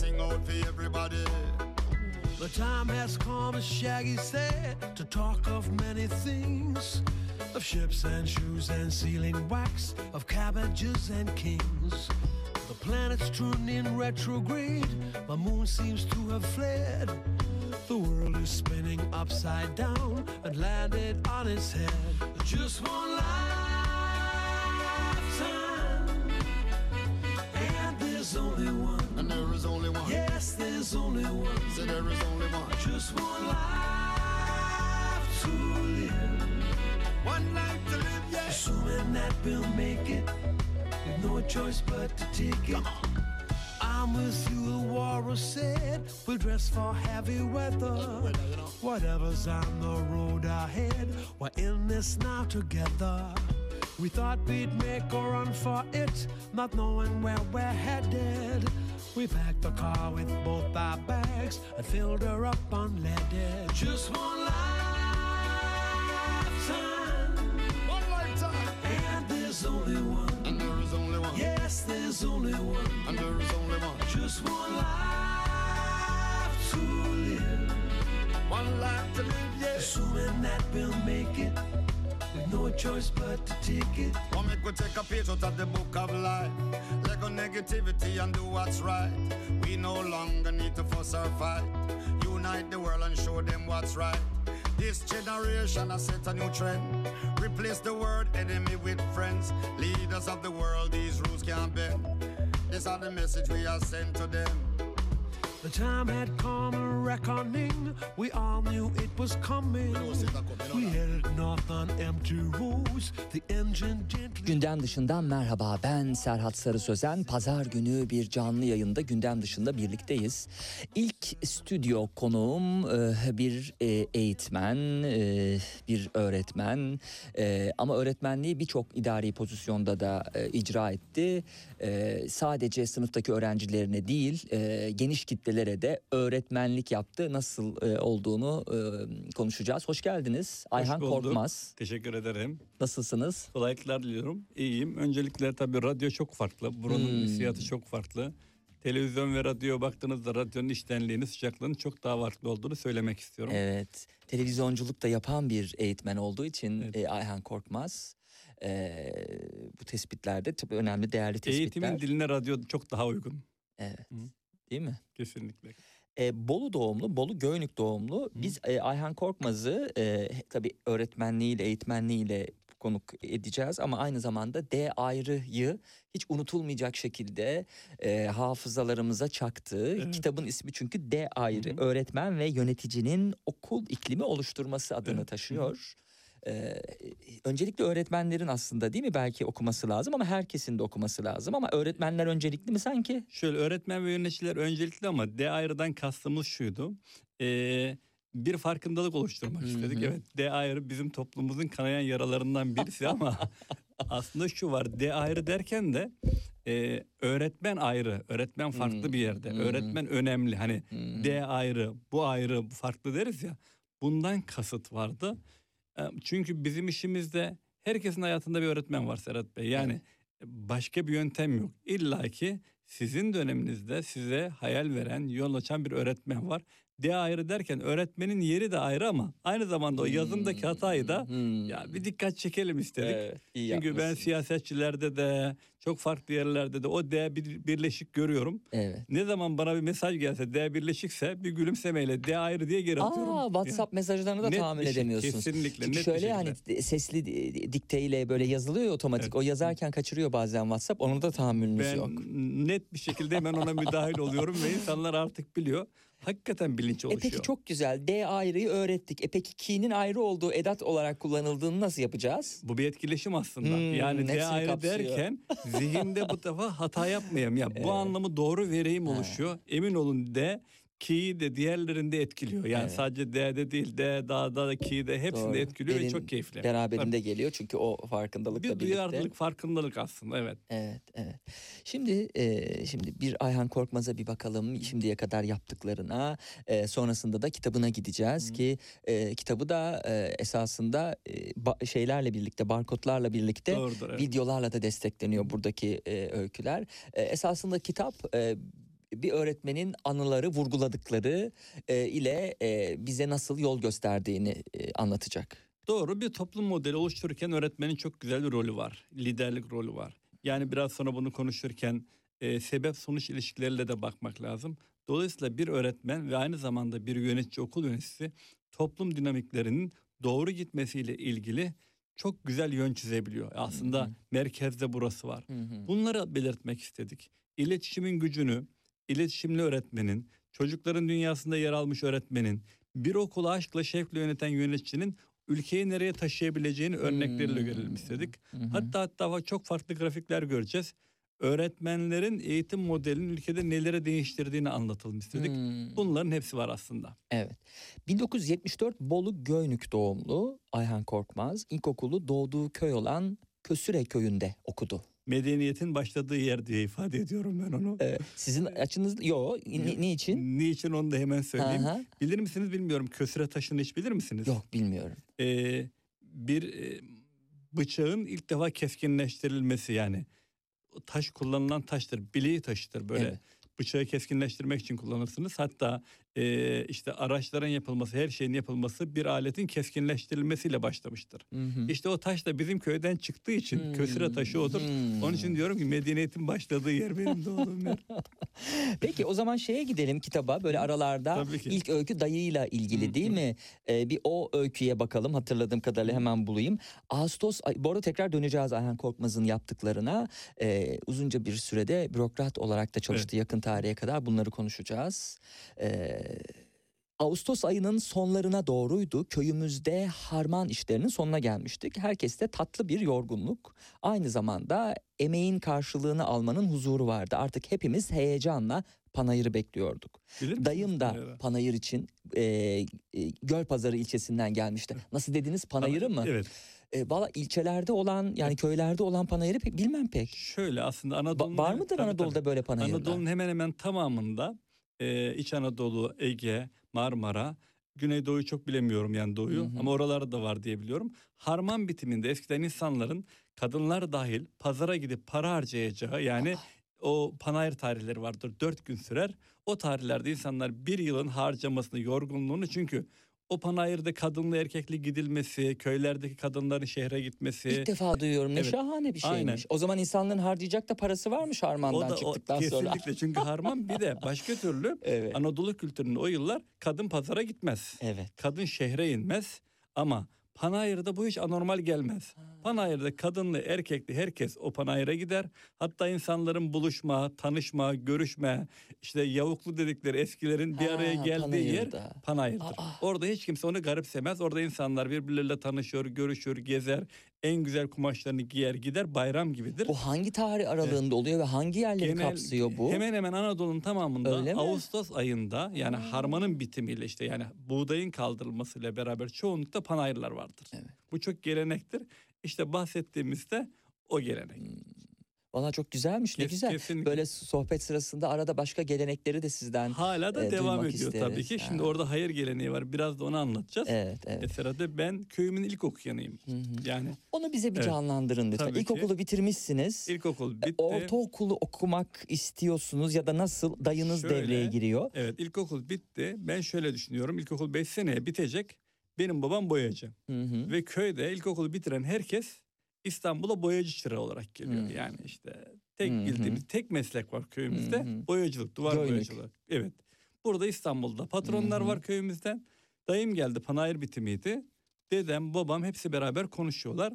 Sing out for everybody. The time has come, as Shaggy said, to talk of many things. Of ships and shoes and sealing wax, of cabbages and kings. The planet's turned in retrograde, the moon seems to have fled. The world is spinning upside down and landed on its head. Just one lifetime, we'll make it with no choice but to take it. I'm with you, the warrior said. We'll dress for heavy weather. Whatever's on the road ahead, we're in this now together. We thought we'd make a run for it, not knowing where we're headed. We packed the car with both our bags and filled her up unleaded. Just one lifetime, One lifetime. and there's only one. And there is only one. Yes, there's only one. And there is only one. Just one life to live. One life to live, yes. Assuming that we'll make it with no choice but to take it. One make we take a page out of the book of life. Let go negativity and do what's right. We no longer need to fuss or fight. Unite the world and show them what's right. This generation has set a new trend. Replace the word enemy with friends. Leaders of the world, these rules can't bend. These are the message we are sent to them. The time had come a reckoning. We all knew it was coming. We headed north on empty roads. The engine gently. Gündem dışından merhaba ben Serhat Sarı Sözen. Pazar günü bir canlı yayında gündem dışında birlikteyiz. İlk stüdyo konuğum e, bir e, eğitmen, e, bir öğretmen ama öğretmenliği birçok idari pozisyonda da icra etti. Sadece sınıftaki öğrencilerine değil geniş kitlelere de öğretmenlik yaptı. Nasıl e, olduğunu e, konuşacağız. Hoş geldiniz Ayhan bulduk. Korkmaz. Teşekkür ederim. Nasılsınız? Kolaylıklar diliyorum. İyiyim. Öncelikle tabii radyo çok farklı. Buranın Hmm. hissiyatı çok farklı. Televizyon ve radyo baktığınızda radyonun iştenliğini, sıcaklığının çok daha farklı olduğunu söylemek istiyorum. Evet. Televizyonculuk da yapan bir eğitmen olduğu için Evet. e, Ayhan Korkmaz. e, bu tespitlerde tabii önemli değerli tespitler. Eğitimin diline radyo çok daha uygun. Evet. Hı. Değil mi? Kesinlikle. E, Bolu doğumlu, Bolu Göynük doğumlu. Biz e, Ayhan Korkmaz'ı e, tabii öğretmenliğiyle, eğitmenliğiyle konuk edeceğiz ama aynı zamanda D ayrıyı hiç unutulmayacak şekilde e, hafızalarımıza çaktığı Evet. kitabın ismi çünkü D ayrı Hı hı. öğretmen ve yöneticinin okul iklimi oluşturması adını Evet. Hı hı. Ee, öncelikle öğretmenlerin aslında değil mi belki okuması lazım ama herkesin de okuması lazım ama öğretmenler öncelikli mi sanki? Şöyle öğretmen ve yöneticiler öncelikli ama D ayrıdan kastımız şuydu. Ee, bir farkındalık oluşturmak Hı istedik. hı. Evet D ayrı bizim toplumumuzun kanayan yaralarından birisi ama aslında şu var D ayrı derken de e, öğretmen ayrı, öğretmen farklı Hmm, bir yerde, hmm. öğretmen önemli. Hani Hmm. D ayrı, bu ayrı, bu farklı deriz ya. Bundan kasıt vardı. Çünkü bizim işimizde herkesin hayatında bir öğretmen var Serhat Bey. Yani başka bir yöntem yok. İlla ki sizin döneminizde size hayal veren, yol açan bir öğretmen var. D ayrı derken öğretmenin yeri de ayrı ama aynı zamanda o yazımdaki hatayı da Hmm. ya bir dikkat çekelim istedik. Evet, iyi Çünkü ben siyasetçilerde de çok farklı yerlerde de o D bir, birleşik görüyorum. Evet. Ne zaman bana bir mesaj gelse D birleşikse bir gülümsemeyle D ayrı diye geri atıyorum. Aa, WhatsApp mesajlarını da Net bir şey, edemiyorsunuz. kesinlikle, Çünkü net şöyle yani sesli di- dikteyle böyle yazılıyor ya otomatik. Evet. O yazarken kaçırıyor bazen WhatsApp. Onun da tahammülünüz Ben yok. net bir şekilde hemen ona müdahil oluyorum ve insanlar artık biliyor. Hakikaten bilinç E oluşuyor. peki çok güzel. D ayrıyı öğrettik. E peki ki'nin ayrı olduğu edat olarak kullanıldığını nasıl yapacağız? Bu bir etkileşim aslında. Hmm, yani D ayrı kapsıyor. derken zihinde bu defa hata yapmayayım. Ya Evet. bu anlamı doğru vereyim Ha. oluşuyor. Emin olun D ki'yi de diğerlerinde etkiliyor. Yani Evet. sadece D'de değil D, dağda da ki'yi de hepsinde Doğru. etkiliyor ve Derin- çok keyifli. Beraberinde geliyor çünkü o farkındalıkla bir birlikte. duyarlılık, farkındalık aslında evet. Evet, evet. Şimdi e, şimdi bir Ayhan Korkmaz'a bir bakalım şimdiye kadar yaptıklarına. E, sonrasında da kitabına gideceğiz ki e, kitabı da e, esasında e, ba- şeylerle birlikte, barkodlarla birlikte Doğrudur. Evet. videolarla da destekleniyor buradaki e, öyküler. E, esasında kitap e, bir öğretmenin anıları, vurguladıkları e, ile e, bize nasıl yol gösterdiğini e, anlatacak. Doğru bir toplum modeli oluştururken öğretmenin çok güzel bir rolü var. Liderlik rolü var. Yani biraz sonra bunu konuşurken e, sebep sonuç ilişkileriyle de bakmak lazım. Dolayısıyla bir öğretmen ve aynı zamanda bir yönetici okul yöneticisi toplum dinamiklerinin doğru gitmesiyle ilgili çok güzel yön çizebiliyor. Aslında Hı hı. merkezde burası var. Hı hı. Bunları belirtmek istedik. İletişimin gücünü, iletişimli öğretmenin, çocukların dünyasında yer almış öğretmenin, bir okulu aşkla şevkle yöneten yöneticinin ülkeyi nereye taşıyabileceğini örnekleriyle Hmm. görelim istedik. Hı. Hatta hatta çok farklı grafikler göreceğiz. Öğretmenlerin eğitim modelinin ülkede nelere değiştirdiğini anlatalım istedik. Hmm. Bunların hepsi var aslında. Evet. 1974 Bolu Göynük doğumlu Ayhan Korkmaz ilkokulu doğduğu köy olan Kösüre köyünde okudu. Medeniyetin başladığı yer diye ifade ediyorum ben onu. Ee, sizin açınız yo ni, niçin? Niçin onu da hemen söyleyeyim. Aha. Bilir misiniz bilmiyorum. Kösüre taşını hiç bilir misiniz? Yok bilmiyorum. Ee, bir e, bıçağın ilk defa keskinleştirilmesi yani. Taş kullanılan taştır. Bileği taşıdır böyle. Evet. Bıçağı keskinleştirmek için kullanırsınız. Hatta e, işte araçların yapılması, her şeyin yapılması bir aletin keskinleştirilmesiyle başlamıştır. Hı hı. İşte o taş da bizim köyden çıktığı için Hmm. kösüre taşı odur. Hmm. Onun için diyorum ki medeniyetin başladığı yer benim doğduğum yer. Peki o zaman şeye gidelim kitaba böyle aralarda ilk öykü dayıyla ilgili Hı, değil hı. mi? Ee, bir o öyküye bakalım hatırladığım kadarıyla hemen bulayım. Ağustos bu arada tekrar döneceğiz Ayhan Korkmaz'ın yaptıklarına. Ee, uzunca bir sürede bürokrat olarak da çalıştı yakın tarihe kadar bunları konuşacağız. Ee, Ağustos ayının sonlarına doğruydu. Köyümüzde harman işlerinin sonuna gelmiştik. Herkeste tatlı bir yorgunluk. Aynı zamanda emeğin karşılığını almanın huzuru vardı. Artık hepimiz heyecanla panayırı bekliyorduk. Bilir Dayım da Panayır'ı? panayır için e, e, Gölpazarı ilçesinden gelmişti. Nasıl dediniz panayırı mı? Evet. E, Valla ilçelerde olan yani köylerde olan panayırı pek bilmem pek. Şöyle aslında Ba- Anadolu'nun... var mıdır Tabii, Anadolu'da tabii. böyle panayırlar? Anadolu'nun hemen hemen tamamında e, İç Anadolu, Ege, Marmara, Güneydoğu'yu çok bilemiyorum yani doğuyu Hı hı. ama oralarda da var diye biliyorum. Harman bitiminde eskiden insanların kadınlar dahil pazara gidip para harcayacağı yani o panayır tarihleri vardır. Dört gün sürer. O tarihlerde insanlar bir yılın harcamasını, yorgunluğunu çünkü o panayırda kadınlı erkekli gidilmesi, köylerdeki kadınların şehre gitmesi. İlk defa duyuyorum. Ne Evet. şahane bir şeymiş. Aynen. O zaman insanların harcayacak da parası varmış harmandan o da o, çıktıktan sonra. kesinlikle çünkü harman bir de başka türlü Evet. Anadolu kültüründe o yıllar kadın pazara gitmez. Evet. Kadın şehre inmez ama Panayır'da bu hiç anormal gelmez. Panayır'da kadınlı erkekli herkes o panayıra gider. Hatta insanların buluşma, tanışma, görüşme, işte yavuklu dedikleri eskilerin bir Ha, araya geldiği yer Panayır'da. Panayır'dır. Aa. Orada hiç kimse onu garipsemez. Orada insanlar birbirleriyle tanışıyor, görüşür, gezer. En güzel kumaşlarını giyer gider bayram gibidir. Bu hangi tarih aralığında oluyor ve hangi yerleri Genel- kapsıyor bu? Hemen hemen Anadolu'nun tamamında Öyle mi? Ağustos ayında yani harmanın bitimiyle işte yani buğdayın kaldırılmasıyla beraber çoğunlukta panayırlar vardır. Evet. Bu çok gelenektir. İşte bahsettiğimizde o gelenek. Valla çok güzelmiş ne Kes- güzel. kesinlikle. Böyle sohbet sırasında arada başka gelenekleri de sizden. Hala da e, devam ediyor isteriz. tabii ki. Şimdi Ha. orada hayır geleneği var. Biraz da onu anlatacağız. Evet evet. Mesela de ben köyümün ilk okuyanıyım. Hı hı. Yani Onu bize bir Evet. canlandırın lütfen. Tabii ki. İlkokulu bitirmişsiniz. ilkokul E, bitti. Ortaokulu okumak istiyorsunuz ya da nasıl dayınız Şöyle, devreye giriyor? Evet ilkokul bitti. Ben şöyle düşünüyorum. İlkokul 5 seneye bitecek. Benim babam boyacı. Hı hı. Ve köyde ilkokulu bitiren herkes İstanbul'a boyacı çırağı olarak geliyor. Hmm. Yani işte tek hı. bildiğimiz tek meslek var köyümüzde. Hı hı. Boyacılık, duvar Göynük. boyacılığı. Evet. Burada İstanbul'da patronlar Hı hı. var köyümüzden. Dayım geldi panayır bitimiydi. Dedem, babam hepsi beraber konuşuyorlar.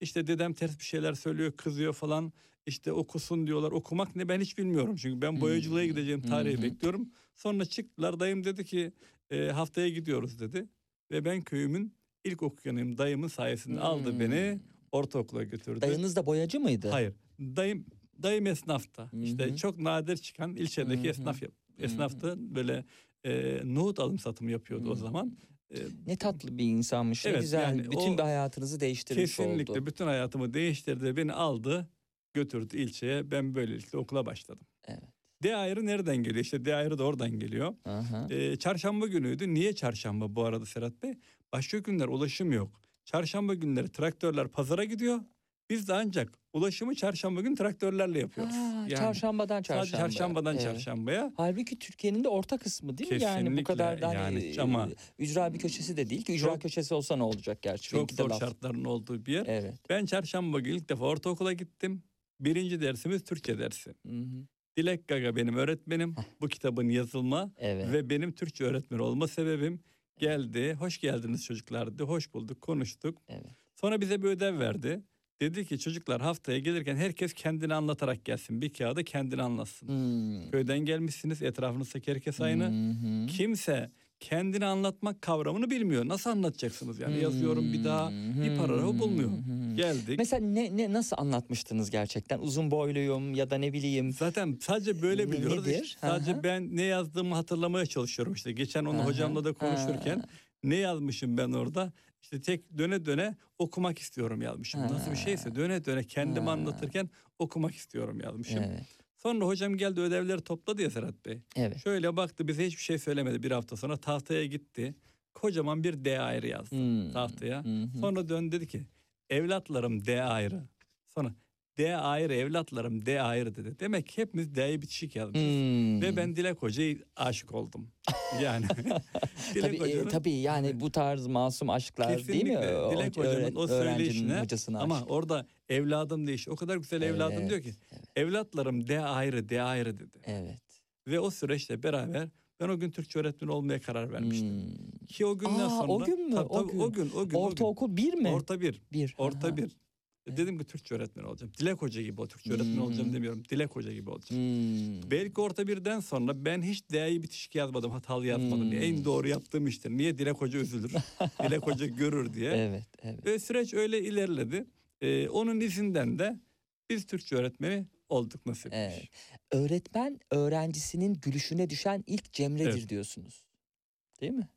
İşte dedem ters bir şeyler söylüyor, kızıyor falan. İşte okusun diyorlar. Okumak ne ben hiç bilmiyorum. Çünkü ben boyacılığa Hmm. gideceğim tarihi hı. bekliyorum. Sonra çıktılar. Dayım dedi ki e, haftaya gidiyoruz dedi. Ve ben köyümün ilk okuyanıyım. Dayımın sayesinde aldı Hmm. beni ortaokula götürdü. Dayınız da boyacı mıydı? Hayır. Dayım dayım esnafta. İşte çok nadir çıkan ilçedeki Hı hı. esnaf esnaftı. Böyle e, nohut alım satımı yapıyordu o Hı. zaman. E, Ne tatlı bir insanmış. ne Evet, güzel. yani Bütün o bir hayatınızı değiştirmiş kesinlikle oldu. bütün hayatımı değiştirdi. Beni aldı, götürdü ilçeye. Ben böylelikle okula başladım. Evet. D ayrı nereden geliyor? İşte D ayrı da oradan geliyor. Aha. E, çarşamba günüydü. Niye çarşamba bu arada Serhat Bey? Başka günler ulaşım yok. Çarşamba günleri traktörler pazara gidiyor. Biz de ancak ulaşımı çarşamba gün traktörlerle yapıyoruz. Ha, Yani çarşambadan çarşamba. Sadece çarşambadan Evet. çarşambaya. Halbuki Türkiye'nin de orta kısmı değil mi? Yani bu kadar da hani yani e, ama- ücra bir köşesi de değil ki. Ücra Çok- köşesi olsa ne olacak gerçi? Çok zor laf. şartların olduğu bir yer. Evet. Ben çarşamba günü ilk defa ortaokula gittim. Birinci dersimiz Türkçe dersi. Hı hı. Dilek Gaga benim öğretmenim. Bu kitabın yazılma Evet. ve benim Türkçe öğretmen olma sebebim geldi. Hoş geldiniz çocuklar dedi. Hoş bulduk, konuştuk. Evet. Sonra bize bir ödev verdi. Dedi ki çocuklar haftaya gelirken herkes kendini anlatarak gelsin. Bir kağıda kendini anlatsın. Hmm. Köyden gelmişsiniz, etrafınızdaki herkes aynı. Hı. Kimse kendini anlatmak kavramını bilmiyor. Nasıl anlatacaksınız? Yani yazıyorum bir daha bir paragrafı bulmuyor. Hmm. Geldik. Mesela ne, ne nasıl anlatmıştınız gerçekten? Uzun boyluyum ya da ne bileyim. Zaten sadece böyle biliyoruz. nedir? İşte sadece ben ne yazdığımı hatırlamaya çalışıyorum işte. Geçen onu Aha, hocamla da konuşurken ha. ne yazmışım ben orada? İşte tek döne döne okumak istiyorum yazmışım. Nasıl bir şeyse döne döne kendimi Ha. anlatırken okumak istiyorum yazmışım. Evet. Sonra hocam geldi ödevleri topladı ya Serhat Bey. Evet. Şöyle baktı bize hiçbir şey söylemedi bir hafta sonra tahtaya gitti. Kocaman bir D ayrı yazdı Hmm. tahtaya. Hı. Sonra döndü dedi ki evlatlarım D ayrı. Sonra D ayrı evlatlarım D ayrı dedi. Demek ki hepimiz D'yi bitişik yazmışız. Hmm. Ve ben Dilek Hoca'ya aşık oldum. Yani Dilek tabii, e, tabii yani bu tarz masum aşklar değil mi? O Dilek öğre- Hoca'nın o öğrencinin söyleyişine ama aşık. orada evladım diye o kadar güzel evladım Evet, diyor ki evlatlarım D ayrı D ayrı dedi. Evet. Ve o süreçte beraber ben o gün Türkçe öğretmeni olmaya karar vermiştim. Hmm. Ki o günden Aa, sonra o gün mü? Tabii, O gün. o gün o gün. Ortaokul bir mi? Orta bir. bir. Orta Aha. bir. E, Dedim ki Türkçe öğretmeni olacağım. Dilek Hoca gibi o Türkçe öğretmeni Hmm. olacağım demiyorum. Dilek Hoca gibi olacağım. Hmm. Belki orta birden sonra ben hiç D'yi bitişik yazmadım, hatalı yazmadım. Hmm. En doğru yaptığım iştir. Niye Dilek Hoca üzülür? Dilek Hoca görür diye. Evet, evet. Ve süreç öyle ilerledi. Ee, onun izinden de biz Türkçe öğretmeni olduk nasip. Evet. Öğretmen öğrencisinin gülüşüne düşen ilk cemredir Evet. diyorsunuz. Değil mi?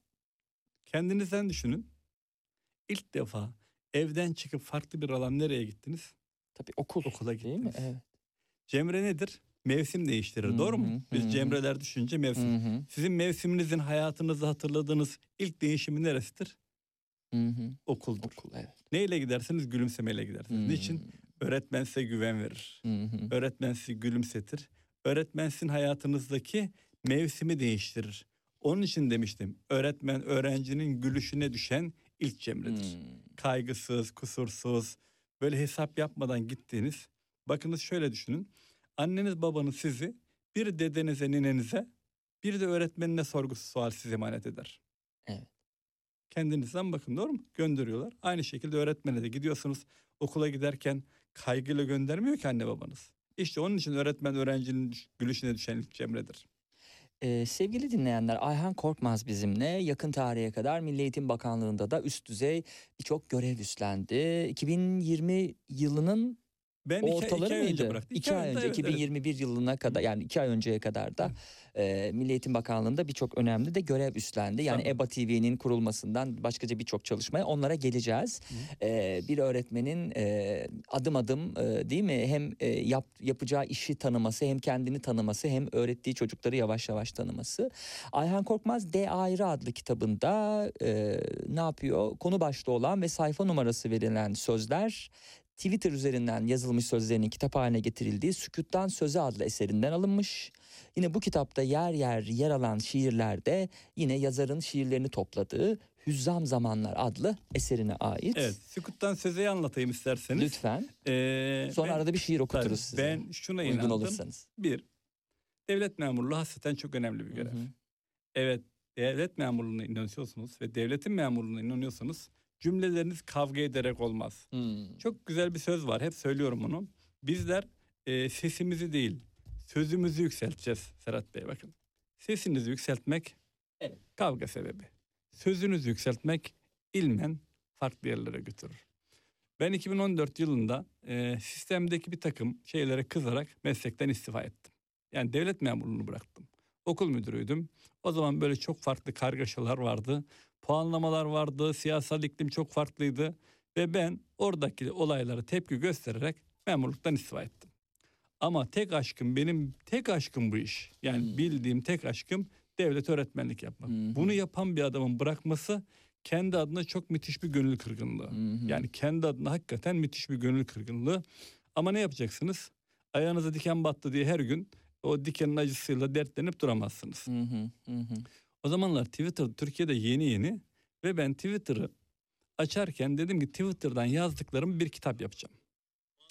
Kendinizden düşünün. İlk defa evden çıkıp farklı bir alan nereye gittiniz? Tabii okul. Okula Değil mi? gittiniz. Evet. Cemre nedir? Mevsim değiştirir. Hı doğru mu? Biz hı. cemreler düşünce mevsim. Hı hı. Sizin mevsiminizin hayatınızda hatırladığınız ilk değişimi neresidir? Hı hı. Okuldur. Okul evet. Neyle gidersiniz? Gülümsemeyle gidersiniz. Hmm. Niçin? Öğretmen size güven verir. Hı hı. Öğretmen sizi gülümsetir. Öğretmen sizin hayatınızdaki mevsimi değiştirir. Onun için demiştim. Öğretmen öğrencinin gülüşüne düşen ilk cemredir. Hmm. Kaygısız, kusursuz, böyle hesap yapmadan gittiğiniz. Bakınız şöyle düşünün. Anneniz babanız sizi bir dedenize, ninenize, bir de öğretmenine sorgusu sual size emanet eder. Evet. Kendinizden bakın doğru mu? Gönderiyorlar. Aynı şekilde öğretmene de gidiyorsunuz. Okula giderken kaygıyla göndermiyor ki anne babanız. İşte onun için öğretmen öğrencinin gülüşüne düşen ilk cemredir. Ee, sevgili dinleyenler Ayhan Korkmaz bizimle yakın tarihe kadar Milli Eğitim Bakanlığı'nda da üst düzey birçok görev üstlendi. 2020 yılının Ben iki, Ortaları iki ay mıydı? önce bıraktım. İki ay önce, evet, evet. 2021 yılına kadar yani iki ay önceye kadar da e, Milli Eğitim Bakanlığı'nda birçok önemli de görev üstlendi. Yani Tamam. EBA TV'nin kurulmasından başkaca birçok çalışmaya onlara geleceğiz. E, bir öğretmenin e, adım adım e, değil mi hem e, yap, yapacağı işi tanıması hem kendini tanıması hem öğrettiği çocukları yavaş yavaş tanıması. Ayhan Korkmaz D Ayrı adlı kitabında e, ne yapıyor? Konu başlığı olan ve sayfa numarası verilen sözler Twitter üzerinden yazılmış sözlerinin kitap haline getirildiği Sükuttan Söze adlı eserinden alınmış. Yine bu kitapta yer yer yer alan şiirlerde yine yazarın şiirlerini topladığı Hüzzam Zamanlar adlı eserine ait. Evet, Sükut'tan Söze'yi anlatayım isterseniz. Lütfen. Ee, Sonra ben- arada bir şiir tabii, okuturuz size. Ben şuna uygun inandım. olursanız. Bir, devlet memurluğu hasreten çok önemli bir Hı görev. hı. Evet, devlet memurluğuna inanıyorsunuz ve devletin memurluğuna inanıyorsanız cümleleriniz kavga ederek olmaz. Hmm. Çok güzel bir söz var, hep söylüyorum onu. Bizler e, sesimizi değil, sözümüzü yükselteceğiz Serhat Bey bakın. Sesinizi yükseltmek Evet. kavga sebebi. Sözünüzü yükseltmek ilmen farklı yerlere götürür. Ben 2014 yılında e, sistemdeki bir takım şeylere kızarak meslekten istifa ettim. Yani devlet memurluğunu bıraktım. Okul müdürüydüm. O zaman böyle çok farklı kargaşalar vardı. Puanlamalar vardı. Siyasal iklim çok farklıydı. Ve ben oradaki olaylara tepki göstererek memurluktan istifa ettim. Ama tek aşkım benim tek aşkım bu iş. Yani Hmm. bildiğim tek aşkım devlet öğretmenlik yapmak. Hı. Bunu yapan bir adamın bırakması kendi adına çok müthiş bir gönül kırgınlığı. Hı. Yani kendi adına hakikaten müthiş bir gönül kırgınlığı. Ama ne yapacaksınız? Ayağınıza diken battı diye her gün o dikenin acısıyla dertlenip duramazsınız. Hı hı, hı hı. O zamanlar Twitter Türkiye'de yeni yeni ve ben Twitter'ı açarken dedim ki Twitter'dan yazdıklarımı bir kitap yapacağım.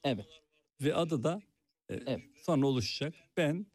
Evet. Ve adı da e, Evet. sonra oluşacak. Ben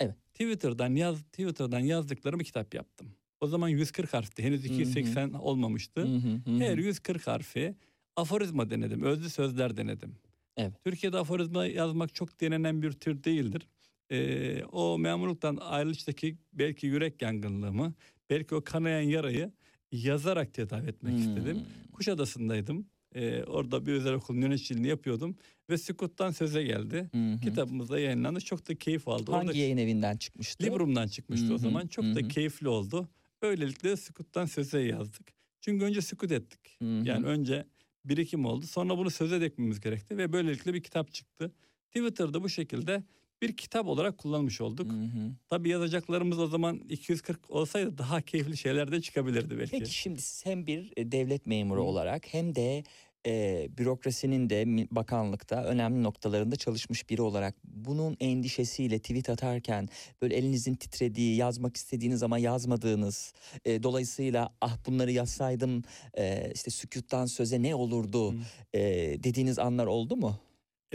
Evet. Twitter'dan yaz Twitter'dan yazdıklarımı kitap yaptım. O zaman 140 harfti. Henüz Hı hı. 280 olmamıştı. Hı hı, hı hı. Her 140 harfi aforizma denedim. Özlü sözler denedim. Evet. Türkiye'de aforizma yazmak çok denenen bir tür değildir. Ee, o memurluktan ayrılıştaki belki yürek yangınlığımı, belki o kanayan yarayı yazarak tedavi etmek Hmm. istedim. Kuşadası'ndaydım. Ee, orada bir özel okulun yöneticiliğini yapıyordum. Ve Sükut'tan söze geldi. Hı hı. Kitabımızda yayınlandı. Çok da keyif aldı. Hangi Orada yayın evinden çıkmıştı? Librum'dan çıkmıştı Hı o zaman. Çok hı da keyifli oldu. Böylelikle Sükut'tan söze yazdık. Çünkü önce sükut ettik. Hı hı. Yani önce birikim oldu. Sonra bunu söze dökmemiz gerekti ve böylelikle bir kitap çıktı. Twitter'da bu şekilde bir kitap olarak kullanmış olduk. Hı hı. Tabii yazacaklarımız o zaman 240 olsaydı daha keyifli şeyler de çıkabilirdi belki. Peki şimdi siz hem bir e, devlet memuru Hı. olarak hem de e, bürokrasinin de bakanlıkta önemli noktalarında çalışmış biri olarak bunun endişesiyle tweet atarken böyle elinizin titrediği, yazmak istediğiniz ama yazmadığınız, e, dolayısıyla ah bunları yazsaydım e, işte sükuttan söze ne olurdu e, dediğiniz anlar oldu mu?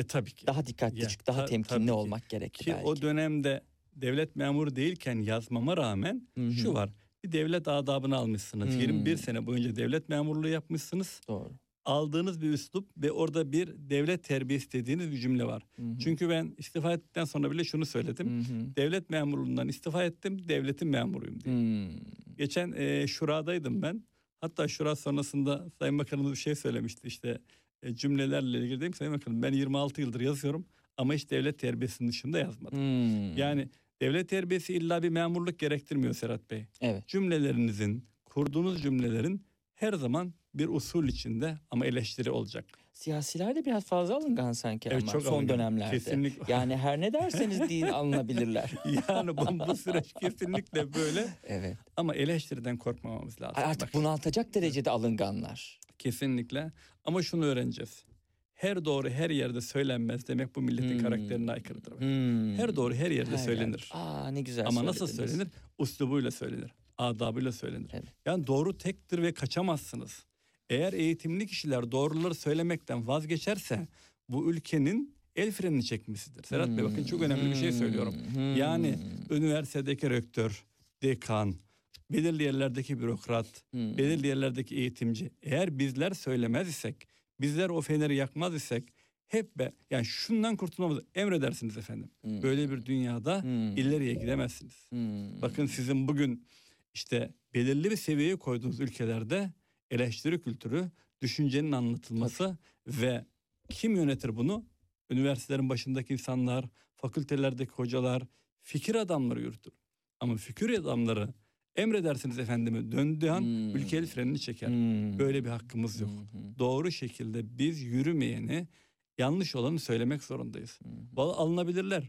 E tabii ki. Daha dikkatli, Ya, çık, daha ta- temkinli ki. olmak gerekti Ki belki. o dönemde devlet memuru değilken yazmama rağmen Hı hı. şu var. Bir devlet adabını almışsınız. Hmm. 21 sene boyunca devlet memurluğu yapmışsınız. Doğru. Aldığınız bir üslup ve orada bir devlet terbiyesi dediğiniz bir cümle var. Hı hı. Çünkü ben istifa ettikten sonra bile şunu söyledim. Hı hı. Devlet memurluğundan istifa ettim, devletin memuruyum diye. Hmm. Geçen e, şuradaydım ben. Hatta şura sonrasında Sayın Bakanımız bir şey söylemişti işte cümlelerle ilgili dedim ki, Sayın Bakanım ben 26 yıldır yazıyorum ama hiç devlet terbiyesinin dışında yazmadım. Hmm. Yani devlet terbiyesi illa bir memurluk gerektirmiyor Serhat Bey. evet. Cümlelerinizin, kurduğunuz cümlelerin her zaman bir usul içinde ama eleştiri olacak. Siyasiler de biraz fazla alıngan sanki Evet, ama çok son alıngan. dönemlerde. Kesinlikle. Yani her ne derseniz deyin alınabilirler. yani bu, bu süreç kesinlikle böyle Evet. ama eleştiriden korkmamamız lazım. Artık Bak, bunaltacak derecede alınganlar. Kesinlikle ama şunu öğreneceğiz. Her doğru her yerde söylenmez demek bu milletin Hmm. karakterine aykırıdır. Hmm. Her doğru her yerde Her söylenir. yer. Aa ne güzel Ama nasıl söylediniz. söylenir? Uslubuyla söylenir. Adabıyla söylenir. Evet. Yani doğru tektir ve kaçamazsınız. Eğer eğitimli kişiler doğruları söylemekten vazgeçerse bu ülkenin el frenini çekmesidir. Serhat Bey bakın çok önemli bir şey söylüyorum. Hmm. Yani üniversitedeki rektör, dekan, belirli yerlerdeki bürokrat, Hmm. belirli yerlerdeki eğitimci eğer bizler söylemez isek, bizler o feneri yakmaz isek hep be, yani şundan kurtulmamız emredersiniz efendim. Hmm. Böyle bir dünyada Hmm. ileriye gidemezsiniz. Hmm. Bakın sizin bugün işte belirli bir seviyeye koyduğunuz ülkelerde eleştiri kültürü, düşüncenin anlatılması ve Kim yönetir bunu? Üniversitelerin başındaki insanlar, fakültelerdeki hocalar, fikir adamları yürütür. Ama fikir adamları emredersiniz efendime döndüğü an Hmm. ülke el frenini çeker. Hmm. Böyle bir hakkımız yok. Hı hı, Doğru şekilde biz yürümeyeni, yanlış olanı söylemek zorundayız. Vallahi alınabilirler.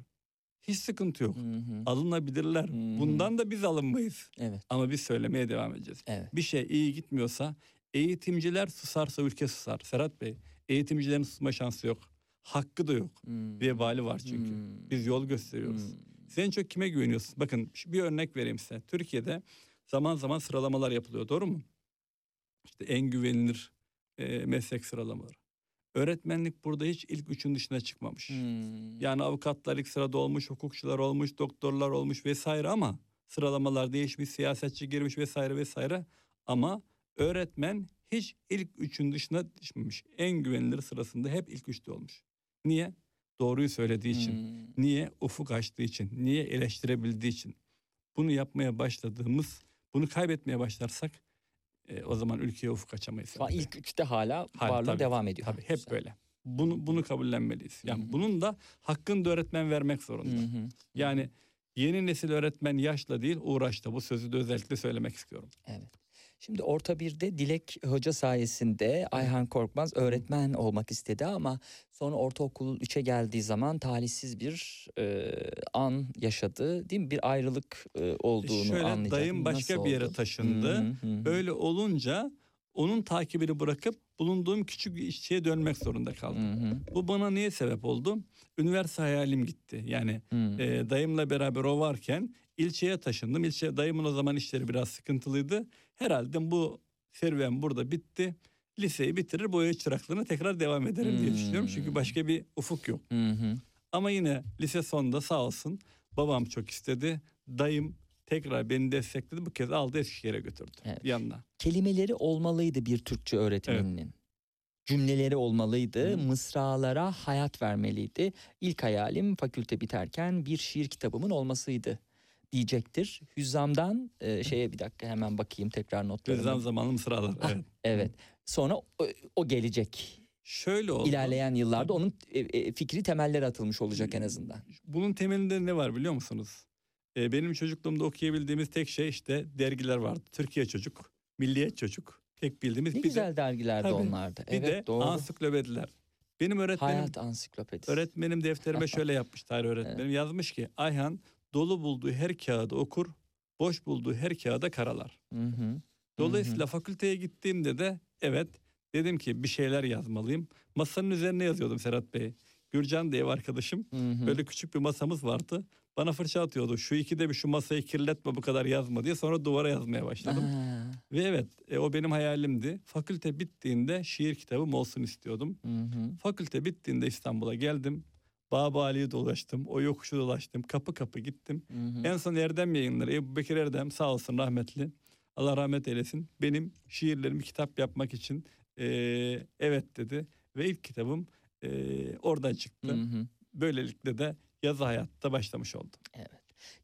Hiç sıkıntı yok. hı hı. Alınabilirler. Hmm. Bundan da biz alınmayız. Evet, Ama biz söylemeye devam edeceğiz. evet. Bir şey iyi gitmiyorsa eğitimciler susarsa ülke susar. Serhat Bey eğitimcilerin susma şansı yok. Hakkı da yok. Hmm. Vebali var çünkü. Hmm. Biz yol gösteriyoruz. Hmm. Siz en çok kime güveniyorsunuz? Bakın bir örnek vereyim size. Türkiye'de zaman zaman sıralamalar yapılıyor doğru mu? İşte en güvenilir e, meslek sıralamaları. Öğretmenlik burada hiç ilk üçün dışına çıkmamış. Hmm. Yani avukatlar ilk sırada olmuş, hukukçular olmuş, doktorlar olmuş vesaire ama sıralamalar değişmiş, siyasetçi girmiş vesaire vesaire. Ama öğretmen hiç ilk üçün dışına düşmemiş. En güvenilir sırasında hep ilk üçte olmuş. Niye? Doğruyu söylediği için. Hmm. Niye? Ufuk açtığı için. Niye? Eleştirebildiği için. Bunu yapmaya başladığımız, bunu kaybetmeye başlarsak e, o zaman ülkeye ufuk açamayız. An ilk üçte hala Hala, varlığı tabii, devam ediyor. Tabii hep güzel. böyle. Bunu bunu kabullenmeliyiz. Yani Hı hı. bunun da hakkını da öğretmen vermek zorunda. hı. Yani yeni nesil öğretmen yaşla değil uğraşla. Bu sözü de özellikle söylemek istiyorum. Evet. Şimdi orta birde Dilek Hoca sayesinde Ayhan Korkmaz öğretmen olmak istedi ama sonra ortaokul 3'e geldiği zaman talihsiz bir e, an yaşadı değil mi? Bir ayrılık e, olduğunu Şöyle anlayacak. dayım başka Nasıl bir yere oldu? taşındı. Hı hı hı. Öyle olunca onun takibini bırakıp bulunduğum küçük bir işçiye dönmek zorunda kaldım. Hı hı, Bu bana niye sebep oldu? Üniversite hayalim gitti. Yani hı. e, dayımla beraber o varken ilçeye taşındım. İlçe dayımın o zaman işleri biraz sıkıntılıydı. Herhalde bu serüven burada bitti. Liseyi bitirir boya çıraklığına tekrar devam ederim diye düşünüyorum. Çünkü Hmm. başka bir ufuk yok. Hı hı. Ama yine lise sonunda sağ olsun babam çok istedi. Dayım tekrar beni destekledi. Bu kez aldı Eskişehir'e götürdü Evet. yanına. Kelimeleri olmalıydı bir Türkçe öğretmeninin. Cümleleri olmalıydı, Hı. mısralara hayat vermeliydi. İlk hayalim fakülte biterken bir şiir kitabımın olmasıydı diyecektir. Hüzzam'dan e, şeye bir dakika hemen bakayım tekrar notlarıma. Gözlem zamanlı mısralar. Ah, Evet. Evet. Sonra o, o gelecek. Şöyle oldu. İlerleyen yıllarda onun e, e, fikri temelleri atılmış olacak en azından. Bunun temelinde ne var biliyor musunuz? Ee, benim çocukluğumda okuyabildiğimiz tek şey işte dergiler vardı. Türkiye Çocuk, Milliyet Çocuk. Tek bildiğimiz Ne bir güzel de, dergilerdi Tabii. onlardı. bir evet de doğru. ansiklopediler. Benim öğretmenim Hayat ansiklopedisi. öğretmenim defterime şöyle yapmış tarih öğretmenim. Yazmış ki Ayhan dolu bulduğu her kağıdı okur, boş bulduğu her kağıda karalar. Hı hı. Dolayısıyla fakülteye gittiğimde de evet dedim ki bir şeyler yazmalıyım. Masanın üzerine yazıyordum Serhat Bey. Gürcan diye ev arkadaşım. Hı hı. Böyle küçük bir masamız vardı. Bana fırça atıyordu. Şu ikide bir şu masayı kirletme bu kadar yazma diye. Sonra duvara yazmaya başladım. Aa, Ve evet e, o benim hayalimdi. Fakülte bittiğinde şiir kitabım olsun istiyordum. hı hı. Fakülte bittiğinde İstanbul'a geldim. Babali'yi dolaştım. O yokuşu dolaştım. Kapı kapı gittim. Hı hı. En son Erdem yayınları. Ebu Bekir Erdem sağ olsun rahmetli. Allah rahmet eylesin. Benim şiirlerimi kitap yapmak için e, evet dedi. Ve ilk kitabım e, oradan çıktı. Hı hı. Böylelikle de yazı hayatta başlamış oldu.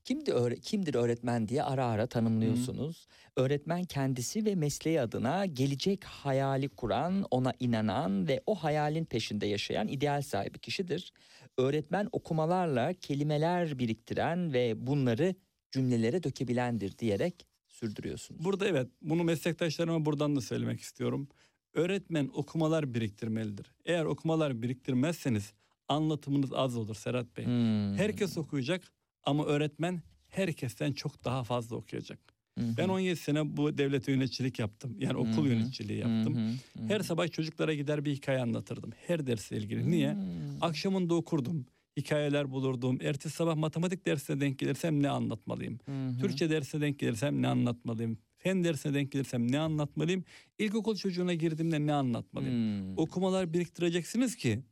Kimdi öğre- kimdir öğretmen diye ara ara tanımlıyorsunuz. Öğretmen kendisi ve mesleği adına gelecek hayali kuran, ona inanan ve o hayalin peşinde yaşayan ideal sahibi kişidir. Öğretmen okumalarla kelimeler biriktiren ve bunları cümlelere dökebilendir diyerek sürdürüyorsunuz. Burada evet bunu meslektaşlarıma buradan da söylemek istiyorum. Öğretmen okumalar biriktirmelidir. Eğer okumalar biriktirmezseniz anlatımınız az olur Serhat Bey. Hmm. Herkes okuyacak ama öğretmen herkesten çok daha fazla okuyacak. Hı hı. Ben 17 sene bu devlet yöneticilik yaptım. Yani okul Hı hı. yöneticiliği yaptım. hı, hı Her sabah çocuklara gider bir hikaye anlatırdım. Her dersle ilgili. Niye? Hmm. Akşamında okurdum. Hikayeler bulurdum. Ertesi sabah matematik dersine denk gelirsem ne anlatmalıyım? Hı hı. Türkçe dersine denk gelirsem ne anlatmalıyım? Fen dersine denk gelirsem ne anlatmalıyım? İlkokul çocuğuna girdiğimde ne anlatmalıyım? Hmm. Okumalar biriktireceksiniz ki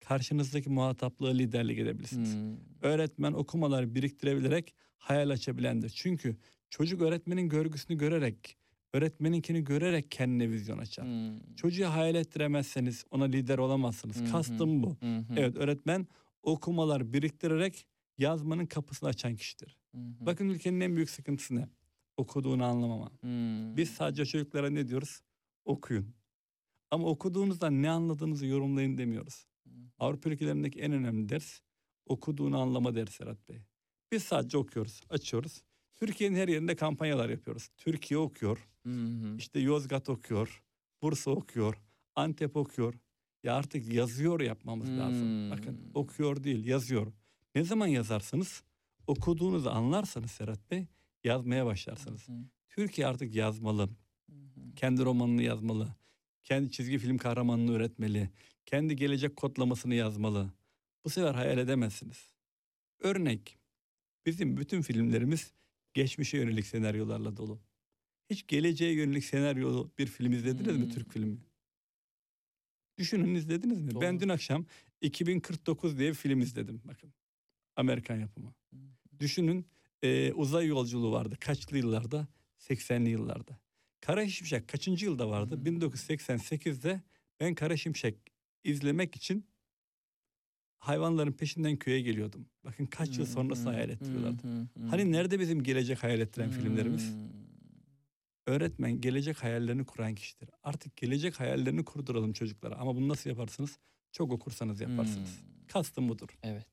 karşınızdaki muhataplığı liderlik edebilirsiniz. Hmm. Öğretmen okumalar biriktirebilerek hayal açabilendir. Çünkü çocuk öğretmenin görgüsünü görerek, öğretmeninkini görerek kendine vizyon açar. Hmm. Çocuğu hayal ettiremezseniz ona lider olamazsınız. Hı. Kastım bu. Hı. Evet öğretmen okumalar biriktirerek yazmanın kapısını açan kişidir. Hı. Bakın ülkenin en büyük sıkıntısı ne? Okuduğunu anlamama. Hmm. Biz sadece çocuklara ne diyoruz? Okuyun. Ama okuduğunuzda ne anladığınızı yorumlayın demiyoruz. Avrupa ülkelerindeki en önemli ders okuduğunu anlama dersi Serhat Bey. Biz sadece okuyoruz, açıyoruz. Türkiye'nin her yerinde kampanyalar yapıyoruz. Türkiye okuyor, Hı hı. işte Yozgat okuyor, Bursa okuyor, Antep okuyor. Ya artık yazıyor yapmamız lazım. Hmm. Bakın okuyor değil, yazıyor. Ne zaman yazarsınız? Okuduğunuzu anlarsanız Serhat Bey yazmaya başlarsınız. Hı. Türkiye artık yazmalı. Hı hı. Kendi romanını yazmalı. Kendi çizgi film kahramanını üretmeli. Kendi gelecek kodlamasını yazmalı. Bu sefer hayal edemezsiniz. Örnek. Bizim bütün filmlerimiz geçmişe yönelik senaryolarla dolu. Hiç geleceğe yönelik senaryolu bir film izlediniz mi Hmm. Türk filmi? Düşünün izlediniz mi? Ben Doğru. dün akşam 2049 diye bir film izledim. Bakın. Amerikan yapımı. Düşünün e, uzay yolculuğu vardı. Kaçlı yıllarda? 80'li yıllarda. Kara Şimşek kaçıncı yılda vardı? 1988'de ben Kara Şimşek izlemek için hayvanların peşinden köye geliyordum. Bakın kaç yıl sonrasını hayal ettiriyorlardı. Hı hı hı. Hani nerede bizim gelecek hayal ettiren filmlerimiz? Hmm. Öğretmen gelecek hayallerini kuran kişidir. Artık gelecek hayallerini kurduralım çocuklara. Ama bunu nasıl yaparsınız? Çok okursanız yaparsınız. Hmm. Kastım budur. Evet.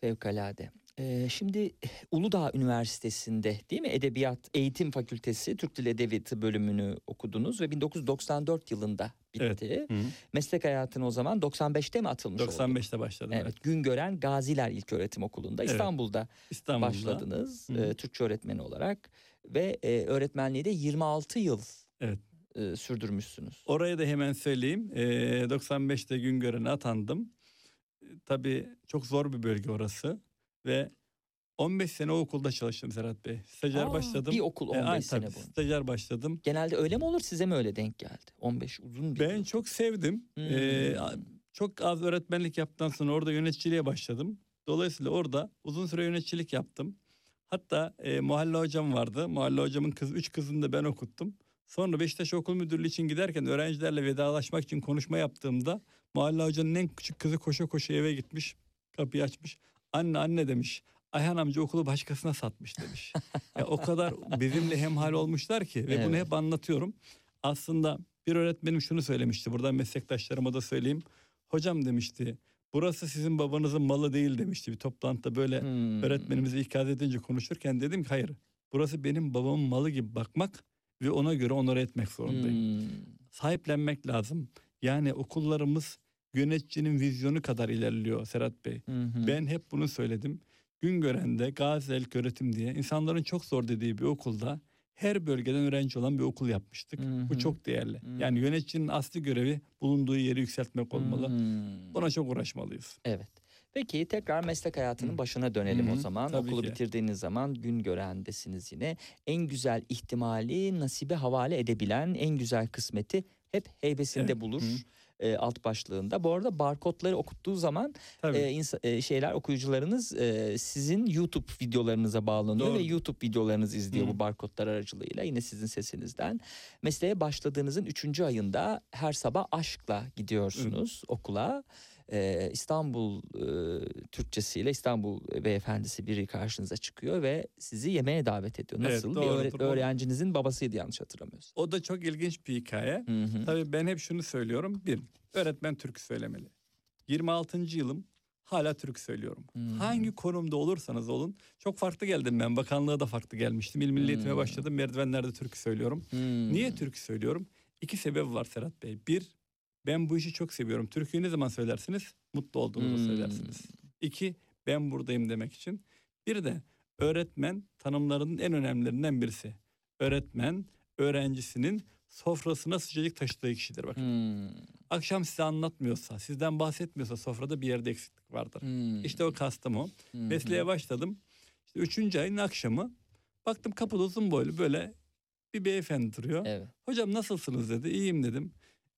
Fevkalade. Ee, şimdi Uludağ Üniversitesi'nde değil mi Edebiyat Eğitim Fakültesi Türk Dili Edebiyatı bölümünü okudunuz ve 1994 yılında Hı hı. Meslek hayatına o zaman 95'te mi atılmış oldu? 95'te başladım. Evet, Evet. Güngören Gaziler İlköğretim Okulu'nda Evet. İstanbul'da İstanbul'da. başladınız Hı e, Türkçe öğretmeni olarak ve e, öğretmenliği de 26 yıl Evet. e, sürdürmüşsünüz. Oraya da hemen söyleyeyim. Ee, 95'te Güngören'e atandım. Ee, Tabii çok zor bir bölge orası. Ve 15 sene o okulda çalıştım Serhat Bey. Stajyer Aa, başladım. Bir okul 15 Ee, ay, sene boyunca. Stajyer başladım. Genelde öyle mi olur size mi öyle denk geldi? 15 uzun bir Ben çok sevdim. Hmm. Ee, çok az öğretmenlik yaptıktan sonra orada yöneticiliğe başladım. Dolayısıyla orada uzun süre yöneticilik yaptım. Hatta e, mahalle hocam vardı. Mahalle hocamın kız, üç kızını da ben okuttum. Sonra Beşiktaş Okul Müdürlüğü için giderken öğrencilerle vedalaşmak için konuşma yaptığımda mahalle hocanın en küçük kızı koşa koşa eve gitmiş. Kapıyı açmış. Anne anne demiş. Ayhan amca okulu başkasına satmış demiş. ya o kadar bizimle hemhal olmuşlar ki ve bunu Evet. hep anlatıyorum. Aslında bir öğretmenim şunu söylemişti. Buradan meslektaşlarıma da söyleyeyim. Hocam demişti. Burası sizin babanızın malı değil demişti bir toplantıda böyle Hmm. öğretmenimize ikaz edince konuşurken dedim ki hayır. Burası benim babamın malı gibi bakmak ve ona göre onore etmek zorundayım. Hmm. Sahiplenmek lazım. Yani okullarımız yöneticinin vizyonu kadar ilerliyor Serhat Bey. Hı hı. Ben hep bunu söyledim. Güngören'de Gazi Elk Öğretim diye insanların çok zor dediği bir okulda her bölgeden öğrenci olan bir okul yapmıştık. Hı hı. Bu çok değerli. Hı. Yani yöneticinin asli görevi bulunduğu yeri yükseltmek olmalı. Hmm. Ona çok uğraşmalıyız. Evet. Peki tekrar meslek hayatının Hı. başına dönelim Hı o hı, zaman. tabii Okulu ki. bitirdiğiniz zaman gün görendesiniz yine. En güzel ihtimali nasibe havale edebilen en güzel kısmeti hep heybesinde Evet, bulur. hı. E, alt başlığında. Bu arada barkodları okuttuğu zaman Tabii. e, insa- e, şeyler okuyucularınız e, sizin YouTube videolarınıza bağlanıyor Doğru. ve YouTube videolarınızı izliyor Hı. bu barkodlar aracılığıyla yine sizin sesinizden. Mesleğe başladığınızın üçüncü ayında her sabah aşkla gidiyorsunuz okula. E, İstanbul e, Türkçesiyle İstanbul beyefendisi biri karşınıza çıkıyor ve sizi yemeğe davet ediyor. Evet, Nasıl? bir doğrudur, öğre- doğru. öğrencinizin babasıydı yanlış hatırlamıyorsam. O da çok ilginç bir hikaye. Hı hı. Tabii ben hep şunu söylüyorum. Bir, öğretmen türkü söylemeli. 26. yılım hala türkü söylüyorum. Hmm. Hangi konumda olursanız olun. Çok farklı geldim ben. Bakanlığa da farklı gelmiştim. İl Milli Eğitim'e Hmm. başladım. Merdivenlerde türkü söylüyorum. Hmm. Niye türkü söylüyorum? İki sebebi var Serhat Bey. Bir, ben bu işi çok seviyorum. Türküyü ne zaman söylersiniz? Mutlu olduğunuzda Hmm. söylersiniz. İki, ben buradayım demek için. Bir de öğretmen tanımlarının en önemlilerinden birisi. Öğretmen öğrencisinin sofrasına sıcacık taşıdığı kişidir. Bakın. Hmm. Akşam size anlatmıyorsa, sizden bahsetmiyorsa sofrada bir yerde eksiklik vardır. Hmm. İşte o kastım o. Hı. Mesleğe başladım. İşte üçüncü ayın akşamı baktım kapıda uzun boylu böyle bir beyefendi duruyor. Evet. Hocam nasılsınız dedi. İyiyim dedim.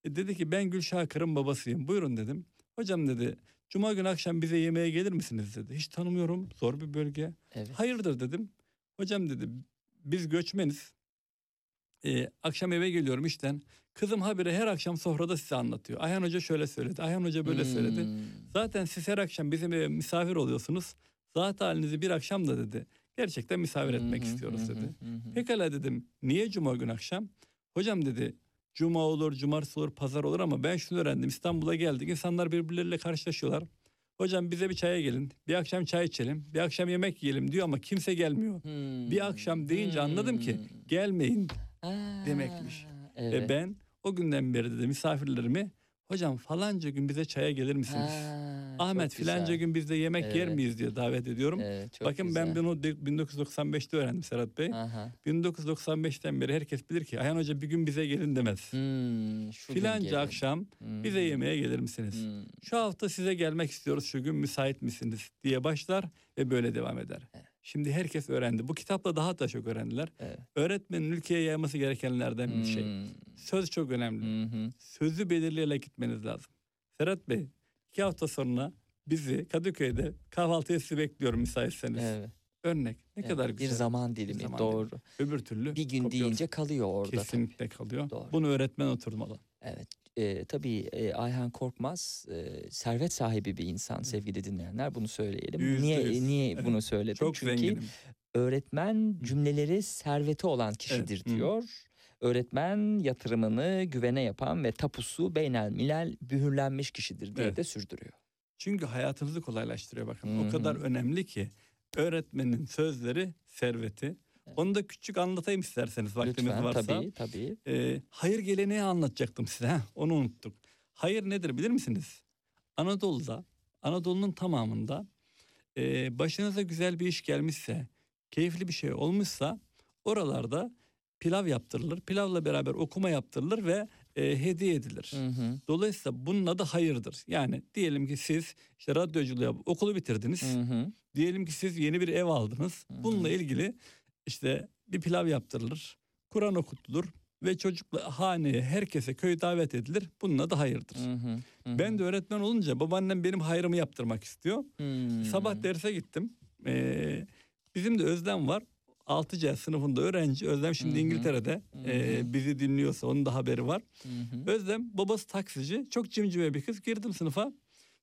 E, dedi ki ben Gülşah Akır'ın babasıyım. Buyurun dedim. Hocam dedi Cuma günü akşam bize yemeğe gelir misiniz dedi. Hiç tanımıyorum. Zor bir bölge. Evet. Hayırdır dedim. Hocam dedi biz göçmeniz. E, akşam eve geliyorum işten. Kızım habire her akşam sofrada size anlatıyor. Ayhan Hoca şöyle söyledi. Ayhan Hoca böyle söyledi. Hmm. Zaten siz her akşam bizim eve misafir oluyorsunuz. Zat halinizi bir akşam da dedi. Gerçekten misafir etmek Hı hı, istiyoruz hı dedi. hı. Pekala dedim. Niye cuma gün akşam? Hocam dedi. Cuma olur, cumartesi olur, pazar olur ama ben şunu öğrendim. İstanbul'a geldik. İnsanlar birbirleriyle karşılaşıyorlar. Hocam bize bir çaya gelin. Bir akşam çay içelim. Bir akşam yemek yiyelim diyor ama kimse gelmiyor. Hmm. Bir akşam deyince anladım ki gelmeyin. Ha, demekmiş. Evet. Ve ben o günden beri de misafirlerimi hocam falanca gün bize çaya gelir misiniz? Ha, Ahmet filanca güzel. gün biz de yemek yer Evet. miyiz diye davet ediyorum. Evet, Bakın ben güzel. bunu de- 1995'te öğrendim Serhat Bey. Aha. 1995'ten beri herkes bilir ki Ayhan Hoca bir gün bize gelin demez. Hmm, şu Filanca gelin. akşam Hmm. bize yemeğe gelir misiniz? Hmm. Şu hafta size gelmek istiyoruz şu gün müsait misiniz diye başlar ve böyle devam eder. Şimdi herkes öğrendi. Bu kitapla daha da çok öğrendiler. Evet. Öğretmenin ülkeye yayması gerekenlerden bir şey. Hmm. Söz çok önemli. Hı. Sözü belirleyerek gitmeniz lazım. Serhat Bey iki hafta sonra bizi Kadıköy'de kahvaltıya sizi bekliyorum müsaitseniz. Evet. Örnek ne evet. kadar Bir güzel. zaman dilimi zaman doğru. Öbür türlü Bir gün kopuyor. deyince kalıyor orada. tabii. kesinlikle kalıyor. Doğru. Bunu öğretmen oturmalı. Evet. E, tabii e, Ayhan Korkmaz e, servet sahibi bir insan sevgili dinleyenler bunu söyleyelim. Yüzde niye yüz. niye Evet. bunu söyledim? Çok Çünkü zenginim. öğretmen cümleleri serveti olan kişidir Hı. diyor. Öğretmen yatırımını güvene yapan ve tapusu beynel milel mühürlenmiş kişidir diye Evet. de sürdürüyor. Çünkü hayatınızı kolaylaştırıyor bakın. Hı O kadar önemli ki öğretmenin sözleri serveti. Onu da küçük anlatayım isterseniz vaktiniz Lütfen varsa. tabii tabii. Ee, hayır geleneği anlatacaktım size. Heh, onu unuttuk. Hayır nedir bilir misiniz? Anadolu'da, Anadolu'nun tamamında e, başınıza güzel bir iş gelmişse, keyifli bir şey olmuşsa oralarda pilav yaptırılır. Pilavla beraber okuma yaptırılır ve e, hediye edilir. Hı hı. Dolayısıyla bunun adı hayırdır. Yani diyelim ki siz işte radyoculuğu yapıp okulu bitirdiniz. Hı hı. Diyelim ki siz yeni bir ev aldınız. Bununla ilgili işte bir pilav yaptırılır. Kur'an okutulur ve çocukla haneye herkese köy davet edilir. Bunun adı hayırdır. Hı hı. Hı Ben de öğretmen olunca babaannem benim hayrımı yaptırmak istiyor. hı. Sabah derse gittim. Ee, bizim de Özlem var. 6C sınıfında öğrenci. Özlem şimdi Hı hı. İngiltere'de. Ee, bizi dinliyorsa onun da haberi var. Hı hı. Özlem babası taksici. Çok cimcime bir kız. Girdim sınıfa.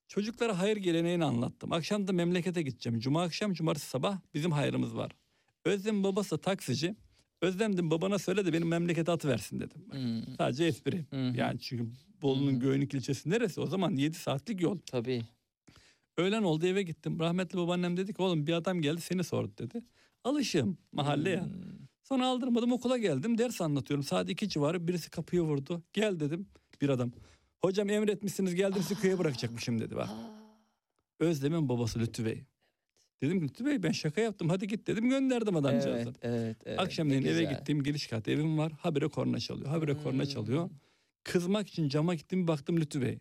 Çocuklara hayır geleneğini anlattım. Akşam da memlekete gideceğim. Cuma akşam, cumartesi sabah bizim hayrımız var. Özlem'in babası taksici. Özlem dedim babana söyle de benim memlekete atıversin dedim. Hı. Sadece espri. Hı. Yani çünkü Bolu'nun Göynük ilçesi neresi? O zaman 7 saatlik yol. Tabii. Öğlen oldu eve gittim. Rahmetli babaannem dedi ki oğlum bir adam geldi seni sordu dedi. Alışığım mahalle ya. Hmm. Sonra aldırmadım okula geldim. Ders anlatıyorum. Saat iki civarı birisi kapıyı vurdu. Gel dedim bir adam. Hocam emretmişsiniz geldim sizi köye bırakacakmışım dedi bak. Özlem'in babası Lütfü Bey. Dedim Lütfü Bey ben şaka yaptım hadi git dedim gönderdim adamcağızı. Evet, evet, evet. Akşamleyin eve gittim giriş kat evim var. Habire korna çalıyor. Habire korna Hmm. çalıyor. Kızmak için cama gittim baktım Lütfü Bey.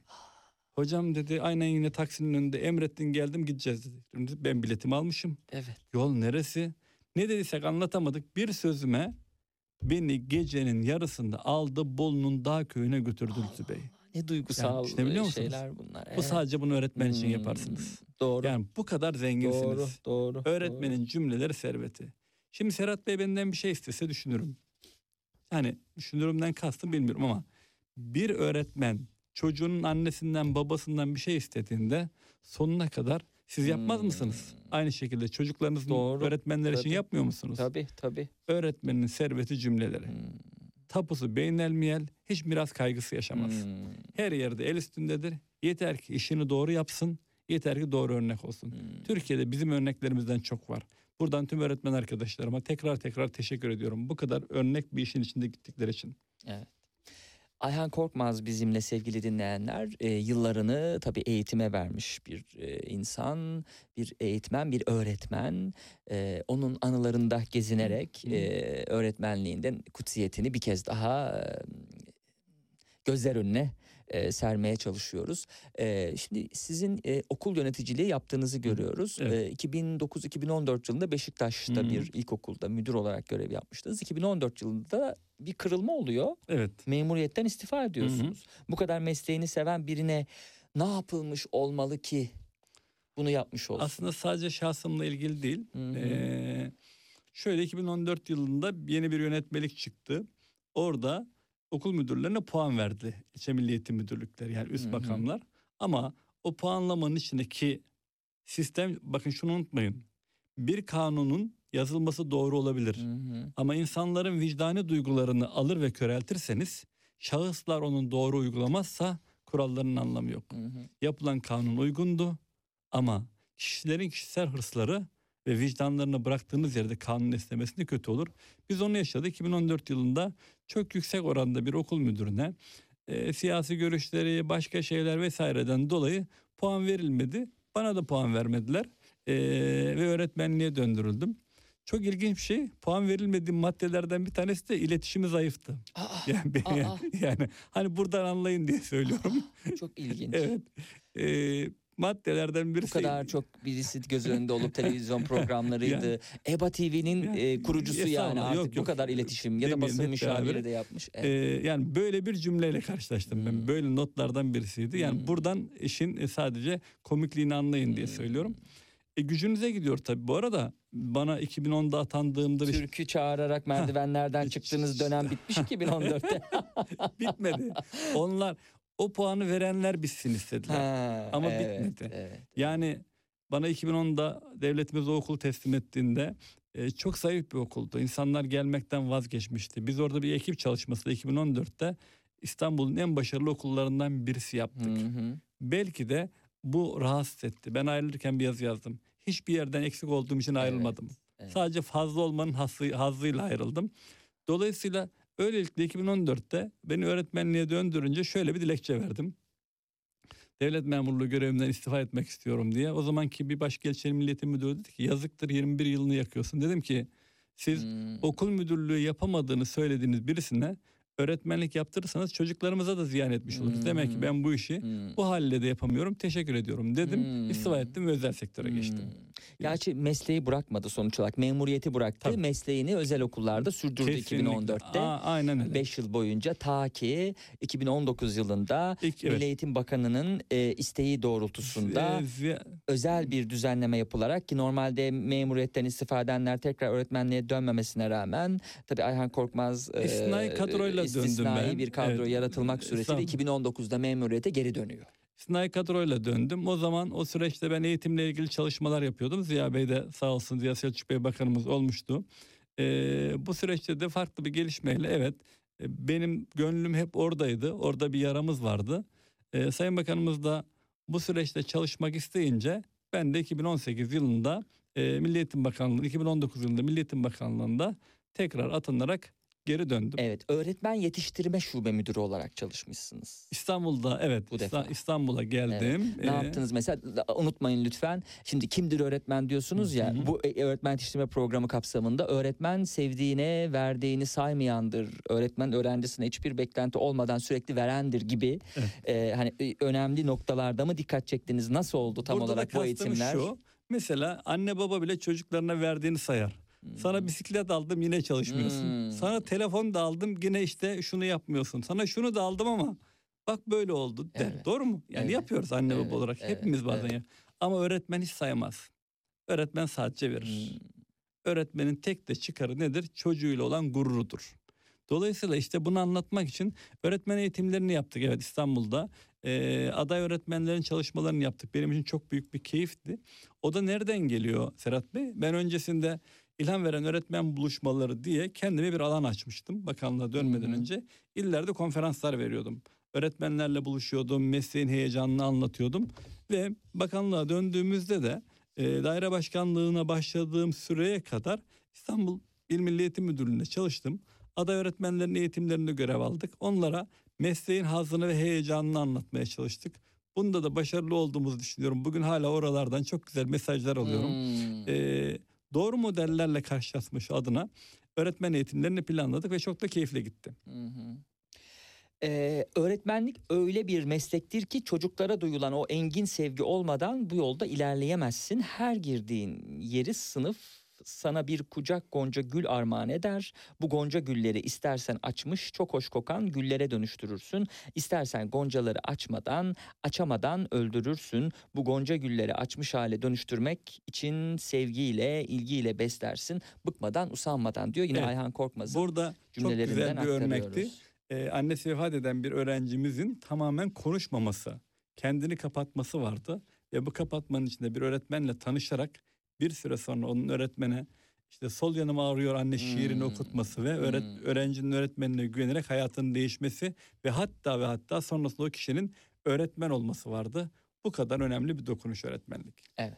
Hocam dedi aynen yine taksinin önünde emrettin geldim gideceğiz dedi. Ben biletimi almışım. Evet. Yol neresi? Ne dediysek anlatamadık. Bir sözüme beni gecenin yarısında aldı Bolu'nun dağ köyüne götürdü Lütfü Bey. Ne duygusal düşünebiliyor musunuz? şeyler bunlar. Bu evet. sadece bunu öğretmen için Hmm, yaparsınız. Doğru. Yani bu kadar zenginsiniz. doğru, doğru. Öğretmenin cümleleri serveti. Şimdi Serhat Bey benden bir şey istese düşünürüm. Yani düşünürümden kastım bilmiyorum ama bir öğretmen çocuğunun annesinden babasından bir şey istediğinde sonuna kadar siz yapmaz Hmm. mısınız? Aynı şekilde çocuklarınızın Doğru, öğretmenler için tabii. yapmıyor musunuz? Tabii, tabii. Öğretmenin serveti cümleleri. Hmm, Tapusu beynelmiyel hiç miras kaygısı yaşamaz. hmm. Her yerde el üstündedir. Yeter ki işini doğru yapsın. Yeter ki doğru örnek olsun. Hmm. Türkiye'de bizim örneklerimizden çok var. Buradan tüm öğretmen arkadaşlarıma tekrar tekrar teşekkür ediyorum. Bu kadar örnek bir işin içinde gittikleri için. Evet. Ayhan Korkmaz bizimle sevgili dinleyenler e, yıllarını tabii eğitime vermiş bir e, insan, bir eğitmen, bir öğretmen. E, onun anılarında gezinerek e, öğretmenliğinden kutsiyetini bir kez daha e, gözler önüne e, sermeye çalışıyoruz. E, şimdi sizin e, okul yöneticiliği yaptığınızı görüyoruz. evet. E, 2009-2014 yılında Beşiktaş'ta Hı. bir ilkokulda müdür olarak görev yapmıştınız. 2014 yılında bir kırılma oluyor. Evet. Memuriyetten istifa ediyorsunuz. Bu kadar mesleğini seven birine ne yapılmış olmalı ki bunu yapmış olsun? Aslında sadece şahsımla ilgili değil. Hı hı. Ee, şöyle 2014 yılında yeni bir yönetmelik çıktı. Orada okul müdürlerine puan verdi. İlçe Milli Eğitim Müdürlükleri yani üst Hı hı. makamlar. Ama o puanlamanın içindeki sistem bakın şunu unutmayın. Bir kanunun yazılması doğru olabilir. Hı hı. Ama insanların vicdani duygularını alır ve köreltirseniz şahıslar onun doğru uygulamazsa kuralların anlamı yok. Hı hı. Yapılan kanun uygundu ama kişilerin kişisel hırsları ve vicdanlarını bıraktığınız yerde kanun esnemesinde kötü olur. Biz onu yaşadık. 2014 yılında çok yüksek oranda bir okul müdürüne e, siyasi görüşleri, başka şeyler vesaireden dolayı puan verilmedi. Bana da puan vermediler E, ve öğretmenliğe döndürüldüm. Çok ilginç bir şey. Puan verilmediğim maddelerden bir tanesi de iletişimi zayıftı. Aa, Yani, Aa. yani hani buradan anlayın diye söylüyorum. çok ilginç. evet. E, maddelerden Bu birisi. kadar çok birisi göz önünde olup televizyon programlarıydı. EBA TV'nin Yani, e, kurucusu yani estağfurullah, artık yok, bu kadar iletişim ya da basın müşaviri de yapmış. Ee, Evet. yani böyle bir cümleyle karşılaştım Hmm. ben. Böyle notlardan birisiydi. Yani Hmm. buradan işin e, sadece komikliğini anlayın diye Hmm. söylüyorum. E, gücünüze gidiyor tabii. Bu arada bana 2010'da atandığımda Türkü çağırarak merdivenlerden çıktığınız dönem bitmiş 2014'te. bitmedi. Onlar o puanı verenler bitsin istediler. Ha, Ama evet, bitmedi. Evet. Yani bana 2010'da devletimiz o okulu teslim ettiğinde e, çok zayıf bir okuldu. İnsanlar gelmekten vazgeçmişti. Biz orada bir ekip çalışması 2014'te İstanbul'un en başarılı okullarından birisi yaptık. Hı hı. Belki de bu rahatsız etti. Ben ayrılırken bir yazı yazdım. Hiçbir yerden eksik olduğum için ayrılmadım. evet. Sadece fazla olmanın hazzı, hazzıyla ayrıldım. Dolayısıyla öylelikle 2014'te beni öğretmenliğe döndürünce şöyle bir dilekçe verdim. Devlet memurluğu görevimden istifa etmek istiyorum diye. O zamanki bir başgelçinin milliyetin müdürü dedi ki yazıktır 21 yılını yakıyorsun. Dedim ki siz Hmm. okul müdürlüğü yapamadığını söylediğiniz birisine öğretmenlik yaptırırsanız çocuklarımıza da ziyan etmiş oluruz. Demek ki Hmm. ben bu işi Hmm. bu halle de yapamıyorum. Teşekkür ediyorum dedim. Hmm. İstifa ettim ve özel sektöre geçtim. Hmm. Gerçi mesleği bırakmadı sonuç olarak. Memuriyeti bıraktı. Tabii. Mesleğini özel okullarda sürdürdü Kesinlikle. 2014'te. Aa, aynen öyle. 5 yıl boyunca ta ki 2019 yılında İlk, evet. Milli Eğitim Bakanı'nın e, isteği doğrultusunda ziya- özel bir düzenleme yapılarak ki normalde memuriyetten istifa edenler tekrar öğretmenliğe dönmemesine rağmen tabii Ayhan Korkmaz e, İstisnai kadroyla istisnai bir kadro Evet. yaratılmak suretiyle Estağfurullah. 2019'da memuriyete geri dönüyor. Sınai kadroyla döndüm. O zaman o süreçte ben eğitimle ilgili çalışmalar yapıyordum. Ziya Bey de sağ olsun Ziya Selçuk Bey bakanımız olmuştu. Ee, bu süreçte de farklı bir gelişmeyle evet e, benim gönlüm hep oradaydı. Orada bir yaramız vardı. Ee, Sayın Bakanımız da bu süreçte çalışmak isteyince ben de 2018 yılında e, Milli Eğitim Bakanlığı, 2019 yılında Milli Eğitim Bakanlığı'nda tekrar atanarak geri döndüm. Evet, öğretmen yetiştirme şube müdürü olarak çalışmışsınız. İstanbul'da evet Bu defa. İsta- İstanbul'a geldim. Ne Ee, yaptınız mesela unutmayın lütfen. Şimdi kimdir öğretmen diyorsunuz ya. Hı hı. Bu e, öğretmen yetiştirme programı kapsamında öğretmen sevdiğine verdiğini saymayandır. Öğretmen öğrencisine hiçbir beklenti olmadan sürekli verendir gibi. Evet. e, hani e, önemli noktalarda mı dikkat çektiniz? Nasıl oldu tam Burada da olarak bu kastım eğitimler? Şu, mesela anne baba bile çocuklarına verdiğini sayar. Sana bisiklet aldım yine çalışmıyorsun. Hmm. Sana telefon da aldım yine işte şunu yapmıyorsun. Sana şunu da aldım ama bak böyle oldu. Evet. Doğru mu? Yani Evet. yapıyoruz anne Evet, baba olarak. evet, Hepimiz bazen evet. ya. Ama öğretmen hiç saymaz. Öğretmen sadece verir. Hmm. Öğretmenin tek de çıkarı nedir? Çocuğuyla olan gururudur. Dolayısıyla işte bunu anlatmak için öğretmen eğitimlerini yaptık evet İstanbul'da. Ee, aday öğretmenlerin çalışmalarını yaptık. Benim için çok büyük bir keyifti. O da nereden geliyor Serhat Bey? Ben öncesinde ilham veren öğretmen buluşmaları diye kendime bir alan açmıştım. Bakanlığa dönmeden Hı hı. önce illerde konferanslar veriyordum. Öğretmenlerle buluşuyordum, mesleğin heyecanını anlatıyordum. Ve bakanlığa döndüğümüzde de e, daire başkanlığına başladığım süreye kadar İstanbul İl Milli Eğitim Müdürlüğü'nde çalıştım. Aday öğretmenlerin eğitimlerinde görev aldık. Onlara mesleğin hazını ve heyecanını anlatmaya çalıştık. Bunda da başarılı olduğumuzu düşünüyorum. Bugün hala oralardan çok güzel mesajlar alıyorum. Hmm. Ee, doğru modellerle karşılaşmış adına öğretmen eğitimlerini planladık ve çok da keyifle gitti. Ee, öğretmenlik öyle bir meslektir ki çocuklara duyulan o engin sevgi olmadan bu yolda ilerleyemezsin. Her girdiğin yeri sınıf sana bir kucak gonca gül armağan eder. Bu gonca gülleri istersen açmış çok hoş kokan güllere dönüştürürsün. İstersen goncaları açmadan açamadan öldürürsün. Bu gonca gülleri açmış hale dönüştürmek için sevgiyle ilgiyle beslersin. Bıkmadan usanmadan diyor yine Evet. Ayhan Korkmaz'ın Burada çok güzel bir örnekti. Ee, annesi vefat eden bir öğrencimizin tamamen konuşmaması, kendini kapatması vardı. Ve bu kapatmanın içinde bir öğretmenle tanışarak bir süre sonra onun öğretmene işte sol yanım ağrıyor anne şiirini Hmm. okutması ve öğret, Hmm. öğrencinin öğretmenine güvenerek hayatının değişmesi ve hatta ve hatta sonrasında o kişinin öğretmen olması vardı. Bu kadar önemli bir dokunuş öğretmenlik. Evet.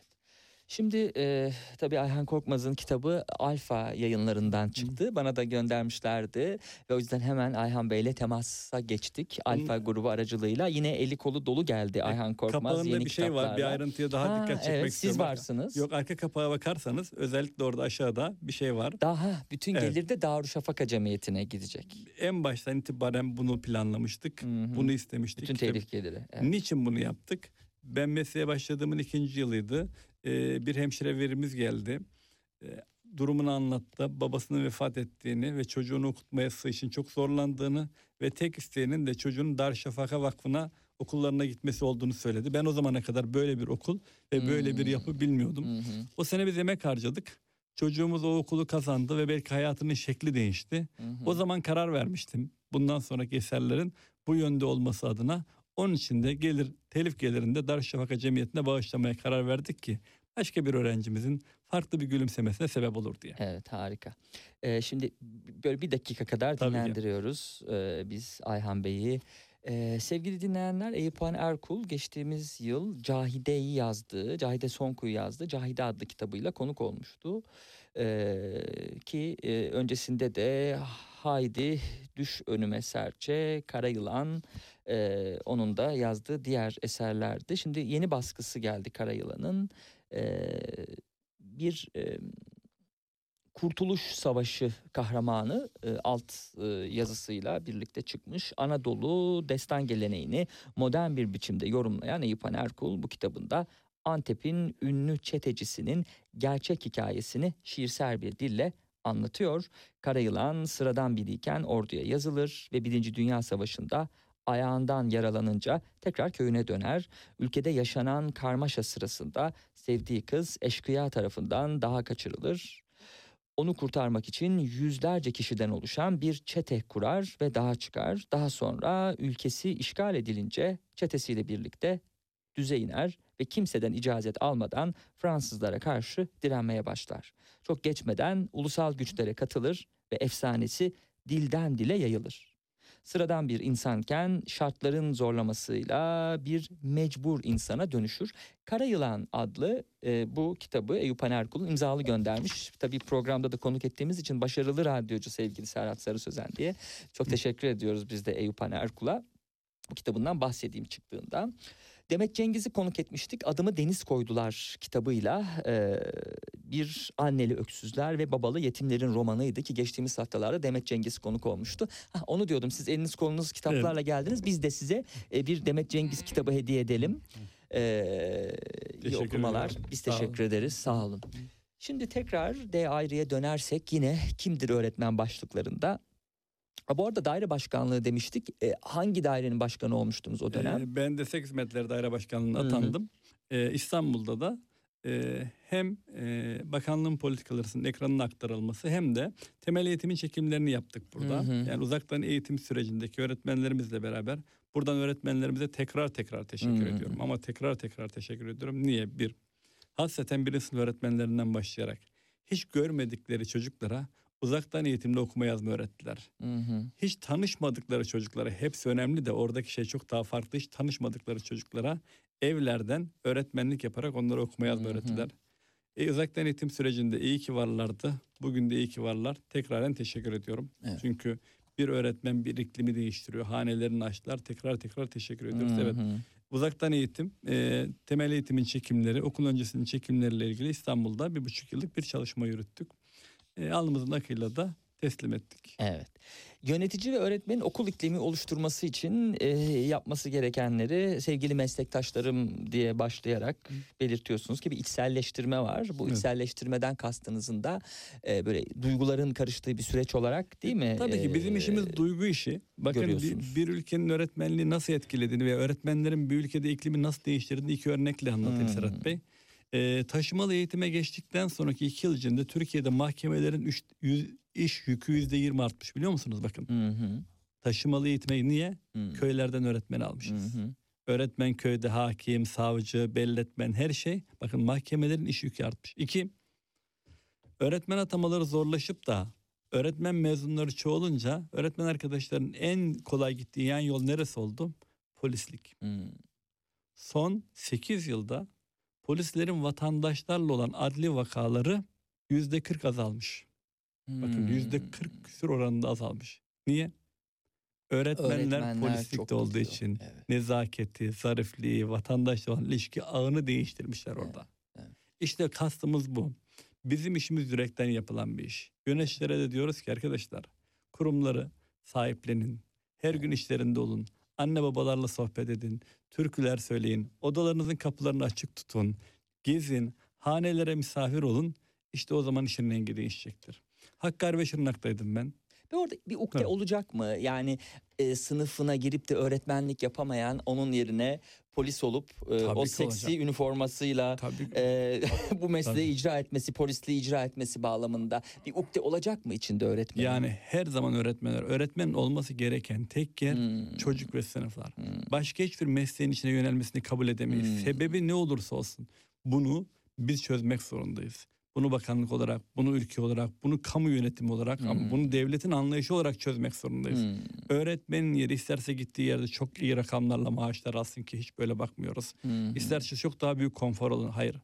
Şimdi e, tabii Ayhan Korkmaz'ın kitabı Alfa yayınlarından çıktı. Bana da göndermişlerdi ve o yüzden hemen Ayhan Bey'le temasa geçtik. Alfa grubu aracılığıyla. Yine eli kolu dolu geldi Ayhan Korkmaz Kapağında yeni bir şey var. Bir kitaplarla. ayrıntıya daha Ha, dikkat çekmek evet, istiyorum. Siz varsınız. Yok arka kapağa bakarsanız özellikle orada aşağıda bir şey var. Daha bütün Evet. gelir de Darüşşafaka Cemiyeti'ne gidecek. En baştan itibaren bunu planlamıştık. Hı hı. Bunu istemiştik. Bütün telif geliri. Evet. Niçin bunu yaptık? Ben mesleğe başladığımın ikinci yılıydı. Ee, bir hemşire verimiz geldi. Ee, durumunu anlattı. Babasının vefat ettiğini ve çocuğunu okutması için çok zorlandığını ve tek isteğinin de çocuğun Darüşşafaka Vakfı'na okullarına gitmesi olduğunu söyledi. Ben o zamana kadar böyle bir okul ve böyle bir Hmm. yapı bilmiyordum. Hı hı, O sene biz emek harcadık. Çocuğumuz o okulu kazandı ve belki hayatının şekli değişti. hı. O zaman karar vermiştim. Bundan sonraki eserlerin bu yönde olması adına. Onun için de gelir telif gelirinde Darüşşafaka Cemiyeti'ne bağışlamaya karar verdik ki başka bir öğrencimizin farklı bir gülümsemesine sebep olur diye. Evet harika. Ee, şimdi böyle bir dakika kadar Tabii dinlendiriyoruz ee, biz Ayhan Bey'i. Ee, sevgili dinleyenler Eyüphan Erkul geçtiğimiz yıl Cahide'yi yazdığı, Cahide Sonku'yu yazdığı Cahide adlı kitabıyla konuk olmuştu. Ee, ki e, öncesinde de Haydi, Düş Önüme Serçe, Kara Yılan e, onun da yazdığı diğer eserlerdi. Şimdi yeni baskısı geldi Kara Yılan'ın. Ee, bir e, Kurtuluş Savaşı kahramanı e, alt e, yazısıyla birlikte çıkmış Anadolu destan geleneğini modern bir biçimde yorumlayan Eyüphan Erkul bu kitabında Antep'in ünlü çetecisinin gerçek hikayesini şiirsel bir dille anlatıyor. Karayılan sıradan biriyken orduya yazılır ve Birinci Dünya Savaşı'nda ayağından yaralanınca tekrar köyüne döner. Ülkede yaşanan karmaşa sırasında sevdiği kız eşkıya tarafından daha kaçırılır. Onu kurtarmak için yüzlerce kişiden oluşan bir çete kurar ve dağa çıkar. Daha sonra ülkesi işgal edilince çetesiyle birlikte düze iner ve kimseden icazet almadan Fransızlara karşı direnmeye başlar. Çok geçmeden ulusal güçlere katılır ve efsanesi dilden dile yayılır. Sıradan bir insanken şartların zorlamasıyla bir mecbur insana dönüşür. Kara Yılan adlı e, bu kitabı Eyüp Erkul'un imzalı göndermiş. Tabii programda da konuk ettiğimiz için başarılı radyocu sevgili Serhat Sarı Sözen diye. Çok teşekkür ediyoruz biz de Eyüp Erkul'a. Bu kitabından bahsedeyim çıktığında. Demet Cengiz'i konuk etmiştik. Adımı Deniz Koydular kitabıyla e, bir anneli öksüzler ve babalı yetimlerin romanıydı ki geçtiğimiz haftalarda Demet Cengiz konuk olmuştu. Hah, onu diyordum siz eliniz kolunuz kitaplarla geldiniz. Biz de size e, bir Demet Cengiz kitabı hediye edelim. E, iyi okumalar. ediyorum. Biz Sağ teşekkür ederiz. Sağ olun. Şimdi tekrar D ayrıya dönersek yine kimdir öğretmen başlıklarında. Bu arada daire başkanlığı demiştik. E, hangi dairenin başkanı olmuştunuz o dönem? Ee, ben Destek Hizmetleri Daire Başkanlığı'na atandım. Ee, İstanbul'da da e, hem e, bakanlığın politikalarının ekranına aktarılması hem de temel eğitimin çekimlerini yaptık burada. Hı hı. Yani uzaktan eğitim sürecindeki öğretmenlerimizle beraber buradan öğretmenlerimize tekrar tekrar teşekkür Hı hı. ediyorum. Ama tekrar tekrar teşekkür ediyorum. Niye? Bir, hasreten birinci sınıf öğretmenlerinden başlayarak hiç görmedikleri çocuklara uzaktan eğitimle okuma yazma öğrettiler Hı hı. hiç tanışmadıkları çocuklara hepsi önemli de oradaki şey çok daha farklı. Hiç tanışmadıkları çocuklara evlerden öğretmenlik yaparak onlara okuma yazma Hı hı. öğrettiler. E, uzaktan eğitim sürecinde iyi ki varlardı. Bugün de iyi ki varlar. Tekraren teşekkür ediyorum. Evet. Çünkü bir öğretmen bir iklimi değiştiriyor. Hanelerini açtılar. Tekrar tekrar teşekkür ediyoruz. Hı Evet. hı. Uzaktan eğitim, e, temel eğitimin çekimleri, okul öncesinin çekimleriyle ilgili İstanbul'da bir buçuk yıllık bir çalışma yürüttük. E, alnımızın akıyla da teslim ettik. Evet. Yönetici ve öğretmenin okul iklimi oluşturması için e, yapması gerekenleri sevgili meslektaşlarım diye başlayarak belirtiyorsunuz ki bir içselleştirme var. Bu Evet. içselleştirmeden kastınızın da e, böyle duyguların karıştığı bir süreç olarak değil mi? Tabii ki bizim E, işimiz duygu işi. Bakın bir, bir ülkenin öğretmenliği nasıl etkilediğini ve öğretmenlerin bir ülkede iklimi nasıl değiştirdiğini iki örnekle anlatayım Hmm. Serhat Bey. Ee, taşımalı eğitime geçtikten sonraki iki yıl içinde Türkiye'de mahkemelerin üç, yüz, iş yükü yüzde yirmi artmış biliyor musunuz bakın. Hı hı. Taşımalı eğitime niye? Hı. Köylerden öğretmen Hı almışız. hı. Öğretmen köyde hakim, savcı, belletmen her şey. Bakın mahkemelerin iş yükü artmış. İki, Öğretmen atamaları zorlaşıp da öğretmen mezunları çoğalınca öğretmen arkadaşların en kolay gittiği yan yol neresi oldu? Polislik. Hmm. Son 8 yılda polislerin vatandaşlarla olan adli vakaları yüzde 40 azalmış. Bakın Hmm. yüzde 40 küsur oranında azalmış. Niye? Öğretmenler, Öğretmenler polislikte olduğu gidiyor. için Evet. nezaketi, zarifliği, vatandaşla olan ilişki ağını değiştirmişler orada. evet. İşte kastımız bu. Bizim işimiz yürekten yapılan bir iş. Yöneticilere de diyoruz ki arkadaşlar kurumları sahiplenin. Her gün işlerinde olun. Anne babalarla sohbet edin. Türküler söyleyin. Odalarınızın kapılarını açık tutun. Gezin. Hanelere misafir olun. İşte o zaman işin rengi değişecektir. Hakkari ve Şırnak'taydım ben. Ve orada bir ukde Evet. olacak mı? Yani e, sınıfına girip de öğretmenlik yapamayan onun yerine polis olup e, o seksi olacak. üniformasıyla Tabii e, bu mesleği Tabii. icra etmesi, polisliği icra etmesi bağlamında bir ukde olacak mı içinde öğretmenin? Yani her zaman öğretmenler, öğretmenin olması gereken tek yer Hmm. çocuk ve sınıflar. Hmm. Başka hiçbir mesleğin içine yönelmesini kabul edemeyiz. Hmm. Sebebi ne olursa olsun bunu biz çözmek zorundayız. Bunu bakanlık olarak, bunu ülke olarak, bunu kamu yönetimi olarak ama Hmm. bunu devletin anlayışı olarak çözmek zorundayız. Hmm. Öğretmenin yeri isterse gittiği yerde çok iyi rakamlarla maaşlar alsın ki hiç böyle bakmıyoruz. Hmm. İsterse çok daha büyük konfor alın. Hayır.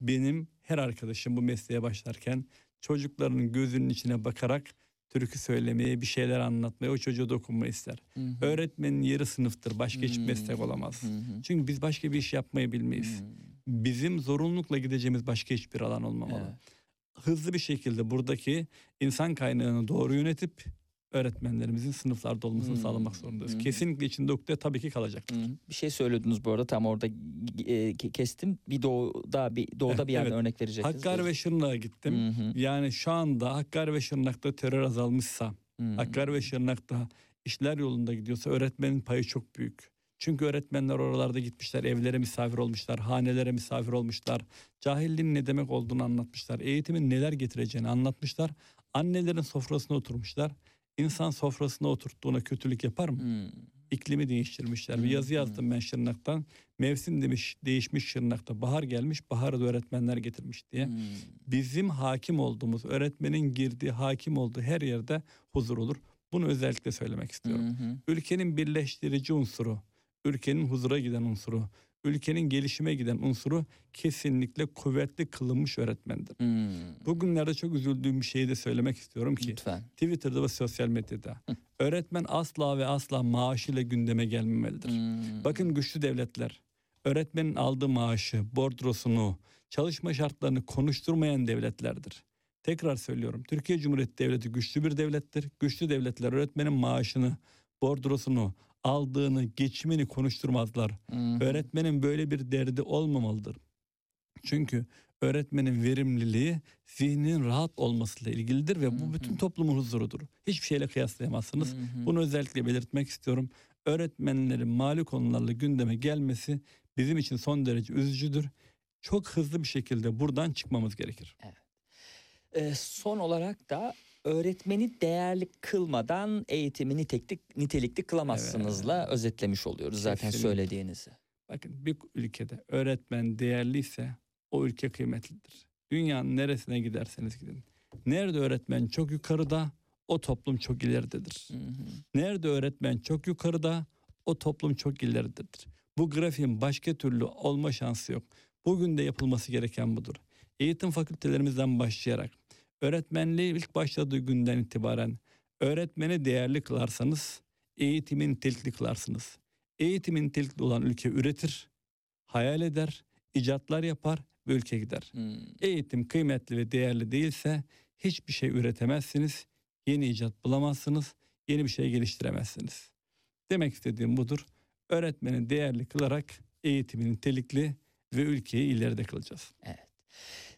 Benim her arkadaşım bu mesleğe başlarken çocuklarının gözünün içine bakarak türkü söylemeye, bir şeyler anlatmaya, o çocuğa dokunmayı ister. Hı hı. Öğretmenin yeri sınıftır. Başka hiçbir Hmm. meslek olamaz. Hı hı. Çünkü biz başka bir iş yapmayı bilmeyiz. Hmm. Bizim zorunlulukla gideceğimiz başka hiçbir alan olmamalı. Evet. Hızlı bir şekilde buradaki insan kaynağını doğru yönetip öğretmenlerimizin sınıflarda olmasını Hmm. sağlamak zorundayız. Hmm. Kesinlikle içinde ukde tabii ki kalacak. Hı hı. Bir şey söylüyordunuz bu arada tam orada e, ke- kestim. Bir doğuda bir doğuda bir yerden Evet. örnek verecektiniz. Hakkari ve Şırnak'a gittim. Hı. Yani şu anda Hakkari ve Şırnak'ta terör azalmışsa, hı. Hakkari ve Şırnak'ta işler yolunda gidiyorsa öğretmenin payı çok büyük. Çünkü öğretmenler oralarda gitmişler, evlere misafir olmuşlar, hanelere misafir olmuşlar. Cahilliğin ne demek olduğunu anlatmışlar. Eğitimin neler getireceğini anlatmışlar. Annelerin sofrasına oturmuşlar. İnsan sofrasına oturttuğuna kötülük yapar mı? Hı. İklimi değiştirmişler. Bir Hmm, yazı yazdım ben Şırnak'tan. Mevsim demiş değişmiş Şırnak'ta. Bahar gelmiş, baharı da öğretmenler getirmiş diye Hı. bizim hakim olduğumuz, öğretmenin girdiği, hakim olduğu her yerde huzur olur. Bunu özellikle söylemek istiyorum. Hı hı. Ülkenin birleştirici unsuru, ülkenin huzura giden unsuru, ülkenin gelişime giden unsuru kesinlikle kuvvetli kılınmış öğretmendir. Hı. Bugünlerde çok üzüldüğüm bir şeyi de söylemek istiyorum ki Lütfen. Twitter'da ve sosyal medyada öğretmen asla ve asla maaşıyla gündeme gelmemelidir. Hı. Bakın güçlü devletler öğretmenin aldığı maaşı, bordrosunu, çalışma şartlarını konuşturmayan devletlerdir. Tekrar söylüyorum. Türkiye Cumhuriyeti Devleti güçlü bir devlettir. Güçlü devletler öğretmenin maaşını, bordrosunu, aldığını, geçimini konuşturmazlar. Hı. Öğretmenin böyle bir derdi olmamalıdır. Çünkü öğretmenin verimliliği zihninin rahat olmasıyla ilgilidir ve bu bütün toplumun huzurudur. Hiçbir şeyle kıyaslayamazsınız. Bunu özellikle belirtmek istiyorum. Öğretmenlerin mali konularla gündeme gelmesi bizim için son derece üzücüdür. Çok hızlı bir şekilde buradan çıkmamız gerekir. Ee, son olarak da öğretmeni değerli kılmadan eğitimi nitelikli, nitelikli kılamazsınızla özetlemiş oluyoruz zaten Kesinlikle. söylediğinizi. Bakın bir ülkede öğretmen değerliyse o ülke kıymetlidir. Dünyanın neresine giderseniz gidin. Nerede öğretmen çok yukarıda o toplum çok ileridedir. Hı hı. Nerede öğretmen çok yukarıda o toplum çok ileridedir. Bu grafiğin başka türlü olma şansı yok. Bugün de yapılması gereken budur. Eğitim fakültelerimizden başlayarak öğretmenliği ilk başladığı günden itibaren öğretmeni değerli kılarsanız eğitimin nitelikli kılarsınız. Eğitimin nitelikli olan ülke üretir, hayal eder, icatlar yapar ve ülke gider. Hı. Eğitim kıymetli ve değerli değilse hiçbir şey üretemezsiniz, yeni icat bulamazsınız, yeni bir şey geliştiremezsiniz. Demek istediğim budur. Öğretmeni değerli kılarak eğitimin nitelikli ve ülkeyi ileride kılacağız.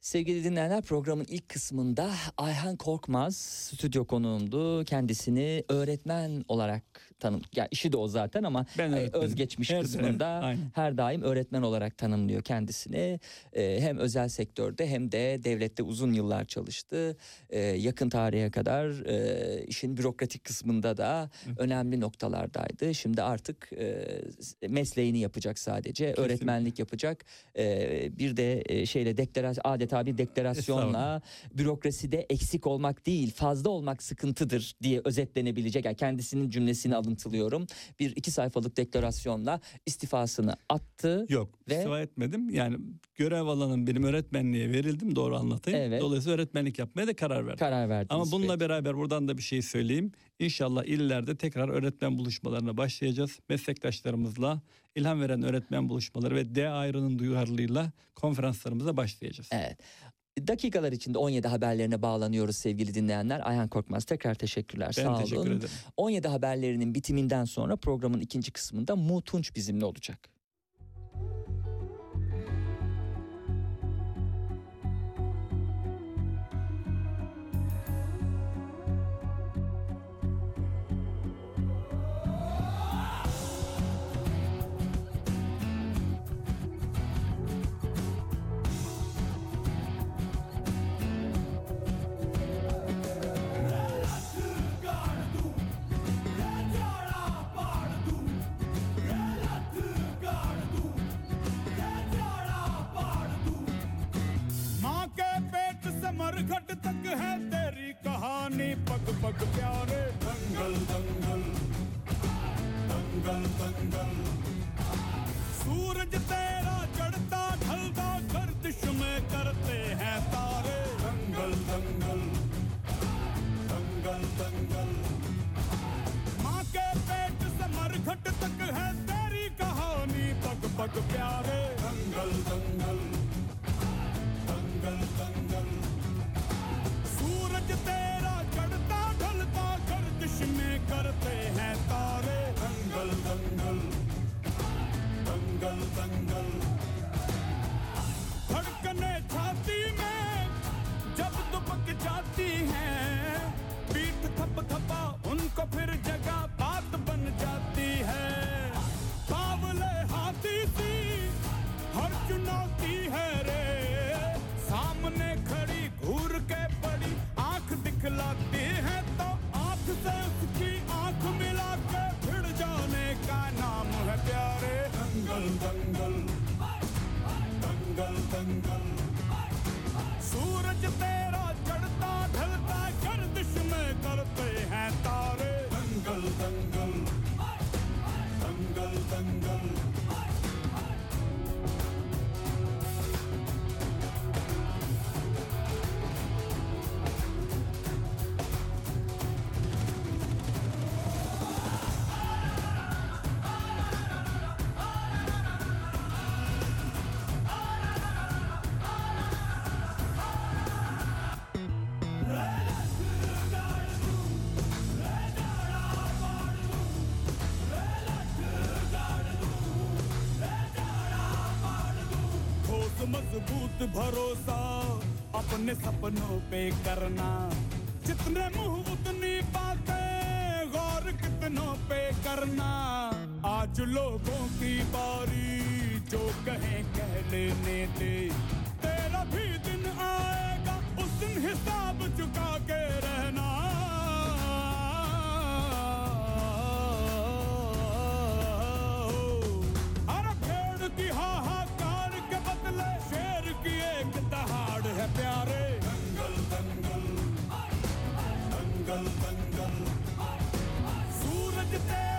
Sevgili dinleyenler programın ilk kısmında Ayhan Korkmaz stüdyo konuğumdu. Kendisini öğretmen olarak tanım. Ya işi de o zaten ama Ben e, özgeçmiş Her kısmında aynen. her daim öğretmen olarak tanımlıyor kendisini. E, hem özel sektörde hem de devlette uzun yıllar çalıştı. E, yakın tarihe kadar e, işin bürokratik kısmında da önemli noktalardaydı. Şimdi artık e, mesleğini yapacak sadece. Öğretmenlik yapacak. E, bir de e, şeyle deklarasyon adeta bir deklarasyonla bürokraside eksik olmak değil fazla olmak sıkıntıdır diye özetlenebilecek. Yani kendisinin cümlesini alıntılıyorum. Bir iki sayfalık deklarasyonla istifasını attı. Yok Ve- istifa etmedim. Yani görev alanım benim öğretmenliğe verildim doğru anlatayım. Evet. Dolayısıyla öğretmenlik yapmaya da karar verdim. Karar verdiniz. Ama bununla peki. beraber buradan da bir şey söyleyeyim. İnşallah illerde tekrar öğretmen buluşmalarına başlayacağız. Meslektaşlarımızla ilham veren öğretmen buluşmaları ve D ayrının duyarlılığıyla konferanslarımıza başlayacağız. Evet. Dakikalar içinde 17 haberlerine bağlanıyoruz sevgili dinleyenler. Ayhan Korkmaz tekrar teşekkürler. Ben Sağ teşekkür olun. ederim. 17 haberlerinin bitiminden sonra programın ikinci kısmında Mutunç bizimle olacak. मरघट तक है तेरी कहानी। पग पग प्यारे दंगल दंगल। दंगल दंगल। सूरज तेरा चढ़ता, ढलता, गर्दिश में करते हैं तारे। दंगल दंगल। दंगल दंगल। माँ के पेट से मरघट तक है तेरी कहानी। पग पग प्यारे दंगल दंगल। दंगल दंगल। तेरा चढ़ता ढलता गर्दिश में करते हैं तारे। दंगल दंगल दंगल दंगल। धड़कने छाती में जब दुबक जाती हैं पीठ थप थपा, उनको फिर दंगल दंगल सूरज तेरा चढ़ता, ढलता गर्दिश में करते हैं तारे। दंगल दंगल दंगल दंगल ठोस पे करना। जितने मुँह उतनी बातें गौर कितनों पे करना। आज लोगों की बारी, जो कहें कह लेने दे। तेरा भी दिन आएगा, उस दिन हिसाब चुका के दंगल दंगल सूरज तेरा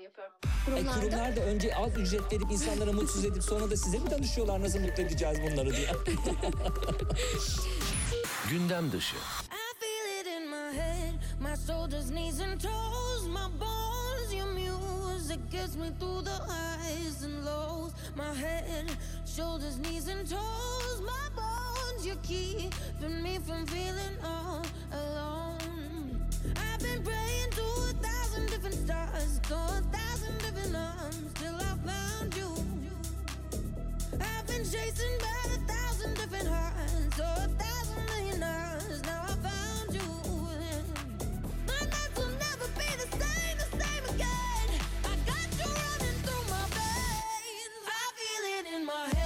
Kurumlarda... E kurumlar da önce az ücret verip insanlara mutsuz edip sonra da size mi danışıyorlar nasıl mutlu edeceğiz bunları diye. Gündem dışı. Shoulders, knees and toes, my bones, you're keeping me from feeling all alone. I've been praying to different stars, to a thousand different arms, till I found you. I've been chasing by a thousand different hearts, to a thousand million hours. Now I found you. My nights will never be the same, the same again. I got you running through my veins. I feel it in my head,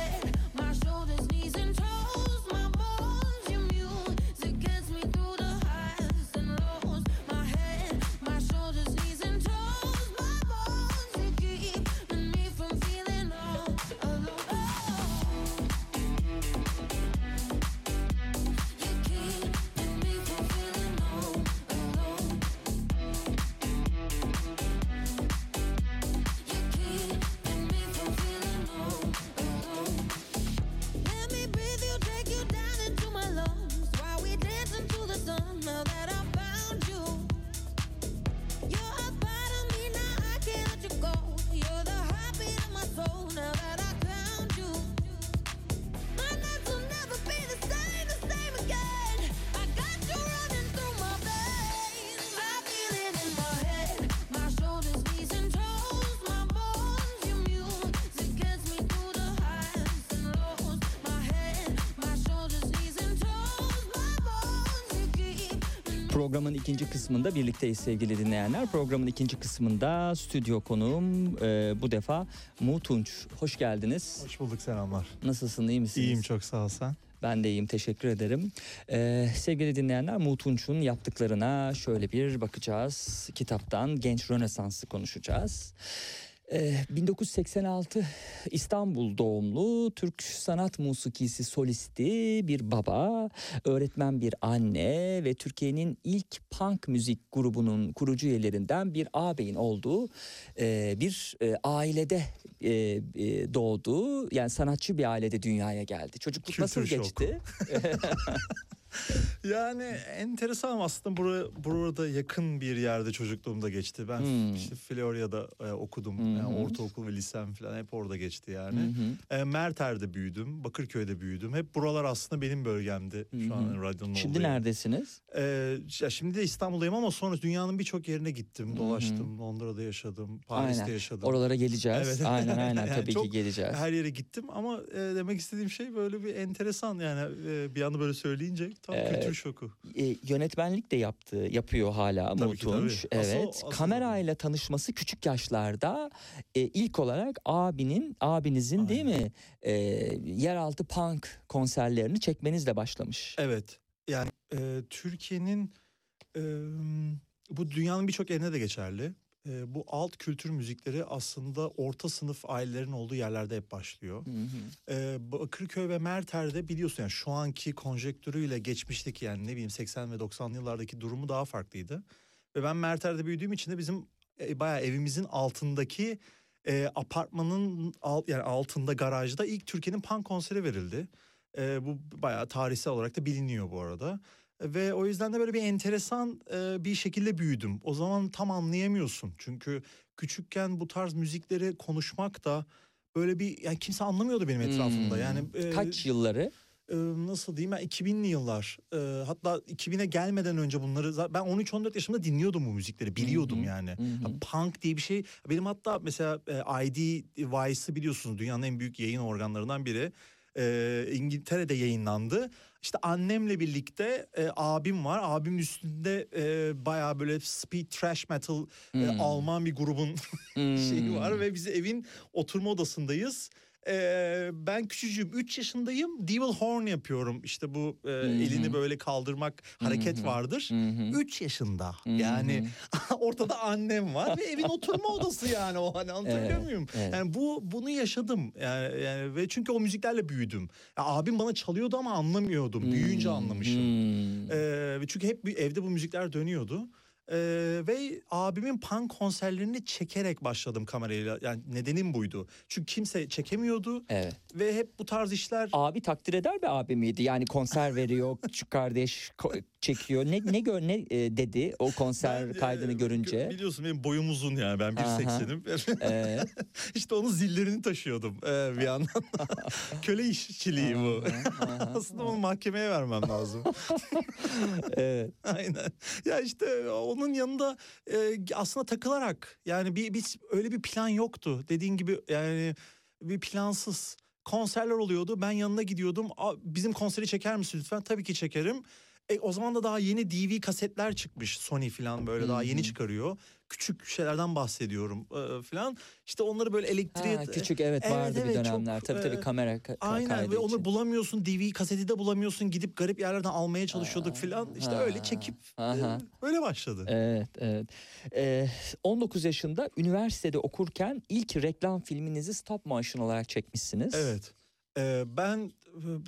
ikinci kısmında birlikteyiz sevgili dinleyenler. Programın ikinci kısmında stüdyo konuğum e, bu defa Mutunç. Hoş geldiniz. Hoş bulduk selamlar. Nasılsın iyi misiniz? İyiyim çok sağ ol sen. Ben de iyiyim teşekkür ederim. Ee, sevgili dinleyenler Mutunç'un yaptıklarına şöyle bir bakacağız. Kitaptan Genç Rönesans'ı konuşacağız. Ee, 1986 İstanbul doğumlu Türk sanat musikisi solisti bir baba, öğretmen bir anne ve Türkiye'nin ilk punk müzik grubunun kurucu üyelerinden bir ağabeyin olduğu e, bir e, ailede doğdu. Yani sanatçı bir ailede dünyaya geldi. Çocukluk nasıl Kültür şok. geçti? Yani enteresan aslında burada, burada yakın bir yerde çocukluğumda geçti. Ben Hmm. işte Florya'da e, okudum. Hı Yani ortaokul ve lisem falan hep orada geçti yani. Hı. E, Merter'de büyüdüm, Bakırköy'de büyüdüm. Hep buralar aslında benim bölgemdi Hı şu an radyonun Şimdi olduğu yer. neredesiniz? E, ya şimdi de İstanbul'dayım ama sonra dünyanın birçok yerine gittim, dolaştım. Londra'da yaşadım, Paris'te Aynen. yaşadım. Oralara geleceğiz. Evet. Aynen aynen Yani tabii ki geleceğiz. Her yere gittim ama e, demek istediğim şey böyle bir enteresan yani e, bir anda böyle söyleyince tam Evet. kültür şoku. E, yönetmenlik de yaptı, yapıyor hala Tabii ki, Mutunç. tabii. Asıl- evet. asıl Kamerayla tanışması küçük yaşlarda e, ilk olarak abinin, abinizin değil mi? E, yeraltı punk konserlerini çekmenizle başlamış. Evet yani e, Türkiye'nin e, bu dünyanın birçok yerine de geçerli. E, bu alt kültür müzikleri aslında orta sınıf ailelerin olduğu yerlerde hep başlıyor. Hı hı. E, Bakırköy ve Merter'de biliyorsun yani şu anki konjektürüyle geçmişteki yani ne bileyim 80 ve 90'lı yıllardaki durumu daha farklıydı. Ve ben Merter'de büyüdüğüm için de bizim e, bayağı evimizin altındaki e, apartmanın alt, yani altında garajda ilk Türkiye'nin punk konseri verildi. E, bu bayağı tarihsel olarak da biliniyor bu arada. Ve o yüzden de böyle bir enteresan e, bir şekilde büyüdüm. O zaman tam anlayamıyorsun. Çünkü küçükken bu tarz müzikleri konuşmak da böyle bir yani kimse anlamıyordu benim etrafımda. Hmm. Yani e, Kaç yılları? e, nasıl diyeyim ben 2000'li yıllar e, hatta 2000'e gelmeden önce bunları ben 13-14 yaşımda dinliyordum bu müzikleri biliyordum Hı hı, yani. hı hı. Ya Punk diye bir şey benim hatta mesela e, ID Vice'ı biliyorsunuz dünyanın en büyük yayın organlarından biri. E, İngiltere'de yayınlandı. İşte annemle birlikte e, abim var. Abimin üstünde e, bayağı böyle speed trash metal e, Hmm. Alman bir grubun şeyi Hmm. var ve biz evin oturma odasındayız. Ee, ben küçücüğüm 3 yaşındayım Devil Horn yapıyorum işte bu e, hı. elini böyle kaldırmak hareket hı. vardır. Hı hı. 3 yaşında Hı yani ortada annem var ve evin oturma odası yani o hani anlatabiliyor Evet, muyum? evet. Yani bu bunu yaşadım yani, yani ve çünkü o müziklerle büyüdüm. Ya, abim bana çalıyordu ama anlamıyordum. Büyüyünce anlamışım. Ee, ve çünkü hep evde bu müzikler dönüyordu. Ee, ve abimin punk konserlerini çekerek başladım kamerayla. Yani nedenim buydu. Çünkü kimse çekemiyordu Evet. ve hep bu tarz işler Abi takdir eder bir abi miydi? Yani konser veriyor, küçük kardeş çekiyor. Ne ne gör ne e, dedi o konser Ben, kaydını e, görünce? Biliyorsun benim boyum uzun yani ben Aha. 1.80'im. Evet. işte onun zillerini taşıyordum e, bir yandan. Köle işçiliği bu. Aslında onu mahkemeye vermem lazım. Evet. Aynen. Ya işte onun yanında e, aslında takılarak yani bir biz öyle bir plan yoktu. Dediğin gibi yani bir plansız konserler oluyordu. Ben yanına gidiyordum. "Aa, Bizim konseri çeker misin lütfen? Tabii ki çekerim. E, o zaman da daha yeni DV kasetler çıkmış Sony falan böyle daha yeni çıkarıyor. Küçük şeylerden bahsediyorum e, falan. İşte onları böyle elektriğe... Ha, küçük evet vardı Evet, bir evet, çok, dönemler. tabii tabii e, kamera ka- Aynen ve onu bulamıyorsun DVD kaseti de bulamıyorsun gidip garip yerlerden almaya çalışıyorduk filan işte ha, öyle çekip e, aha. öyle başladı. Evet, evet. Ee, 19 yaşında üniversitede okurken ilk reklam filminizi stop motion olarak çekmişsiniz. Evet. Ee, ben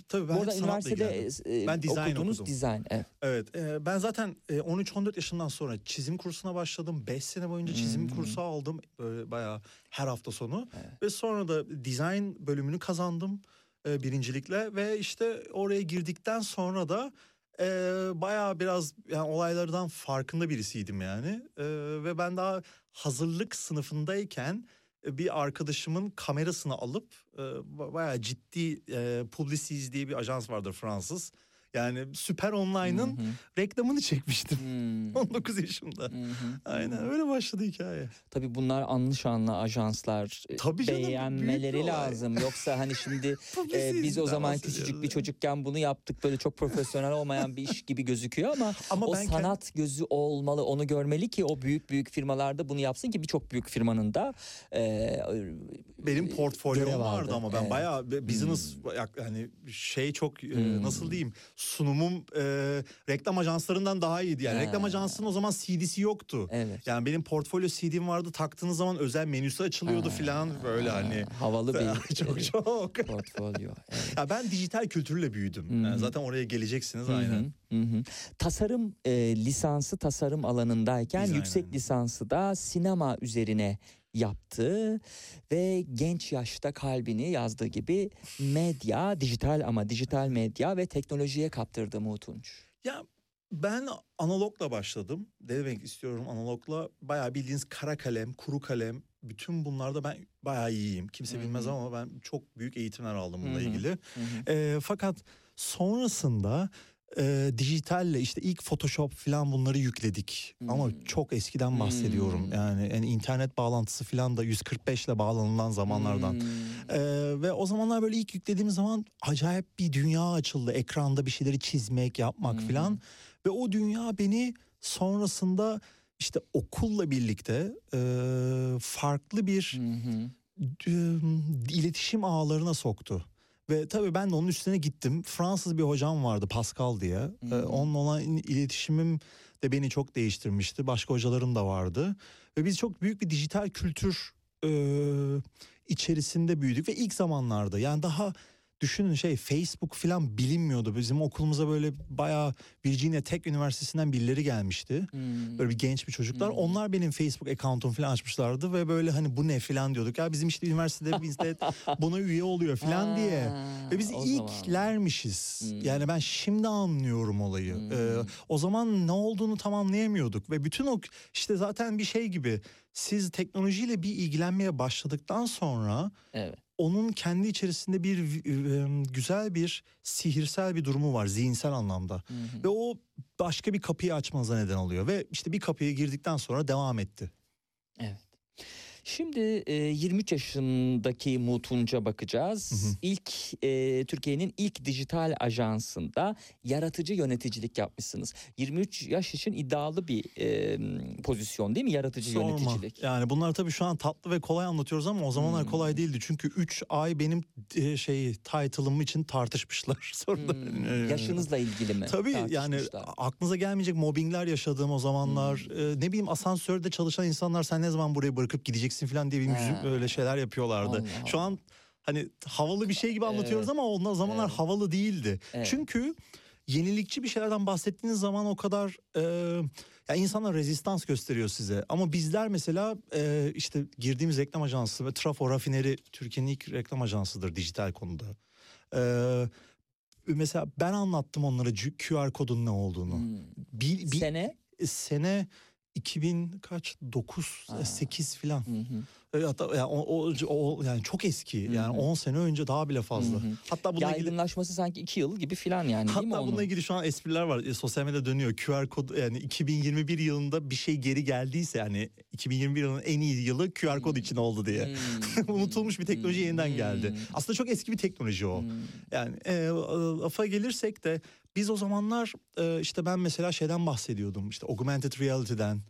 tabii ben Bu hep arada sanatla üniversitede ilgilendim. Ben dizayn okudunuz okudum. dizayn. Evet. Evet e, ben zaten e, 13-14 yaşından sonra çizim kursuna başladım. 5 sene boyunca çizim Hmm. kursu aldım böyle bayağı her hafta sonu. Evet. Ve sonra da dizayn bölümünü kazandım e, birincilikle ve işte oraya girdikten sonra da e, bayağı biraz yani olaylardan farkında birisiydim yani. E, ve ben daha hazırlık sınıfındayken bir arkadaşımın kamerasını alıp e, ba- bayağı ciddi e, Publicis diye bir ajans vardır Fransız. Yani Süper Online'ın reklamını çekmiştim Hmm. 19 yaşımda. Hı hı. Aynen öyle başladı hikaye. Tabii bunlar anlı şanlı ajanslar e, Tabii canım, beğenmeleri lazım. Yoksa hani şimdi e, biz o zaman küçücük bir yani. çocukken bunu yaptık böyle çok profesyonel olmayan bir iş gibi gözüküyor ama, Ama o ben kend- sanat gözü olmalı onu görmeli ki o büyük büyük firmalarda bunu yapsın ki birçok büyük firmanın da e, Benim e, portfolyom vardı ama ben Evet. bayağı business yak- hani şey çok e, Hmm. nasıl diyeyim sunumum e, reklam ajanslarından daha iyiydi yani. Ha. Reklam ajansının o zaman CD'si yoktu. Evet. Yani benim portfolyo CD'm vardı taktığınız zaman özel menüsü açılıyordu Ha. filan böyle hani. havalı bir çok e, çok. portfolyo. Evet. Ya ben dijital kültürle büyüdüm. Yani Hı. zaten oraya geleceksiniz Hı hı, aynen. hı hı. Tasarım e, lisansı tasarım alanındayken Dizayn, yüksek aynen. lisansı da sinema üzerine yaptı ve genç yaşta kalbini yazdığı gibi medya, dijital ama dijital medya ve teknolojiye kaptırdı Mutunç. Ya ben analogla başladım. Ne demek istiyorum analogla? Bayağı bildiğiniz kara kalem, kuru kalem bütün bunlarda ben bayağı iyiyim. Kimse Hı hı. bilmez ama ben çok büyük eğitimler aldım bununla Hı hı. ilgili. Hı hı. Ee, fakat sonrasında e, dijitalle işte ilk Photoshop falan bunları yükledik. Ama Hmm. çok eskiden bahsediyorum. Hmm. Yani, yani internet bağlantısı falan da 145 ile bağlanılan zamanlardan. Hmm. Ee, ve o zamanlar böyle ilk yüklediğim zaman acayip bir dünya açıldı. Ekranda bir şeyleri çizmek, yapmak filan. hı. Ve o dünya beni sonrasında işte okulla birlikte e, farklı bir hı. e, iletişim ağlarına soktu. Ve tabii ben de onun üstüne gittim. Fransız bir hocam vardı Pascal diye. Ee, hı. onunla olan iletişimim de beni çok değiştirmişti. Başka hocalarım da vardı. Ve biz çok büyük bir dijital kültür e, içerisinde büyüdük. Ve ilk zamanlarda yani daha düşünün şey Facebook falan bilinmiyordu. Bizim okulumuza böyle bayağı Virginia Tech Üniversitesi'nden birileri gelmişti. Hmm. Böyle bir genç bir çocuklar. Hmm. Onlar benim Facebook account'um falan açmışlardı ve böyle hani bu ne falan diyorduk. Ya bizim işte üniversitede bizde buna üye oluyor falan diye. Ve biz ilklermişiz. Hmm. Yani ben şimdi anlıyorum olayı. Hmm. Ee, o zaman ne olduğunu tam anlayamıyorduk ve bütün o işte zaten bir şey gibi siz teknolojiyle bir ilgilenmeye başladıktan sonra Evet. Onun kendi içerisinde bir güzel bir sihirsel bir durumu var zihinsel anlamda. Hı hı. Ve o başka bir kapıyı açmanıza neden oluyor. Ve işte bir kapıya girdikten sonra devam etti. Evet. Şimdi e, 23 yaşındaki Mutunca bakacağız. Hı hı. İlk e, Türkiye'nin ilk dijital ajansında yaratıcı yöneticilik yapmışsınız. 23 yaş için iddialı bir e, pozisyon değil mi yaratıcı Sorma. yöneticilik? Yani bunlar tabii şu an tatlı ve kolay anlatıyoruz ama o zamanlar Hmm. kolay değildi. Çünkü 3 ay benim e, şey title'ım için tartışmışlar. Sonra Hmm, Yaşınızla ilgili mi? Tabii yani aklınıza gelmeyecek mobbingler yaşadığım o zamanlar. Hmm. e, ne bileyim asansörde çalışan insanlar sen ne zaman burayı bırakıp gideceksin falan diye benim Ha. yüzüm öyle şeyler yapıyorlardı. Allah Şu an hani havalı bir şey gibi anlatıyoruz ama o zamanlar Evet. havalı değildi. Evet. Çünkü yenilikçi bir şeylerden bahsettiğiniz zaman o kadar e, ya insanlar rezistans gösteriyor size. Ama bizler mesela e, işte girdiğimiz reklam ajansı ve Trafo Rafineri Türkiye'nin ilk reklam ajansıdır dijital konuda. E, mesela ben anlattım onlara QR kodun ne olduğunu. Hmm. Bir, bir Sene? sene 2000 kaç 9 Ha. 8 filan. Hı hı. E, Hatta yani o, o, yani çok eski. Yani Hı hı. 10 sene önce daha bile fazla. Hı hı. Hatta bununla ilgili Yaygınlaşması sanki iki yıl gibi filan yani değil mi Hatta onun? bununla ilgili şu an espriler var. E, sosyal medyada dönüyor. QR kod yani 2021 yılında bir şey geri geldiyse yani 2021 yılının en iyi yılı QR kod için oldu diye. Unutulmuş bir teknoloji yeniden geldi. Aslında çok eski bir teknoloji o. Yani e, lafa gelirsek de biz o zamanlar e, işte ben mesela şeyden bahsediyordum. İşte augmented reality'den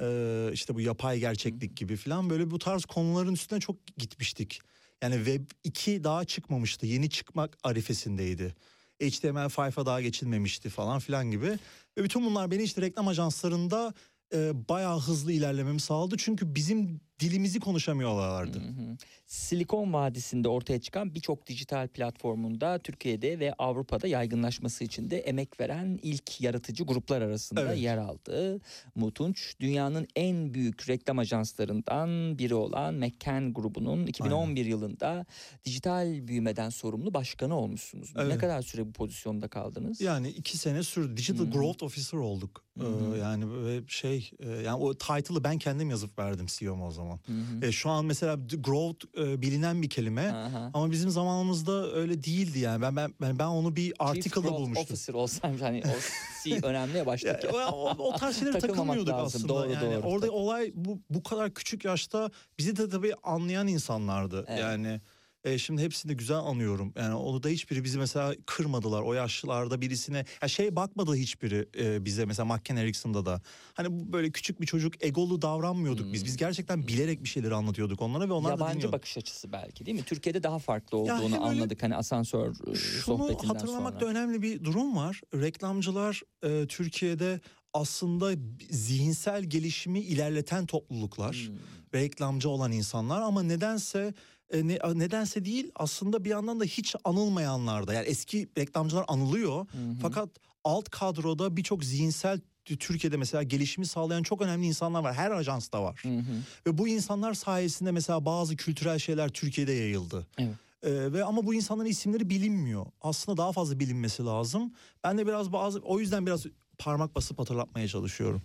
e, işte bu yapay gerçeklik gibi falan böyle bu tarz konuların üstüne çok gitmiştik. Yani Web 2 daha çıkmamıştı. Yeni çıkmak arifesindeydi. HTML5'a daha geçilmemişti falan filan gibi. Ve bütün bunlar beni işte reklam ajanslarında e, bayağı hızlı ilerlememi sağladı. Çünkü bizim dilimizi konuşamıyorlardı. Hı hı. Silikon Vadisi'nde ortaya çıkan birçok dijital platformunda Türkiye'de ve Avrupa'da yaygınlaşması için de emek veren ilk yaratıcı gruplar arasında Evet. yer aldı. Mutunç dünyanın en büyük reklam ajanslarından biri olan McCann grubunun 2011 yılında dijital büyümeden sorumlu başkanı olmuşsunuz. Ne Evet. kadar süre bu pozisyonda kaldınız? Yani iki sene sürdü. Digital hı. Growth Officer olduk. Hı hı. Ee, yani şey e, yani o title'ı ben kendim yazıp verdim CEO'ma o zaman. Hı hı. E, şu an mesela growth e, bilinen bir kelime Aha. ama bizim zamanımızda öyle değildi yani. Ben ben ben, ben onu bir article'da bulmuştum. Officer olsam hani o C önemli ya baştaki. O, o tarz şeylere takılmıyorduk lazım. aslında. Doğru, yani doğru. Orada olay bu bu kadar küçük yaşta bizi de tabii anlayan insanlardı. Evet. Yani e, şimdi hepsini güzel anıyorum. Yani onu da hiçbiri bizi mesela kırmadılar. O yaşlarda birisine ya şey bakmadı hiçbiri e, bize mesela McKen Erickson'da da. Hani bu böyle küçük bir çocuk egolu davranmıyorduk biz. Biz gerçekten bilerek bir şeyleri anlatıyorduk onlara ve onlar da Hmm. Yabancı dinliyordu. bakış açısı belki değil mi? Türkiye'de daha farklı olduğunu öyle- anladık hani asansör e, Şunu sohbetinden hatırlamakta sonra. önemli bir durum var. Reklamcılar e, Türkiye'de aslında zihinsel gelişimi ilerleten topluluklar. Hmm. Reklamcı olan insanlar ama nedense e, ne, nedense değil aslında bir yandan da hiç anılmayanlar da. Yani eski reklamcılar anılıyor Hı hı. fakat alt kadroda birçok zihinsel Türkiye'de mesela gelişimi sağlayan çok önemli insanlar var. Her ajansta var. Hı hı. Ve bu insanlar sayesinde mesela bazı kültürel şeyler Türkiye'de yayıldı. Evet. Ee, ve ama bu insanların isimleri bilinmiyor. Aslında daha fazla bilinmesi lazım. Ben de biraz bazı o yüzden biraz parmak basıp hatırlatmaya çalışıyorum.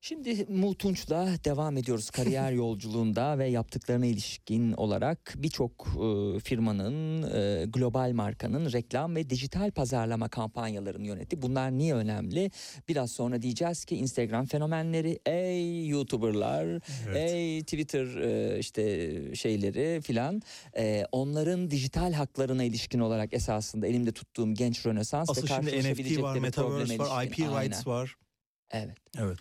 Şimdi Mutunç'la devam ediyoruz kariyer yolculuğunda ve yaptıklarına ilişkin olarak birçok e, firmanın, e, global markanın reklam ve dijital pazarlama kampanyalarını yönetti. Bunlar niye önemli? Biraz sonra diyeceğiz ki Instagram fenomenleri, ey YouTuber'lar, ey Twitter e, işte şeyleri filan e, onların dijital haklarına ilişkin olarak esasında elimde tuttuğum genç rönesans Asıl ve şimdi NFT var, Metaverse var. IP rights Aynen. var. Evet. Evet.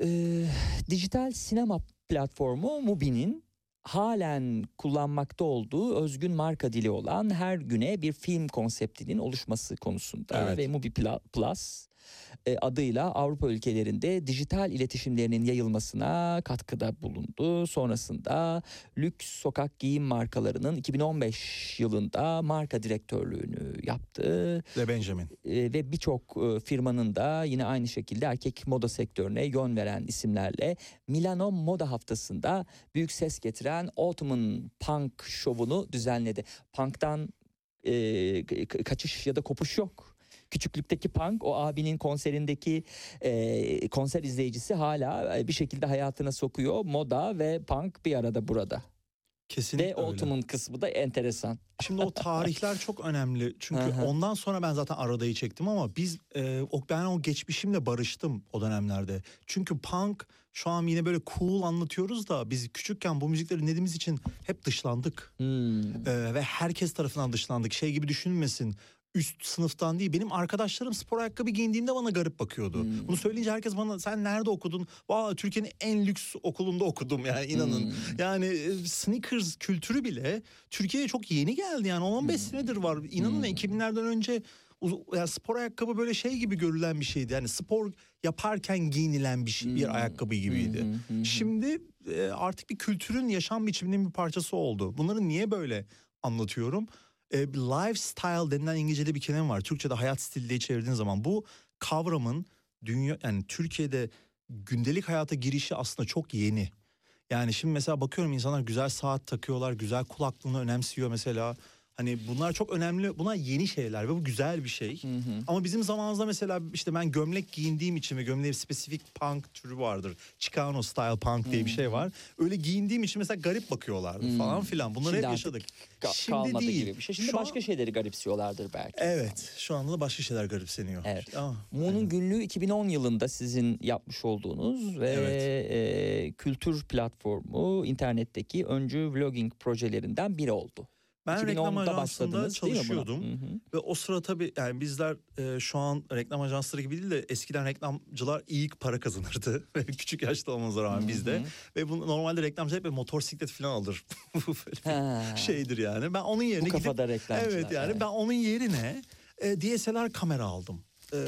Ee, dijital sinema platformu Mubi'nin halen kullanmakta olduğu özgün marka dili olan her güne bir film konseptinin oluşması konusunda Evet. ve Mubi Plus e, adıyla Avrupa ülkelerinde dijital iletişimlerinin yayılmasına katkıda bulundu. Sonrasında lüks sokak giyim markalarının 2015 yılında marka direktörlüğünü yaptı Le Benjamin. e, ve birçok e, firmanın da yine aynı şekilde erkek moda sektörüne yön veren isimlerle Milano Moda Haftası'nda büyük ses getiren Autumn Punk şovunu düzenledi. Punk'tan e, ka- kaçış ya da kopuş yok. Küçüklükteki punk o abinin konserindeki e, konser izleyicisi hala e, bir şekilde hayatına sokuyor. Moda ve punk bir arada burada. Kesinlikle ve. Autumn'un kısmı da enteresan. Şimdi o tarihler çok önemli. Çünkü ondan sonra ben zaten aradayı çektim ama biz e, o ben o geçmişimle barıştım o dönemlerde. Çünkü punk şu an yine böyle cool anlatıyoruz da biz küçükken bu müzikleri dinlediğimiz için hep dışlandık. Hmm. E, ve herkes tarafından dışlandık. Şey gibi düşünmesin. Üst sınıftan değil. Benim arkadaşlarım spor ayakkabı giyindiğimde bana garip bakıyordu. Hmm. Bunu söyleyince herkes bana sen nerede okudun? Valla Türkiye'nin en lüks okulunda okudum yani inanın. Hmm. Yani e, sneakers kültürü bile Türkiye'ye çok yeni geldi yani 15 senedir var. İnanın Hmm. 2000'lerden önce yani spor ayakkabı böyle şey gibi görülen bir şeydi. Yani spor yaparken giyinilen bir şey, bir Hmm. ayakkabı gibiydi. Hı hı hı. Şimdi e, artık bir kültürün yaşam biçiminin bir parçası oldu. Bunları niye böyle anlatıyorum? E, lifestyle denilen İngilizce'de bir kelime var. Türkçe'de hayat stili diye çevirdiğin zaman bu kavramın dünya yani Türkiye'de gündelik hayata girişi aslında çok yeni. Yani şimdi mesela bakıyorum insanlar güzel saat takıyorlar, güzel kulaklığını önemsiyor mesela. Hani bunlar çok önemli, bunlar yeni şeyler ve bu güzel bir şey. Ama bizim zamanımızda mesela işte ben gömlek giyindiğim için ve gömleğin spesifik punk türü vardır. Chicano style punk diye bir şey var. Öyle giyindiğim için mesela garip bakıyorlardı falan filan. Bunları Şimdi hep yaşadık. Ka- kalmadı gibi bir şey. Şimdi Şu an- başka şeyleri garipsiyorlardır belki. Evet, şu anda da başka şeyler garipseniyor. Evet. Ama- Mu'nun günlüğü 2010 yılında sizin yapmış olduğunuz ve Evet. e, kültür platformu internetteki öncü vlogging projelerinden biri oldu. Ben reklam 2010'da ajansında çalışıyordum. Hı hı. Ve o sıra tabii yani bizler e, şu an reklam ajansları gibi değil de eskiden reklamcılar iyi para kazanırdı. Ve küçük yaşta olmamıza rağmen biz de. Ve bu normalde reklamcı hep bir motosiklet falan alır. Böyle şeydir yani. Ben onun yerine Bu gidip... kafada reklamcılar. Evet yani ben onun yerine e, DSLR kamera aldım. E,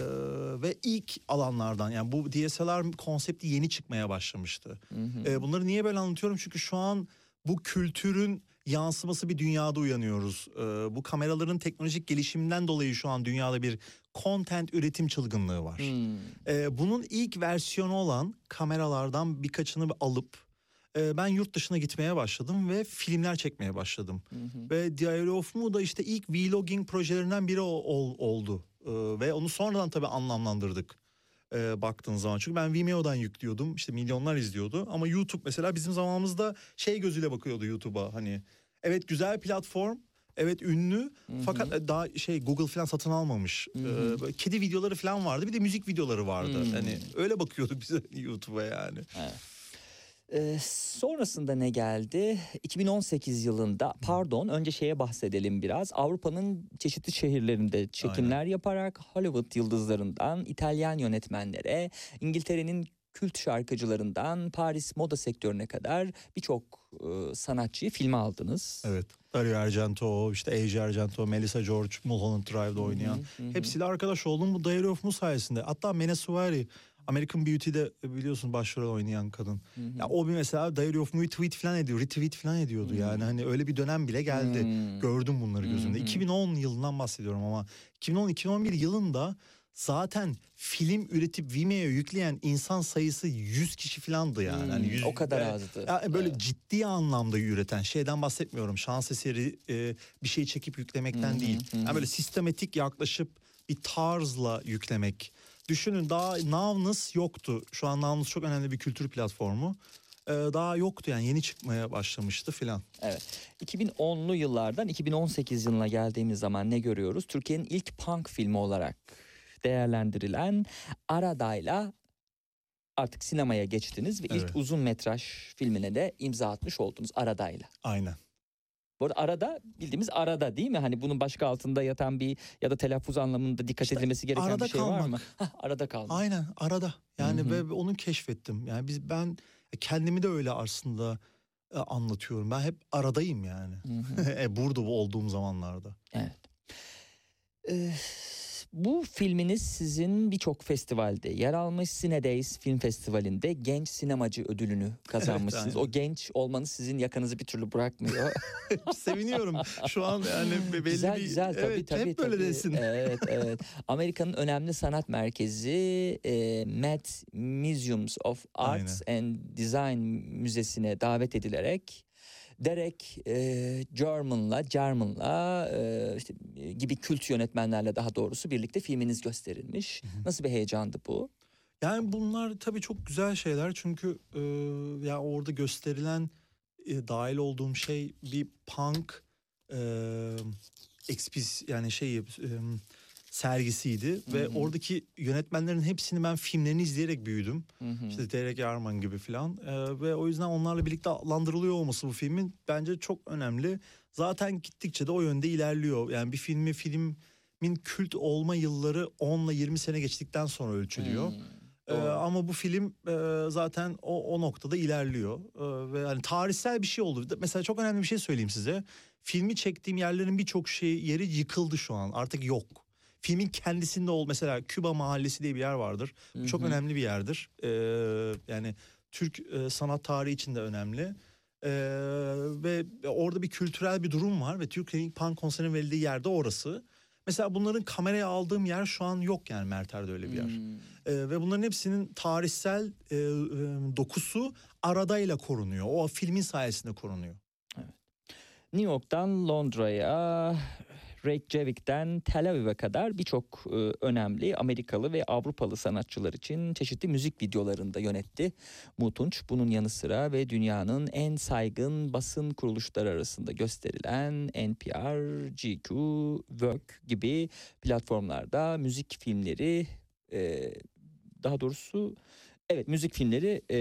ve ilk alanlardan yani bu DSLR konsepti yeni çıkmaya başlamıştı. E, bunları niye böyle anlatıyorum? Çünkü şu an bu kültürün yansıması bir dünyada uyanıyoruz. E, bu kameraların teknolojik gelişiminden dolayı şu an dünyada bir content üretim çılgınlığı var. Hmm. E, bunun ilk versiyonu olan kameralardan birkaçını alıp e, ben yurt dışına gitmeye başladım ve filmler çekmeye başladım. Ve Diary of Mu da işte ilk vlogging projelerinden biri ol- ol- oldu. E, ve onu sonradan tabii anlamlandırdık e, baktığın zaman. Çünkü ben Vimeo'dan yüklüyordum işte milyonlar izliyordu. Ama YouTube mesela bizim zamanımızda şey gözüyle bakıyordu YouTube'a hani. Evet güzel platform. Evet ünlü fakat e, daha şey Google falan satın almamış. E, böyle kedi videoları falan vardı bir de müzik videoları vardı. Hani öyle bakıyorduk biz YouTube'a yani. Ee, sonrasında ne geldi? 2018 yılında pardon önce şeye bahsedelim biraz. Avrupa'nın çeşitli şehirlerinde çekimler yaparak Hollywood yıldızlarından İtalyan yönetmenlere, İngiltere'nin kült şarkıcılarından Paris moda sektörüne kadar birçok e, sanatçıyı filme aldınız. Evet. Dario Argento, işte Age Argento, Melissa George, Mulholland Drive'da oynayan. Hepsiyle arkadaş oldum bu Diary of Mu sayesinde. Hatta Mena Suvari, American Beauty'de biliyorsun başrol oynayan kadın. Ya o bir mesela Diary of Mu'yu tweet falan ediyor, retweet falan ediyordu yani. Hani öyle bir dönem bile geldi. Gördüm bunları gözümde. 2010 yılından bahsediyorum ama 2010-2011 yılında zaten film üretip Vimeo'ya yükleyen insan sayısı 100 kişi falandı yani. Hani 100 o kadar Evet. azdı. Ya böyle Evet. ciddi anlamda üreten şeyden bahsetmiyorum. Şans eseri e, bir şey çekip yüklemekten değil. Yani böyle sistematik yaklaşıp bir tarzla yüklemek. Düşünün daha Navnus yoktu. Şu an Navnus çok önemli bir kültür platformu. E, daha yoktu yani yeni çıkmaya başlamıştı filan. Evet. 2010'lu yıllardan 2018 yılına geldiğimiz zaman ne görüyoruz? Türkiye'nin ilk punk filmi olarak değerlendirilen Arada'yla artık sinemaya geçtiniz ve Evet. ilk uzun metraj filmine de imza atmış oldunuz Arada'yla. Aynen. Bu arada arada bildiğimiz arada değil mi? Hani bunun başka altında yatan bir ya da telaffuz anlamında dikkat İşte edilmesi gereken arada bir şey var mı? kalmak. Hah, arada kalmak. Aynen arada. Yani Hı hı. ve onu keşfettim. Yani biz ben kendimi de öyle aslında e, anlatıyorum. Ben hep aradayım yani. E, Burada olduğum zamanlarda. Evet. Ee, bu filminiz sizin birçok festivalde yer almış. Cinedays Film Festivali'nde genç sinemacı ödülünü kazanmışsınız. aynen. o genç olmanız sizin yakanızı bir türlü bırakmıyor. Seviniyorum. Şu an yani be- belli güzel bir güzel tabii evet, tabii. hep böyle desin. Evet evet. Amerika'nın önemli sanat merkezi e, Met Museums of Arts and Design Müzesi'ne davet edilerek Derek e, German'la, German'la e, işte gibi kült yönetmenlerle daha doğrusu birlikte filminiz gösterilmiş. Nasıl bir heyecandı bu? Yani bunlar tabii çok güzel şeyler çünkü e, ya orada gösterilen e, dahil olduğum şey bir punk e, ekspis yani şey e, sergisiydi ve oradaki yönetmenlerin hepsini ben filmlerini izleyerek büyüdüm. İşte Derek Yarman gibi filan E, ve o yüzden onlarla birlikte adlandırılıyor olması bu filmin bence çok önemli. Zaten gittikçe de o yönde ilerliyor. Yani bir filmi filmin kült olma yılları 10 ile 20 sene geçtikten sonra ölçülüyor. Ee, Doğru. ama bu film e, zaten o, o noktada ilerliyor Ee, ve hani tarihsel bir şey oldu. Mesela çok önemli bir şey söyleyeyim size. Filmi çektiğim yerlerin birçok şey yeri yıkıldı şu an. Artık yok. Filmin kendisinde ol mesela Küba Mahallesi diye bir yer vardır. Bu çok önemli bir yerdir. Ee, yani Türk e, sanat tarihi için de önemli. Ee, ve orada bir kültürel bir durum var ve Türkiye'nin punk konserinin verildiği yerde orası. Mesela bunların kameraya aldığım yer şu an yok yani Merter'de öyle bir yer. Ee, ve bunların hepsinin tarihsel e, e, dokusu aradayla korunuyor. O filmin sayesinde korunuyor. New York'tan Londra'ya, Reykjavik'ten Tel Aviv'e kadar birçok e, önemli Amerikalı ve Avrupalı sanatçılar için çeşitli müzik videolarında yönetti Mutunç. Bunun yanı sıra ve dünyanın en saygın basın kuruluşları arasında gösterilen NPR, GQ, Vogue gibi platformlarda müzik filmleri e, daha doğrusu evet müzik filmleri e,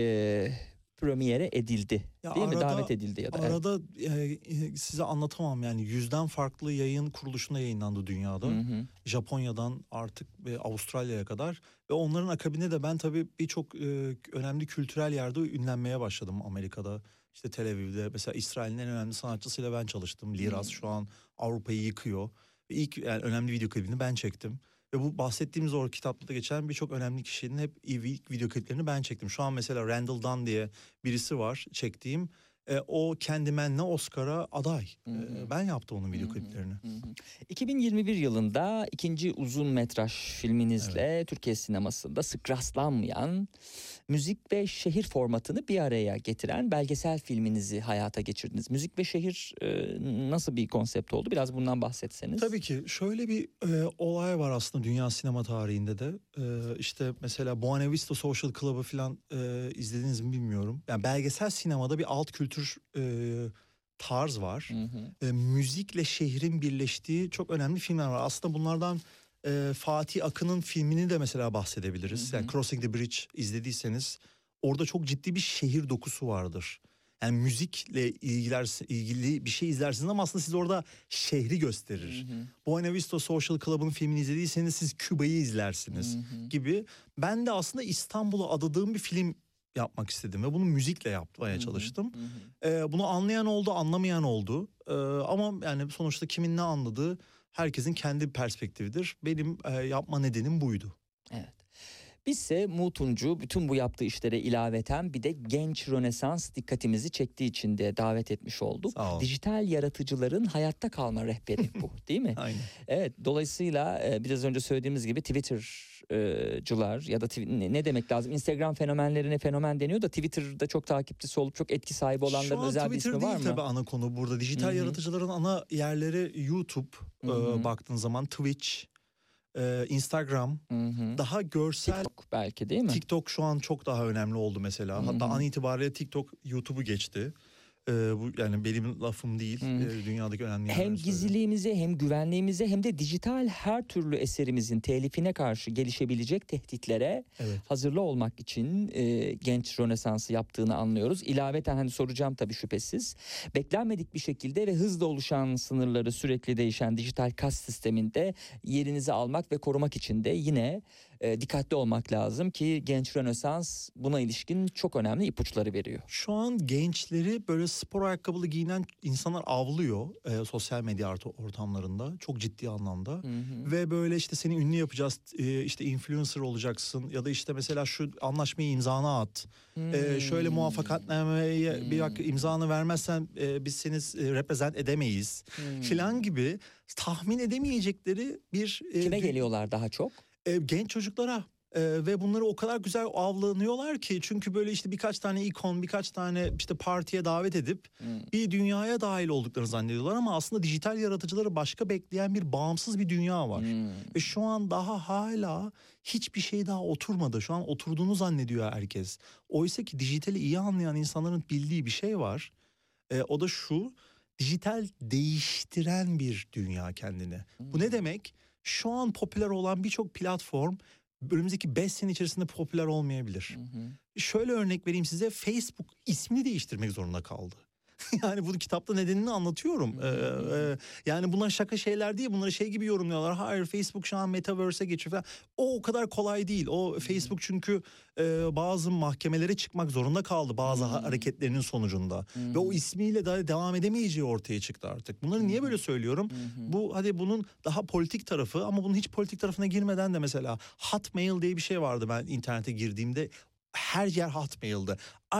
premiere edildi. Ya Değil mi? arada- Davet edildi ya da. evet. Arada e, size anlatamam yani yüzden farklı yayın kuruluşunda yayınlandı dünyada. Hı hı. Japonya'dan artık ve Avustralya'ya kadar ve onların akabinde de ben tabii birçok e, önemli kültürel yerde ünlenmeye başladım Amerika'da. İşte Tel Aviv'de mesela İsrail'in en önemli sanatçısıyla ben çalıştım. Liraz şu an Avrupa'yı yıkıyor. İlk yani önemli video klibini ben çektim. Ve bu bahsettiğimiz o kitapta geçen birçok önemli kişinin hep ilk video kliplerini ben çektim. Şu an mesela Randall Dunn diye birisi var çektiğim. E, o Candyman'le Oscar'a aday. E, ben yaptım onun video kliplerini. 2021 yılında ikinci uzun metraj filminizle Türkiye sinemasında sık rastlanmayan müzik ve şehir formatını bir araya getiren belgesel filminizi hayata geçirdiniz. Müzik ve şehir e, nasıl bir konsept oldu? Biraz bundan bahsetseniz. Tabii ki şöyle bir e, olay var aslında dünya sinema tarihinde de. E, işte mesela Buena Vista Social Club'ı falan e, izlediniz mi bilmiyorum. Yani belgesel sinemada bir alt kültür e, tarz var. E, müzikle şehrin birleştiği çok önemli filmler var. Aslında bunlardan e, Fatih Akın'ın filmini de mesela bahsedebiliriz. Yani Crossing the Bridge izlediyseniz orada çok ciddi bir şehir dokusu vardır. Yani müzikle ilgiler, ilgili bir şey izlersiniz ama aslında siz orada şehri gösterir. Buena Vista Social Club'ın filmini izlediyseniz siz Küba'yı izlersiniz gibi. Ben de aslında İstanbul'a adadığım bir film yapmak istedim ve bunu müzikle yapmaya çalıştım. Ee, bunu anlayan oldu, anlamayan oldu. Ee, ama yani sonuçta kimin ne anladığı herkesin kendi perspektifidir. Benim e, yapma nedenim buydu. Evet. Bizse Mutuncu bütün bu yaptığı işlere ilaveten bir de genç Rönesans dikkatimizi çektiği için de davet etmiş olduk. Dijital yaratıcıların hayatta kalma rehberi bu değil mi? Aynen. Evet dolayısıyla e, biraz önce söylediğimiz gibi Twitter'cılar ya da ne- demek lazım Instagram fenomenlerine fenomen deniyor da Twitter'da çok takipçisi olup çok etki sahibi olanların an özel bir Twitter ismi değil var mı? tabii ana konu burada. Dijital Hı hı. yaratıcıların ana yerleri YouTube e, baktığın zaman Twitch, e, Instagram, daha görsel TikTok belki değil mi? TikTok şu an çok daha önemli oldu mesela. Hatta Hı hı. an itibariyle TikTok YouTube'u geçti. E, bu yani benim lafım değil. E, dünyadaki önemli Hem söylüyorum. gizliliğimize hem güvenliğimize hem de dijital her türlü eserimizin telifine karşı gelişebilecek tehditlere Evet. hazırlı olmak için e, genç Rönesans'ı yaptığını anlıyoruz. İlaveten hani soracağım tabii şüphesiz. Beklenmedik bir şekilde ve hızla oluşan sınırları sürekli değişen dijital kas sisteminde yerinizi almak ve korumak için de yine e, dikkatli olmak lazım ki genç Rönesans buna ilişkin çok önemli ipuçları veriyor. Şu an gençleri böyle spor ayakkabılı giyinen insanlar avlıyor e, sosyal medya artı ortamlarında çok ciddi anlamda. Ve böyle işte seni ünlü yapacağız e, işte influencer olacaksın ya da işte mesela şu anlaşmayı imzana at. E, şöyle muvaffakatnameye bir dakika imzanı vermezsen e, biz seni e, represent edemeyiz filan gibi tahmin edemeyecekleri bir e, Kime geliyorlar daha çok? E, genç çocuklara E, ve bunları o kadar güzel avlanıyorlar ki çünkü böyle işte birkaç tane ikon birkaç tane işte partiye davet edip bir dünyaya dahil olduklarını zannediyorlar ama aslında dijital yaratıcıları başka bekleyen bir bağımsız bir dünya var. Ve şu an daha hala hiçbir şey daha oturmadı. Şu an oturduğunu zannediyor herkes. Oysa ki dijitali iyi anlayan insanların bildiği bir şey var. E, o da şu dijital değiştiren bir dünya kendine. Bu ne demek? Şu an popüler olan birçok platform önümüzdeki 5 sene içerisinde popüler olmayabilir. Şöyle örnek vereyim size Facebook ismini değiştirmek zorunda kaldı. yani bunu kitapta nedenini anlatıyorum. Ee, e, yani bunlar şaka şeyler değil. Bunları şey gibi yorumluyorlar. Hayır Facebook şu an metaverse'e geçiyor falan. O o kadar kolay değil. O Facebook çünkü e, bazı mahkemelere çıkmak zorunda kaldı bazı ha- hareketlerinin sonucunda. Ve o ismiyle daha devam edemeyeceği ortaya çıktı artık. Bunları niye böyle söylüyorum? Bu hadi bunun daha politik tarafı ama bunun hiç politik tarafına girmeden de mesela Hotmail diye bir şey vardı ben internete girdiğimde her yer Hotmail'dı.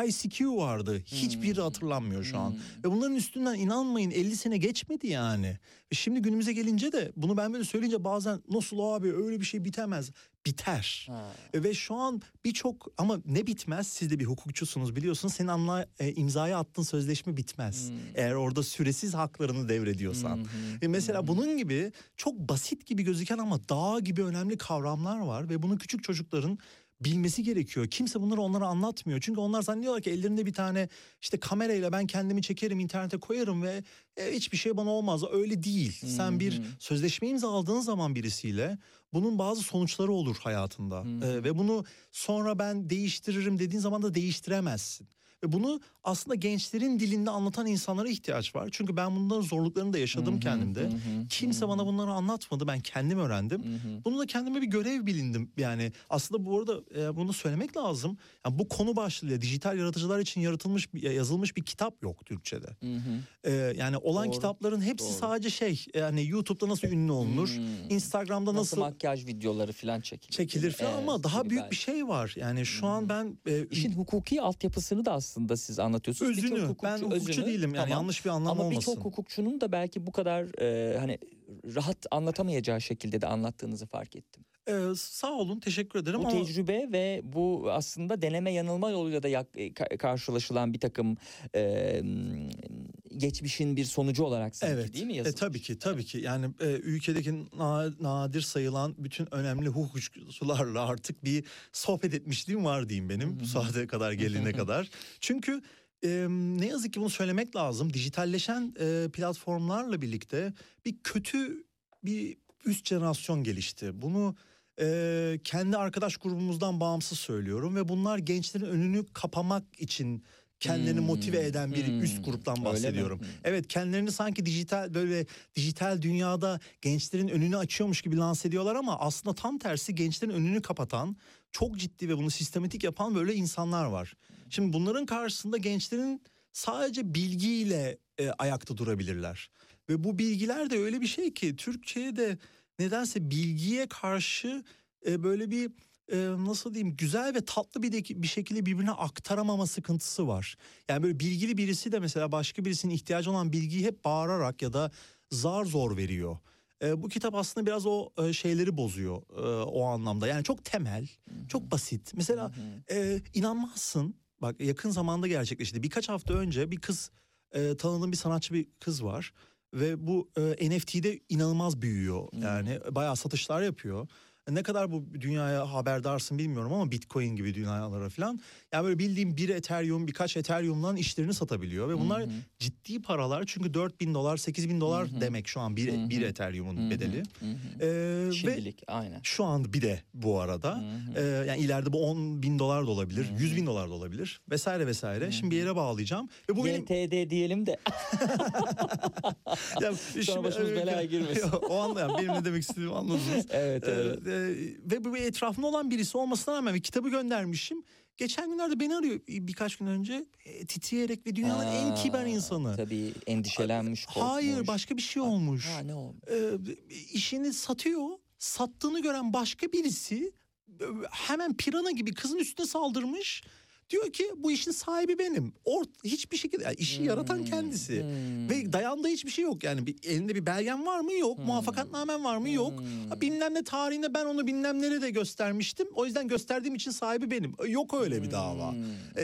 ICQ vardı. Hiçbiri hatırlanmıyor şu an. Ve bunların üstünden inanmayın 50 sene geçmedi yani. Şimdi günümüze gelince de bunu ben böyle söyleyince bazen nasıl abi öyle bir şey bitemez. Biter. E, Ve şu an birçok ama ne bitmez siz de bir hukukçusunuz biliyorsunuz senin anla, e, imzaya attığın sözleşme bitmez. Eğer orada süresiz haklarını devrediyorsan. E, mesela bunun gibi çok basit gibi gözüken ama dağ gibi önemli kavramlar var ve bunu küçük çocukların bilmesi gerekiyor. Kimse bunları onlara anlatmıyor. Çünkü onlar zannediyorlar ki ellerinde bir tane işte kamerayla ben kendimi çekerim internete koyarım ve e, hiçbir şey bana olmaz. Öyle değil. Sen bir sözleşme imzaladığın zaman birisiyle bunun bazı sonuçları olur hayatında. E, ve bunu sonra ben değiştiririm dediğin zaman da değiştiremezsin. Ve bunu aslında gençlerin dilinde anlatan insanlara ihtiyaç var. Çünkü ben bunların zorluklarını da yaşadım kendimde. Kimse bana bunları anlatmadı. Ben kendim öğrendim. Bunu da kendime bir görev bilindim. Yani aslında bu arada e, bunu söylemek lazım. Yani bu konu başlığıyla dijital yaratıcılar için yaratılmış yazılmış bir kitap yok Türkçe'de. E, yani olan Doğru, kitapların hepsi doğru. sadece şey yani YouTube'da nasıl ünlü olunur, Instagram'da Nasıl, nasıl, makyaj videoları falan çekilir. çekilir falan Evet, ama daha büyük belki. bir şey var. Yani şu an ben e, İşin hukuki altyapısını da aslında siz anlatıyorsunuz. Birçok özünü ben hukukçu özünü, değilim yani tamam. yanlış bir anlam Ama olmasın. birçok hukukçunun da belki bu kadar e, hani rahat anlatamayacağı şekilde de anlattığınızı fark ettim. Ee, sağ olun teşekkür ederim Bu ama tecrübe ve bu aslında deneme yanılma yoluyla da yak- e, ka- karşılaşılan bir takım e, geçmişin bir sonucu olarak sanki evet değil mi e, yazılmış? tabii ki tabii ki yani e, ülkedeki na- nadir sayılan bütün önemli hukukçularla artık bir sohbet etmişliğim var diyeyim benim bu saate kadar gelene kadar. Çünkü e, ne yazık ki bunu söylemek lazım dijitalleşen e, platformlarla birlikte bir kötü bir üst jenerasyon gelişti. Bunu e, kendi arkadaş grubumuzdan bağımsız söylüyorum ve bunlar gençlerin önünü kapamak için kendilerini Hmm, motive eden bir hmm. üst gruptan bahsediyorum. Hmm. Evet kendilerini sanki dijital böyle dijital dünyada gençlerin önünü açıyormuş gibi lanse ediyorlar ama aslında tam tersi gençlerin önünü kapatan çok ciddi ve bunu sistematik yapan böyle insanlar var. Şimdi bunların karşısında gençlerin sadece bilgiyle e, ayakta durabilirler. Ve bu bilgiler de öyle bir şey ki Türkçe'de nedense bilgiye karşı e, böyle bir e, nasıl diyeyim güzel ve tatlı bir, de, bir şekilde birbirine aktaramama sıkıntısı var. Yani böyle bilgili birisi de mesela başka birisinin ihtiyacı olan bilgiyi hep bağırarak ya da zar zor veriyor. E, bu kitap aslında biraz o e, şeyleri bozuyor e, o anlamda. Yani çok temel, çok basit. Mesela e, inanmazsın. Bak yakın zamanda gerçekleşti. Birkaç hafta önce bir kız e, tanıdığım bir sanatçı bir kız var ve bu e, NFT'de inanılmaz büyüyor. Yani bayağı satışlar yapıyor. Ne kadar bu dünyaya haberdarsın bilmiyorum ama Bitcoin gibi dünyalara falan. Yani böyle bildiğim bir Ethereum birkaç Ethereum'dan işlerini satabiliyor. Ve bunlar ciddi paralar çünkü 4 bin dolar 8 bin dolar demek şu an bir, bir Ethereum'un bedeli. Ee, ve Şimdilik aynen. şu an bir de bu arada Ee, yani ileride bu 10 bin dolar da olabilir 100 bin dolar da olabilir vesaire vesaire. Şimdi bir yere bağlayacağım ve bu benim YTD diyelim de ya, Sonra başımız belaya girmesin. o anda yani benim ne demek istediğimi anladınız. Evet, Ee, evet. e, ve bu etrafımda olan birisi olmasına rağmen bir kitabı göndermişim. Geçen günlerde beni arıyor birkaç gün önce e, titreyerek ve dünyanın en kibar insanı. Tabii endişelenmiş, korkmuş. Hayır başka bir şey olmuş. Ha ne olmuş? Ee, işini satıyor. Sattığını gören başka birisi e, hemen pirana gibi kızın üstüne saldırmış. Diyor ki bu işin sahibi benim. Or hiçbir şekilde yani işi yaratan kendisi. Hmm. Ve dayandığı hiçbir şey yok. Yani bir, elinde bir belgen var mı? Yok. Muvaffakatnamen var mı? Yok. Hmm. Ha, bilmem ne tarihinde ben onu bilmem nereye de göstermiştim. O yüzden gösterdiğim için sahibi benim. Yok öyle bir dava. Hmm. E,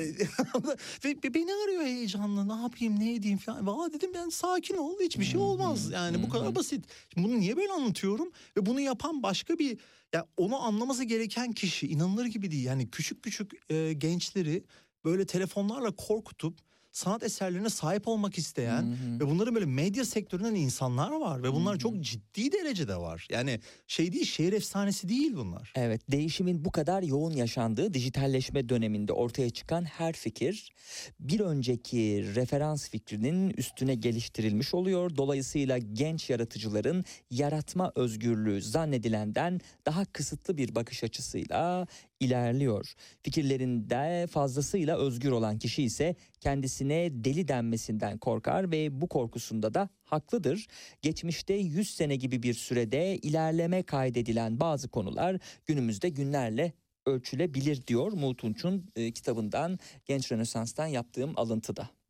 ve beni arıyor heyecanla. Ne yapayım ne edeyim falan. Valla dedim ben sakin ol. Hiçbir şey olmaz. Yani bu kadar basit. Bunu niye böyle anlatıyorum? Ve bunu yapan başka bir ya onu anlaması gereken kişi inanılır gibi değil. Yani küçük küçük e, gençleri böyle telefonlarla korkutup sanat eserlerine sahip olmak isteyen ve bunların böyle medya sektöründen insanlar var ve bunlar çok ciddi derecede var. Yani şey değil şehir efsanesi değil bunlar. Evet, değişimin bu kadar yoğun yaşandığı dijitalleşme döneminde ortaya çıkan her fikir bir önceki referans fikrinin üstüne geliştirilmiş oluyor. Dolayısıyla genç yaratıcıların yaratma özgürlüğü zannedilenden daha kısıtlı bir bakış açısıyla ilerliyor. Fikirlerinde fazlasıyla özgür olan kişi ise kendisine deli denmesinden korkar ve bu korkusunda da haklıdır. Geçmişte 100 sene gibi bir sürede ilerleme kaydedilen bazı konular günümüzde günlerle ölçülebilir diyor Muğtunç'un e, kitabından Genç Rönesans'tan yaptığım alıntıda.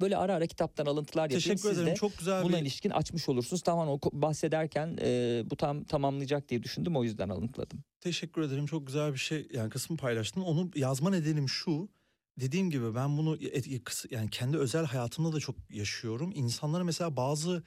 Böyle ara ara kitaptan alıntılar yapayım. Teşekkür Siz ederim. de Çok güzel buna bir ilişkin açmış olursunuz. Tamam o bahsederken e, bu tam tamamlayacak diye düşündüm o yüzden alıntıladım. Teşekkür ederim. Çok güzel bir şey yani kısmı paylaştın. Onu yazma nedenim şu. Dediğim gibi ben bunu kıs- yani kendi özel hayatımda da çok yaşıyorum. İnsanlara mesela bazı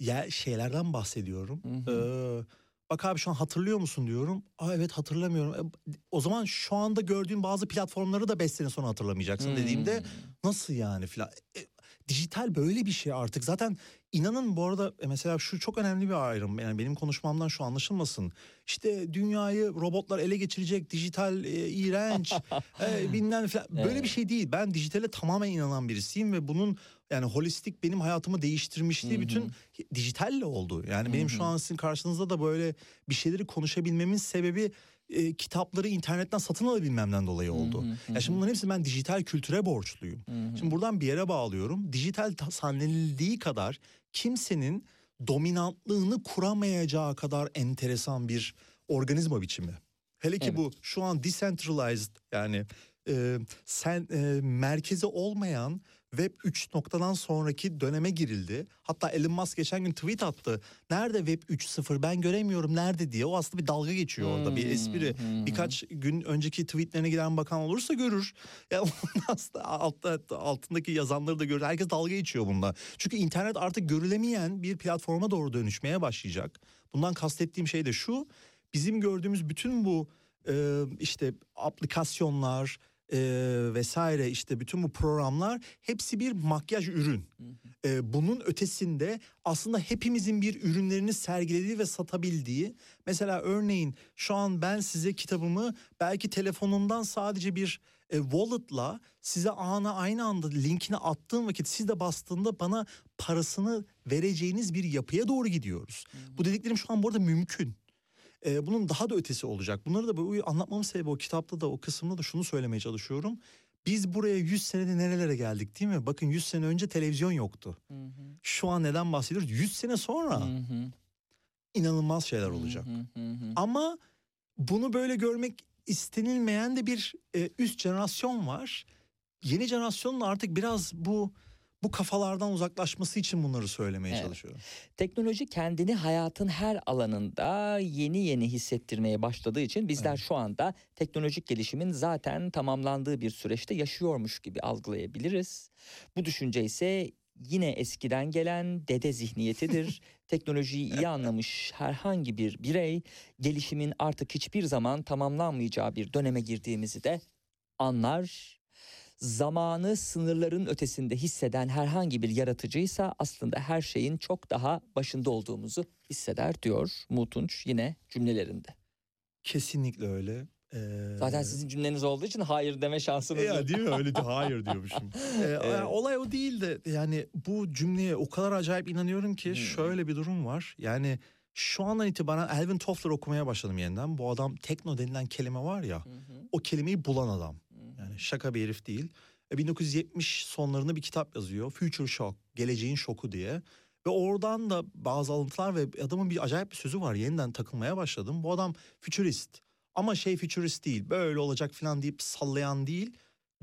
yer, şeylerden bahsediyorum. Hı Ee, bak abi şu an hatırlıyor musun diyorum. Aa evet hatırlamıyorum. E, o zaman şu anda gördüğün bazı platformları da 5 sene sonra hatırlamayacaksın dediğimde Hmm. nasıl yani filan. E, dijital böyle bir şey artık. Zaten inanın bu arada e, mesela şu çok önemli bir ayrım. Yani benim konuşmamdan şu anlaşılmasın. İşte dünyayı robotlar ele geçirecek, dijital e, iğrenç, e, bilmem falan. Böyle Evet. bir şey değil. Ben dijitale tamamen inanan birisiyim ve bunun yani holistik benim hayatımı hı. bütün dijitalle oldu. Yani benim Hı şu an sizin karşınızda da böyle bir şeyleri konuşabilmemin sebebi e, kitapları internetten satın alabilmemden dolayı oldu. Hı hı, Ya şimdi bunların hepsi ben dijital kültüre borçluyum. Hı hı. Şimdi buradan bir yere bağlıyorum. Dijital ta- zannedildiği kadar kimsenin dominantlığını kuramayacağı kadar enteresan bir organizma biçimi. Hele ki Evet. bu şu an decentralized yani e, sen e, merkezi olmayan Web 3 noktadan sonraki döneme girildi. Hatta Elon Musk geçen gün tweet attı. Nerede Web 3.0 ben göremiyorum nerede diye. O aslında bir dalga geçiyor orada bir espri. Hmm, Birkaç gün önceki tweetlerine giren bakan olursa görür. Ya onun aslında altta, altındaki yazanları da görür. Herkes dalga geçiyor bunda. Çünkü internet artık görülemeyen bir platforma doğru dönüşmeye başlayacak. Bundan kastettiğim şey de şu. Bizim gördüğümüz bütün bu e, işte aplikasyonlar e, vesaire işte bütün bu programlar hepsi bir makyaj ürün. E, bunun ötesinde aslında hepimizin bir ürünlerini sergilediği ve satabildiği mesela örneğin şu an ben size kitabımı belki telefonumdan sadece bir e, wallet'la size ana aynı anda linkini attığım vakit siz de bastığında bana parasını vereceğiniz bir yapıya doğru gidiyoruz. Bu dediklerim şu an bu arada mümkün. Ee, bunun daha da ötesi olacak. Bunları da böyle anlatmamın sebebi o kitapta da o kısımda da şunu söylemeye çalışıyorum. Biz buraya 100 senede nerelere geldik değil mi? Bakın 100 sene önce televizyon yoktu. Hı hı. Şu an neden bahsediyoruz? 100 sene sonra Hı hı. inanılmaz şeyler olacak. Hı hı hı. Ama bunu böyle görmek istenilmeyen de bir e, üst jenerasyon var. Yeni jenerasyonun artık biraz bu bu kafalardan uzaklaşması için bunları söylemeye Evet. çalışıyorum. Teknoloji kendini hayatın her alanında yeni yeni hissettirmeye başladığı için bizler Evet. şu anda teknolojik gelişimin zaten tamamlandığı bir süreçte yaşıyormuş gibi algılayabiliriz. Bu düşünce ise yine eskiden gelen dede zihniyetidir. Teknolojiyi iyi anlamış herhangi bir birey gelişimin artık hiçbir zaman tamamlanmayacağı bir döneme girdiğimizi de anlar. Zamanı sınırların ötesinde hisseden herhangi bir yaratıcıysa aslında her şeyin çok daha başında olduğumuzu hisseder diyor Mutunç yine cümlelerinde. Kesinlikle öyle. Ee, Zaten sizin cümleniz olduğu için hayır deme şansınız yok. ya değil mi öyle de hayır diyormuşum. Ee, yani olay o değil de yani bu cümleye o kadar acayip inanıyorum ki Hmm. şöyle bir durum var. Yani şu andan itibaren Alvin Toffler okumaya başladım yeniden. Bu adam tekno denilen kelime var ya Hı hı, o kelimeyi bulan adam. Yani şaka bir herif değil. E, 1970 sonlarında bir kitap yazıyor. Future Shock, Geleceğin Şoku diye. Ve oradan da bazı alıntılar ve adamın bir acayip bir sözü var. Yeniden takılmaya başladım. Bu adam futurist. Ama şey futurist değil. Böyle olacak falan deyip sallayan değil.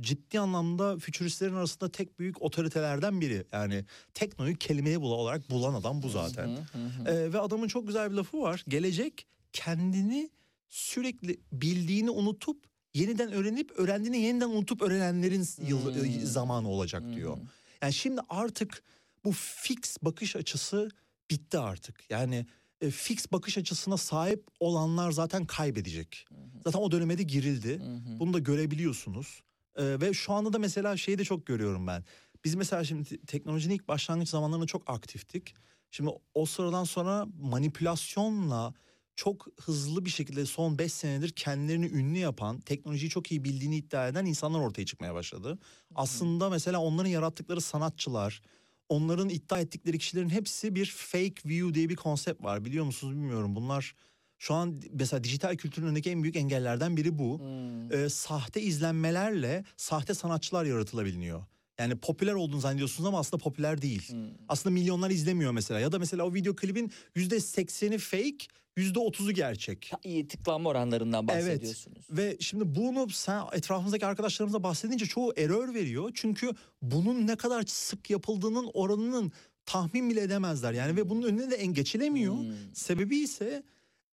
Ciddi anlamda fütüristlerin arasında tek büyük otoritelerden biri. Yani teknoyu kelimeye bula olarak bulan adam bu zaten. Hı hı hı. Ee, ve adamın çok güzel bir lafı var. Gelecek kendini sürekli bildiğini unutup yeniden öğrenip öğrendiğini yeniden unutup öğrenenlerin yıl, Hmm. zamanı olacak Hı diyor. hı. Yani şimdi artık bu fix bakış açısı bitti artık. Yani e, fix bakış açısına sahip olanlar zaten kaybedecek. Zaten o döneme de girildi. Hı hı. Bunu da görebiliyorsunuz. Ee, ve şu anda da mesela şeyi de çok görüyorum ben. Biz mesela şimdi te- teknolojinin ilk başlangıç zamanlarında çok aktiftik. Şimdi o sıradan sonra manipülasyonla çok hızlı bir şekilde son 5 senedir kendilerini ünlü yapan, teknolojiyi çok iyi bildiğini iddia eden insanlar ortaya çıkmaya başladı. Aslında mesela onların yarattıkları sanatçılar, onların iddia ettikleri kişilerin hepsi bir fake view diye bir konsept var. Biliyor musunuz bilmiyorum. Bunlar şu an mesela dijital kültürün önündeki en büyük engellerden biri bu Hmm. e, sahte izlenmelerle sahte sanatçılar yaratılabiliyor. Yani popüler olduğunu zannediyorsunuz ama aslında popüler değil. Hmm. Aslında milyonlar izlemiyor mesela. Ya da mesela o video klibin yüzde sekseni fake, yüzde otuzu gerçek. Ha, iyi tıklanma oranlarından bahsediyorsunuz. Ve şimdi bunu sen etrafımızdaki arkadaşlarımıza bahsedince çoğu error veriyor. Çünkü bunun ne kadar sık yapıldığının oranının tahmin bile edemezler. Yani ve bunun önüne de en geçilemiyor. Hmm. Sebebi ise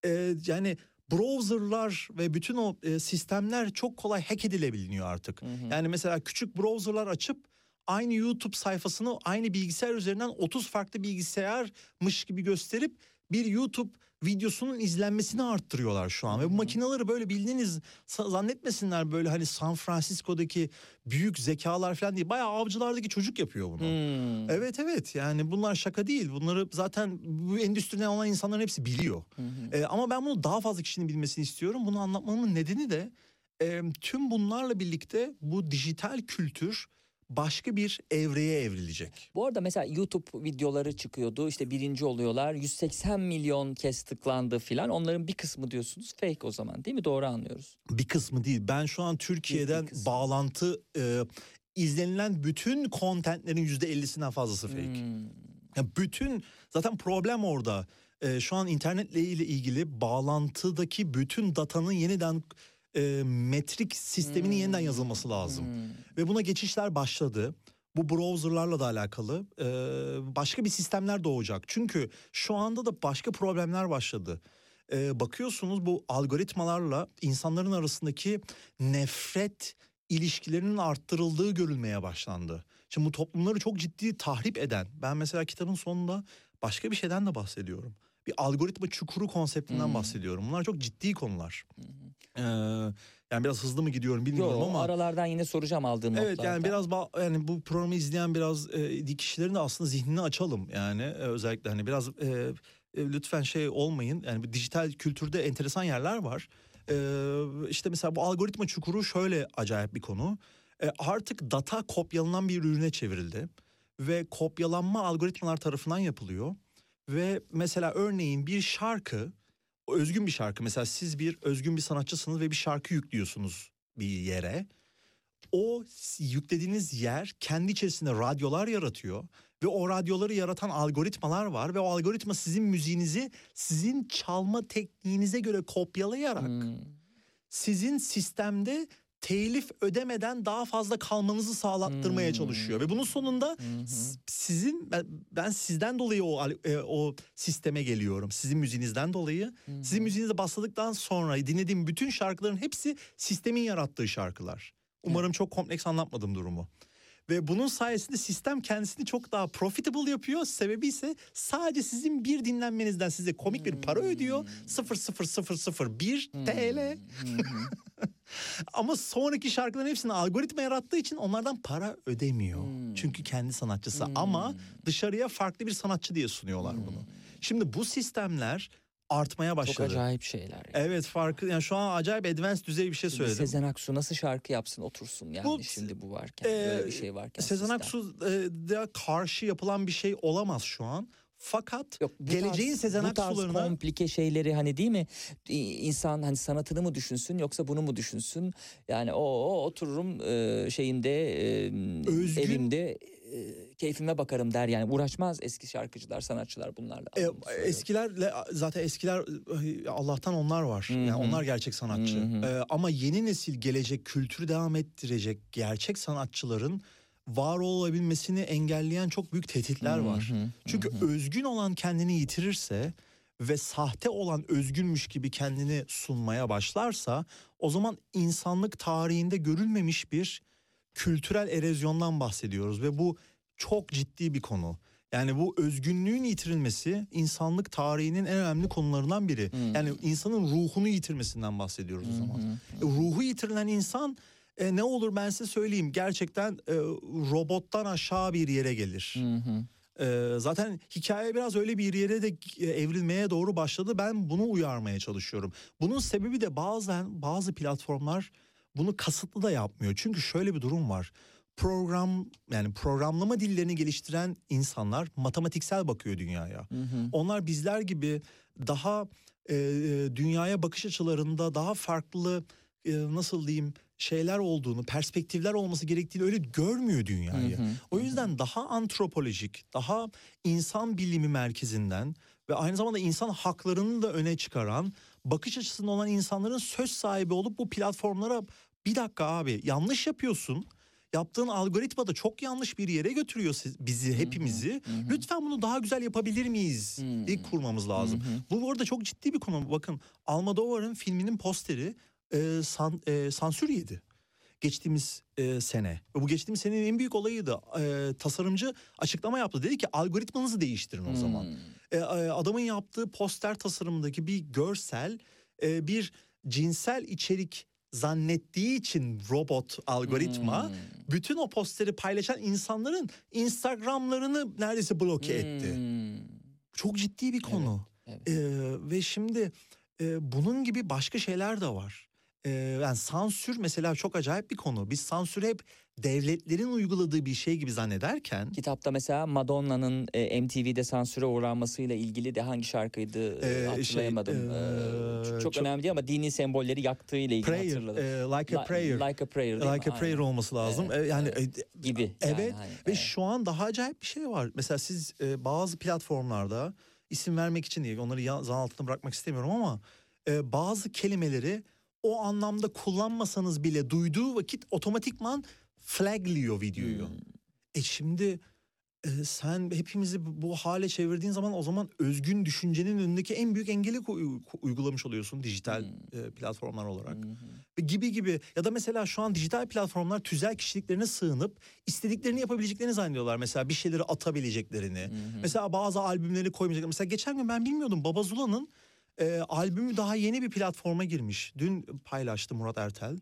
e, yani browserlar ve bütün o e, sistemler çok kolay hack edilebiliyor artık. Hı hı. Yani mesela küçük browserlar açıp aynı YouTube sayfasını aynı bilgisayar üzerinden 30 farklı bilgisayarmış gibi gösterip bir YouTube videosunun izlenmesini arttırıyorlar şu an. Ve bu makineleri böyle bildiğiniz zannetmesinler böyle hani San Francisco'daki büyük zekalar falan değil. Bayağı avcılardaki çocuk yapıyor bunu. Hmm. Evet evet yani bunlar şaka değil. Bunları zaten bu endüstriden olan insanların hepsi biliyor. Hı. Ee, ama ben bunu daha fazla kişinin bilmesini istiyorum. Bunu anlatmamın nedeni de e, tüm bunlarla birlikte bu dijital kültür başka bir evreye evrilecek. Bu arada mesela YouTube videoları çıkıyordu işte birinci oluyorlar 180 milyon kez tıklandı filan onların bir kısmı diyorsunuz fake o zaman değil mi doğru anlıyoruz. Bir kısmı değil. Ben şu an Türkiye'den bağlantı e, izlenilen bütün kontentlerin yüzde 50'sinden fazlası fake. Hmm. Ya bütün zaten problem orada. Ee, şu an internetle ile ilgili bağlantıdaki bütün datanın yeniden e, metrik sisteminin yeniden yazılması lazım. Hmm. Ve buna geçişler başladı. Bu browserlarla da alakalı Ee, başka bir sistemler doğacak. Çünkü şu anda da başka problemler başladı. Ee, bakıyorsunuz bu algoritmalarla insanların arasındaki nefret ilişkilerinin arttırıldığı görülmeye başlandı. Şimdi bu toplumları çok ciddi tahrip eden, ben mesela kitabın sonunda başka bir şeyden de bahsediyorum. Bir algoritma çukuru konseptinden Hmm. bahsediyorum. Bunlar çok ciddi konular. Ee, yani biraz hızlı mı gidiyorum bilmiyorum Yo, ama. aralardan yine soracağım aldığım Evet notlardan. yani biraz yani bu programı izleyen biraz e, kişilerin de aslında zihnini açalım yani e, özellikle hani biraz e, e, lütfen şey olmayın yani bu dijital kültürde enteresan yerler var. E, işte mesela bu algoritma çukuru şöyle acayip bir konu. E, artık data kopyalanan bir ürüne çevrildi ve kopyalanma algoritmalar tarafından yapılıyor. Ve mesela örneğin bir şarkı özgün bir şarkı mesela siz bir özgün bir sanatçısınız ve bir şarkı yüklüyorsunuz bir yere o yüklediğiniz yer kendi içerisinde radyolar yaratıyor ve o radyoları yaratan algoritmalar var ve o algoritma sizin müziğinizi sizin çalma tekniğinize göre kopyalayarak Hmm. sizin sistemde telif ödemeden daha fazla kalmanızı sağlattırmaya Hmm. çalışıyor ve bunun sonunda s- sizin ben, ben sizden dolayı o e, o sisteme geliyorum. Sizin müziğinizden dolayı. Sizin müziğinize basladıktan sonra dinlediğim bütün şarkıların hepsi sistemin yarattığı şarkılar. Umarım çok kompleks anlatmadım durumu. Ve bunun sayesinde sistem kendisini çok daha profitable yapıyor. Sebebi ise sadece sizin bir dinlenmenizden size komik bir para ödüyor. 00001 TL. Ama sonraki şarkıların hepsini algoritma yarattığı için onlardan para ödemiyor. Çünkü kendi sanatçısı ama dışarıya farklı bir sanatçı diye sunuyorlar bunu. Şimdi bu sistemler artmaya Çok başladı. acayip şeyler. yani. Evet farkı yani şu an acayip advanced düzey bir şey Şimdi söyledim. Sezen Aksu nasıl şarkı yapsın otursun yani Bu- şimdi bu varken Ee, böyle bir şey varken. Sezen sistem. Aksu e, da karşı yapılan bir şey olamaz şu an. Fakat Yok, bu geleceğin tarz, Sezen bu tarz Aksu'larına komplike şeyleri hani değil mi insan hani sanatını mı düşünsün yoksa bunu mu düşünsün yani o, o otururum e, şeyinde e, Özgün- evimde e, keyfime bakarım der yani uğraşmaz eski şarkıcılar sanatçılar bunlarla. e, eskilerle zaten eskiler Allah'tan onlar var. Hı Yani onlar gerçek sanatçı. Hı hı. E, ama yeni nesil gelecek kültürü devam ettirecek gerçek sanatçıların var olabilmesini engelleyen çok büyük tehditler Hı var. Çünkü özgün olan kendini yitirirse ve sahte olan özgünmüş gibi kendini sunmaya başlarsa o zaman insanlık tarihinde görülmemiş bir kültürel erozyondan bahsediyoruz ve bu çok ciddi bir konu. Yani bu özgünlüğün yitirilmesi insanlık tarihinin en önemli konularından biri. Yani insanın ruhunu yitirmesinden bahsediyoruz o zaman. E, Ruhu yitirilen insan e, ne olur ben size söyleyeyim gerçekten e, robottan aşağı bir yere gelir. Hı hı. Ee, zaten hikaye biraz öyle bir yere de e, evrilmeye doğru başladı. Ben bunu uyarmaya çalışıyorum. Bunun sebebi de bazen bazı platformlar bunu kasıtlı da yapmıyor. Çünkü şöyle bir durum var. Program yani programlama dillerini geliştiren insanlar matematiksel bakıyor dünyaya. Onlar bizler gibi daha e, e, dünyaya bakış açılarında daha farklı e, nasıl diyeyim şeyler olduğunu, perspektifler olması gerektiğini öyle görmüyor dünyayı. Hı hı, O yüzden daha antropolojik, daha insan bilimi merkezinden ve aynı zamanda insan haklarını da öne çıkaran bakış açısında olan insanların söz sahibi olup bu platformlara bir dakika abi yanlış yapıyorsun. Yaptığın algoritma da çok yanlış bir yere götürüyor bizi hepimizi. Lütfen bunu daha güzel yapabilir miyiz? diye kurmamız lazım. Bu bu arada çok ciddi bir konu. Bakın Almodovar'ın filminin posteri e, san- e, sansür yedi geçtiğimiz e, sene. Ve bu geçtiğimiz senenin en büyük olayıydı. E, tasarımcı açıklama yaptı. Dedi ki algoritmanızı değiştirin o zaman. E, e, adamın yaptığı poster tasarımındaki bir görsel e, bir cinsel içerik zannettiği için robot algoritma bütün o posteri paylaşan insanların Instagram'larını neredeyse bloke etti. Hmm. Çok ciddi bir konu. evet. Ee, ve şimdi e, bunun gibi başka şeyler de var. Ee, yani sansür mesela çok acayip bir konu. Biz sansür hep devletlerin uyguladığı bir şey gibi zannederken Kitapta mesela Madonna'nın e, MTV'de sansüre uğranmasıyla ilgili de hangi şarkıydı e, Ee, şey, hatırlayamadım. e, çok, çok- önemli değil ama dini sembolleri yaktığıyla ilgili prayer, hatırladım. e, like a prayer, Like a prayer like a prayer Aynen. olması lazım. Evet, yani evet. e, gibi. yani Evet hani, ve evet. şu an daha acayip bir şey var. Mesela siz e, bazı platformlarda isim vermek için değil onları zan altında bırakmak istemiyorum ama e, bazı kelimeleri o anlamda kullanmasanız bile duyduğu vakit otomatikman flagliyor videoyu. Hmm. E şimdi e, sen hepimizi bu hale çevirdiğin zaman o zaman özgün düşüncenin önündeki en büyük engeli uygulamış oluyorsun dijital e, platformlar olarak. Ve gibi gibi ya da mesela şu an dijital platformlar tüzel kişiliklerine sığınıp istediklerini yapabileceklerini zannediyorlar. Mesela bir şeyleri atabileceklerini. Mesela bazı albümleri koymayacaklar. Mesela geçen gün ben bilmiyordum Baba Zula'nın e, albümü daha yeni bir platforma girmiş. Dün paylaştı Murat Ertel.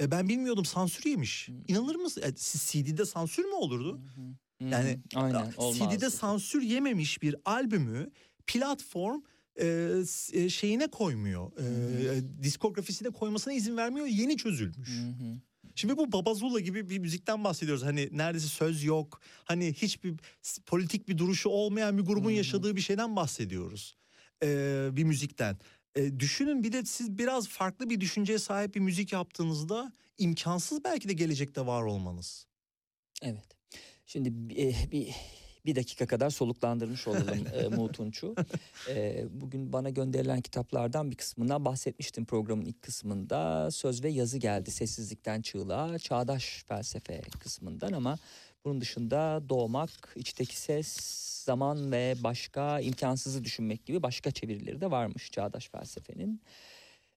E, ben bilmiyordum sansür yemiş. İnanır mısın? E, CD'de sansür mü olurdu? Yani Aynen. CD'de sansür yememiş bir albümü platform e, e, şeyine koymuyor. E, diskografisine koymasına izin vermiyor. Yeni çözülmüş. Şimdi bu Babazula gibi bir müzikten bahsediyoruz. Hani neredeyse söz yok. Hani hiçbir politik bir duruşu olmayan bir grubun yaşadığı bir şeyden bahsediyoruz. Ee, bir müzikten. Ee, düşünün bir de siz biraz farklı bir düşünceye sahip bir müzik yaptığınızda imkansız belki de gelecekte var olmanız. Evet. Şimdi e, bir bir dakika kadar soluklandırmış olalım e, Muğtunç'u. E, bugün bana gönderilen kitaplardan bir kısmından bahsetmiştim programın ilk kısmında. Söz ve yazı geldi sessizlikten çığlığa, çağdaş felsefe kısmından ama bunun dışında doğmak, içteki ses, zaman ve başka imkansızı düşünmek gibi başka çevirileri de varmış çağdaş felsefenin.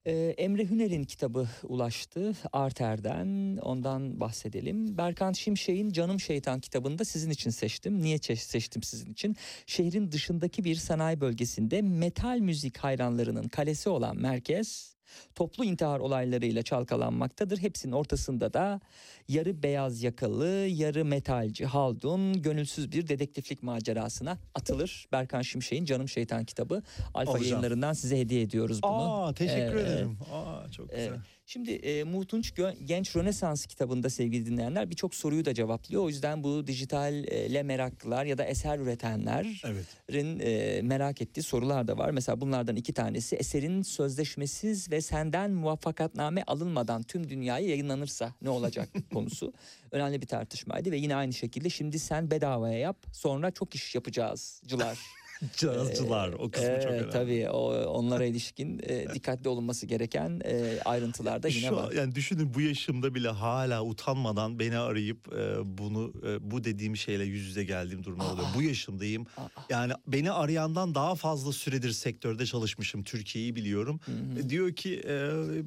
Ee, Emre Hüner'in kitabı ulaştı Arter'den ondan bahsedelim. Berkant Şimşek'in Canım Şeytan kitabını da sizin için seçtim. Niye seçtim sizin için? Şehrin dışındaki bir sanayi bölgesinde metal müzik hayranlarının kalesi olan merkez toplu intihar olaylarıyla çalkalanmaktadır. Hepsinin ortasında da yarı beyaz yakalı, yarı metalci Haldun gönülsüz bir dedektiflik macerasına atılır. Berkan Şimşek'in Canım Şeytan kitabı Alfa Alacağım. yayınlarından size hediye ediyoruz bunu. Aa teşekkür Evet. ederim. Aa çok güzel. Evet. Şimdi e, Muhtunç Genç Rönesans kitabında sevgili dinleyenler birçok soruyu da cevaplıyor. O yüzden bu dijitalle meraklılar ya da eser üretenlerin Evet. e, merak ettiği sorular da var. Mesela bunlardan iki tanesi eserin sözleşmesiz ve senden muvaffakatname alınmadan tüm dünyaya yayınlanırsa ne olacak konusu. Önemli bir tartışmaydı ve yine aynı şekilde şimdi sen bedavaya yap sonra çok iş yapacağızcılar. Cazcılar o kısmı çok Evet, önemli. Tabii o, onlara ilişkin e, dikkatli olunması gereken e, ayrıntılar da yine Şu var. an- yani düşünün bu yaşımda bile hala utanmadan beni arayıp e, bunu e, bu dediğim şeyle yüz yüze geldiğim durumlar oluyor. Bu yaşımdayım. Yani beni arayandan daha fazla süredir sektörde çalışmışım. Türkiye'yi biliyorum. E, diyor ki e,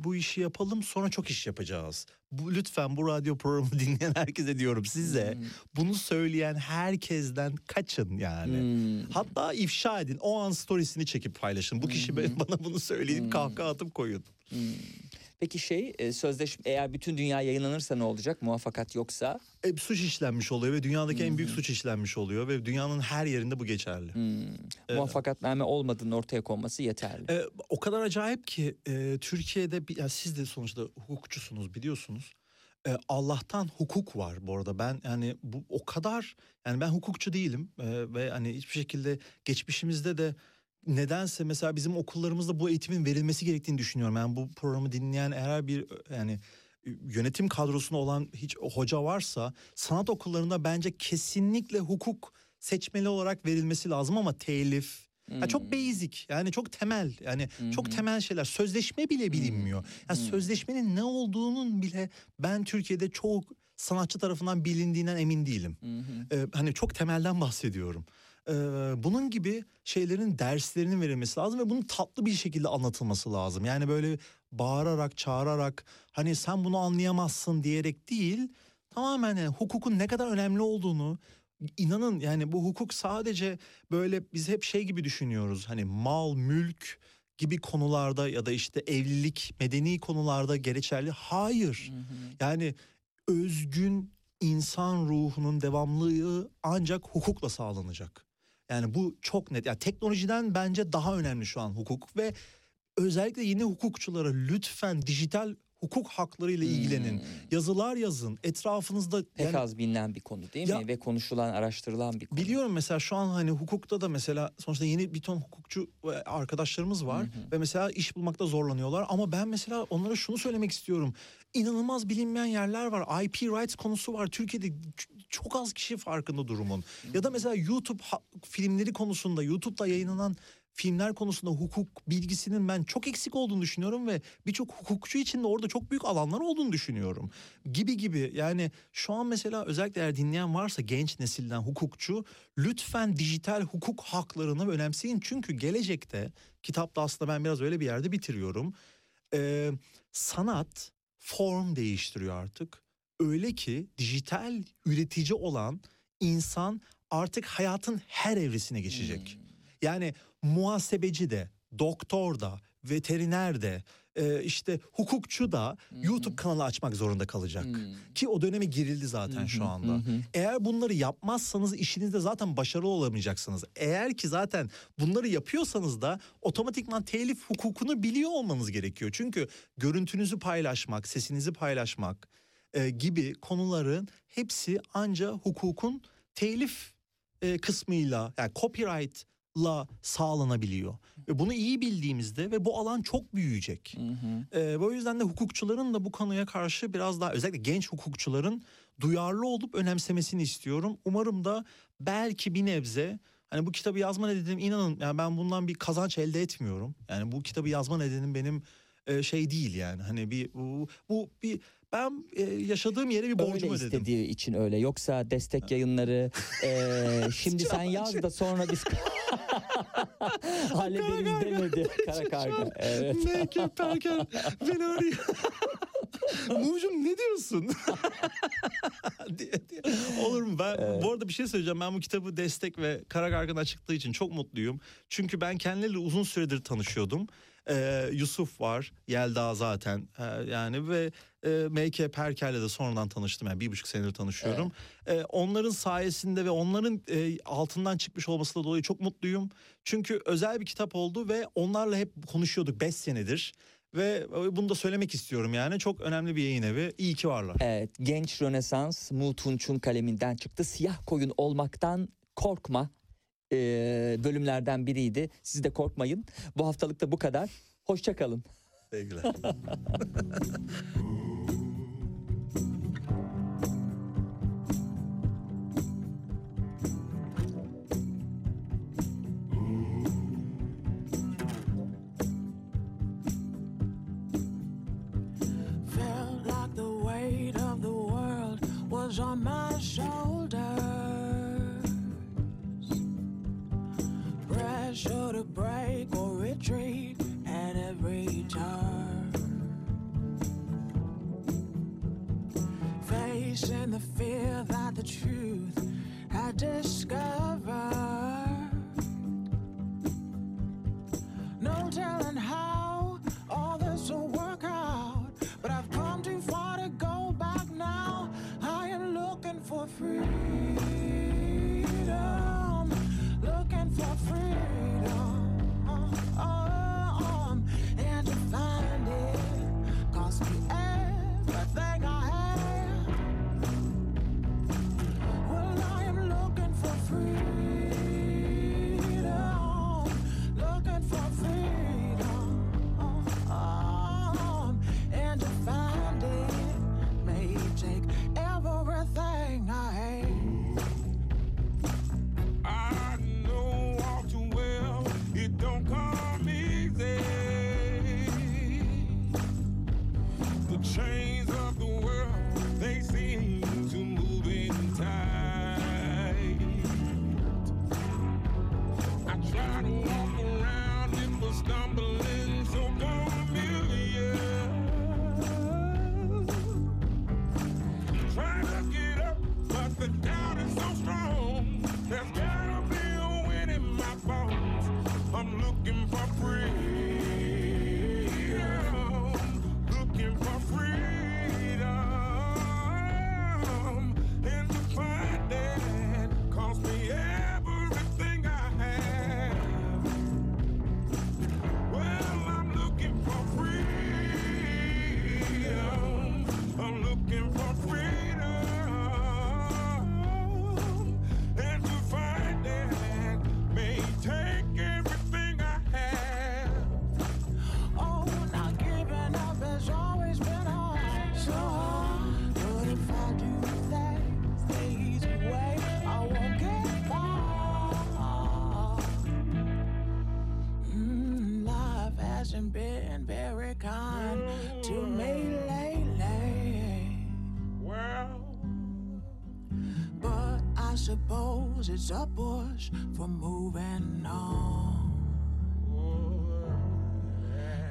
bu işi yapalım sonra çok iş yapacağız. Bu lütfen bu radyo programı dinleyen herkese diyorum size bunu söyleyen herkesten kaçın yani. Hmm. Hatta ifşa edin. O an storiesini çekip paylaşın. Bu kişi bana bunu söyleyip kahkaha atıp koyun. Peki şey e, sözleşme eğer bütün dünya yayınlanırsa ne olacak muvaffakat yoksa? e, suç işlenmiş oluyor ve dünyadaki en büyük suç işlenmiş oluyor ve dünyanın her yerinde bu geçerli. Muvaffakatname olmadığının ortaya konması yeterli. E, o kadar acayip ki e, Türkiye'de bir, ya siz de sonuçta hukukçusunuz biliyorsunuz. E, Allah'tan hukuk var bu arada. Ben yani bu o kadar yani ben hukukçu değilim e, ve hani hiçbir şekilde geçmişimizde de nedense mesela bizim okullarımızda bu eğitimin verilmesi gerektiğini düşünüyorum. Yani bu programı dinleyen her bir yani yönetim kadrosunda olan hiç hoca varsa sanat okullarında bence kesinlikle hukuk seçmeli olarak verilmesi lazım ama telif ya çok basic yani çok temel yani çok temel şeyler sözleşme bile bilinmiyor. Yani sözleşmenin ne olduğunun bile ben Türkiye'de çok sanatçı tarafından bilindiğinden emin değilim. Ee, hani çok temelden bahsediyorum. Ee, bunun gibi şeylerin derslerinin verilmesi lazım ve bunun tatlı bir şekilde anlatılması lazım. Yani böyle bağırarak, çağırarak hani sen bunu anlayamazsın diyerek değil tamamen yani hukukun ne kadar önemli olduğunu inanın yani bu hukuk sadece böyle biz hep şey gibi düşünüyoruz. Hani mal, mülk gibi konularda ya da işte evlilik, medeni konularda geçerli. Hayır. Yani özgün insan ruhunun devamlılığı ancak hukukla sağlanacak. Yani bu çok net. Yani teknolojiden bence daha önemli şu an hukuk ve özellikle yeni hukukçulara lütfen dijital hukuk haklarıyla ilgilenin. Yazılar yazın. Etrafınızda Pek yani- az bilinen bir konu değil Ya- mi? Ve konuşulan, araştırılan bir konu. Biliyorum mesela şu an hani hukukta da mesela sonuçta yeni bir ton hukukçu arkadaşlarımız var ve mesela iş bulmakta zorlanıyorlar ama ben mesela onlara şunu söylemek istiyorum. İnanılmaz bilinmeyen yerler var. IP rights konusu var. Türkiye'de çok az kişi farkında durumun. Ya da mesela YouTube filmleri konusunda YouTube'da yayınlanan filmler konusunda hukuk bilgisinin ben çok eksik olduğunu düşünüyorum ve birçok hukukçu için de orada çok büyük alanlar olduğunu düşünüyorum. Gibi gibi yani şu an mesela özellikle eğer dinleyen varsa genç nesilden hukukçu lütfen dijital hukuk haklarını önemseyin. Çünkü gelecekte kitapta aslında ben biraz öyle bir yerde bitiriyorum. Ee, sanat form değiştiriyor artık. Öyle ki dijital üretici olan insan artık hayatın her evresine geçecek. Yani muhasebeci de, doktor da, veteriner de, e, işte hukukçu da YouTube kanalı açmak zorunda kalacak. Ki o döneme girildi zaten şu anda. Eğer bunları yapmazsanız işinizde zaten başarılı olamayacaksınız. Eğer ki zaten bunları yapıyorsanız da otomatikman telif hukukunu biliyor olmanız gerekiyor. Çünkü görüntünüzü paylaşmak, sesinizi paylaşmak e, gibi konuların hepsi anca hukukun telif e, kısmıyla yani copyright'la sağlanabiliyor. Ve bunu iyi bildiğimizde ve bu alan çok büyüyecek. E, bu yüzden de hukukçuların da bu konuya karşı biraz daha özellikle genç hukukçuların duyarlı olup önemsemesini istiyorum. Umarım da belki bir nebze hani bu kitabı yazma nedenim inanın yani ben bundan bir kazanç elde etmiyorum. Yani bu kitabı yazma nedenim benim e, şey değil yani hani bir bu, bu bir ben e, yaşadığım yere bir Öyle borcumu ödedim. istediği için öyle. Yoksa destek yayınları eee, şimdi sen yaz da sonra biz hallederiz demedi. Kara karga. Evet. Naked Perker beni arıyor. Mumcum ne diyorsun? diye, diye. Olur mu? Ben bu arada bir şey söyleyeceğim. Ben bu kitabı destek ve Kara Karga'dan çıktığı için çok mutluyum. Çünkü ben kendileriyle uzun süredir tanışıyordum. Ee, Yusuf var, Yelda zaten Ee, yani ve e, M.K. Perker'le de sonradan tanıştım. Yani bir buçuk senedir tanışıyorum. Ee, onların sayesinde ve onların e, altından çıkmış olmasıyla dolayı çok mutluyum. Çünkü özel bir kitap oldu ve onlarla hep konuşuyorduk 5 senedir. Ve bunu da söylemek istiyorum yani çok önemli bir yayın evi. İyi ki varlar. Evet, genç Rönesans Mu Tunç'un kaleminden çıktı. Siyah koyun olmaktan korkma eee, bölümlerden biriydi. Siz de korkmayın. Bu haftalık da bu kadar. Hoşçakalın. Sevgiler. was on my shoulders. Pressure to break or retreat at every turn. Facing the fear that the truth I discovered. No telling how it's a push for moving on.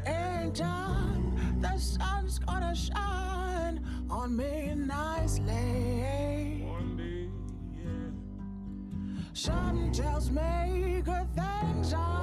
In time, the sun's gonna shine on me nicely. One day, Something tells me good things are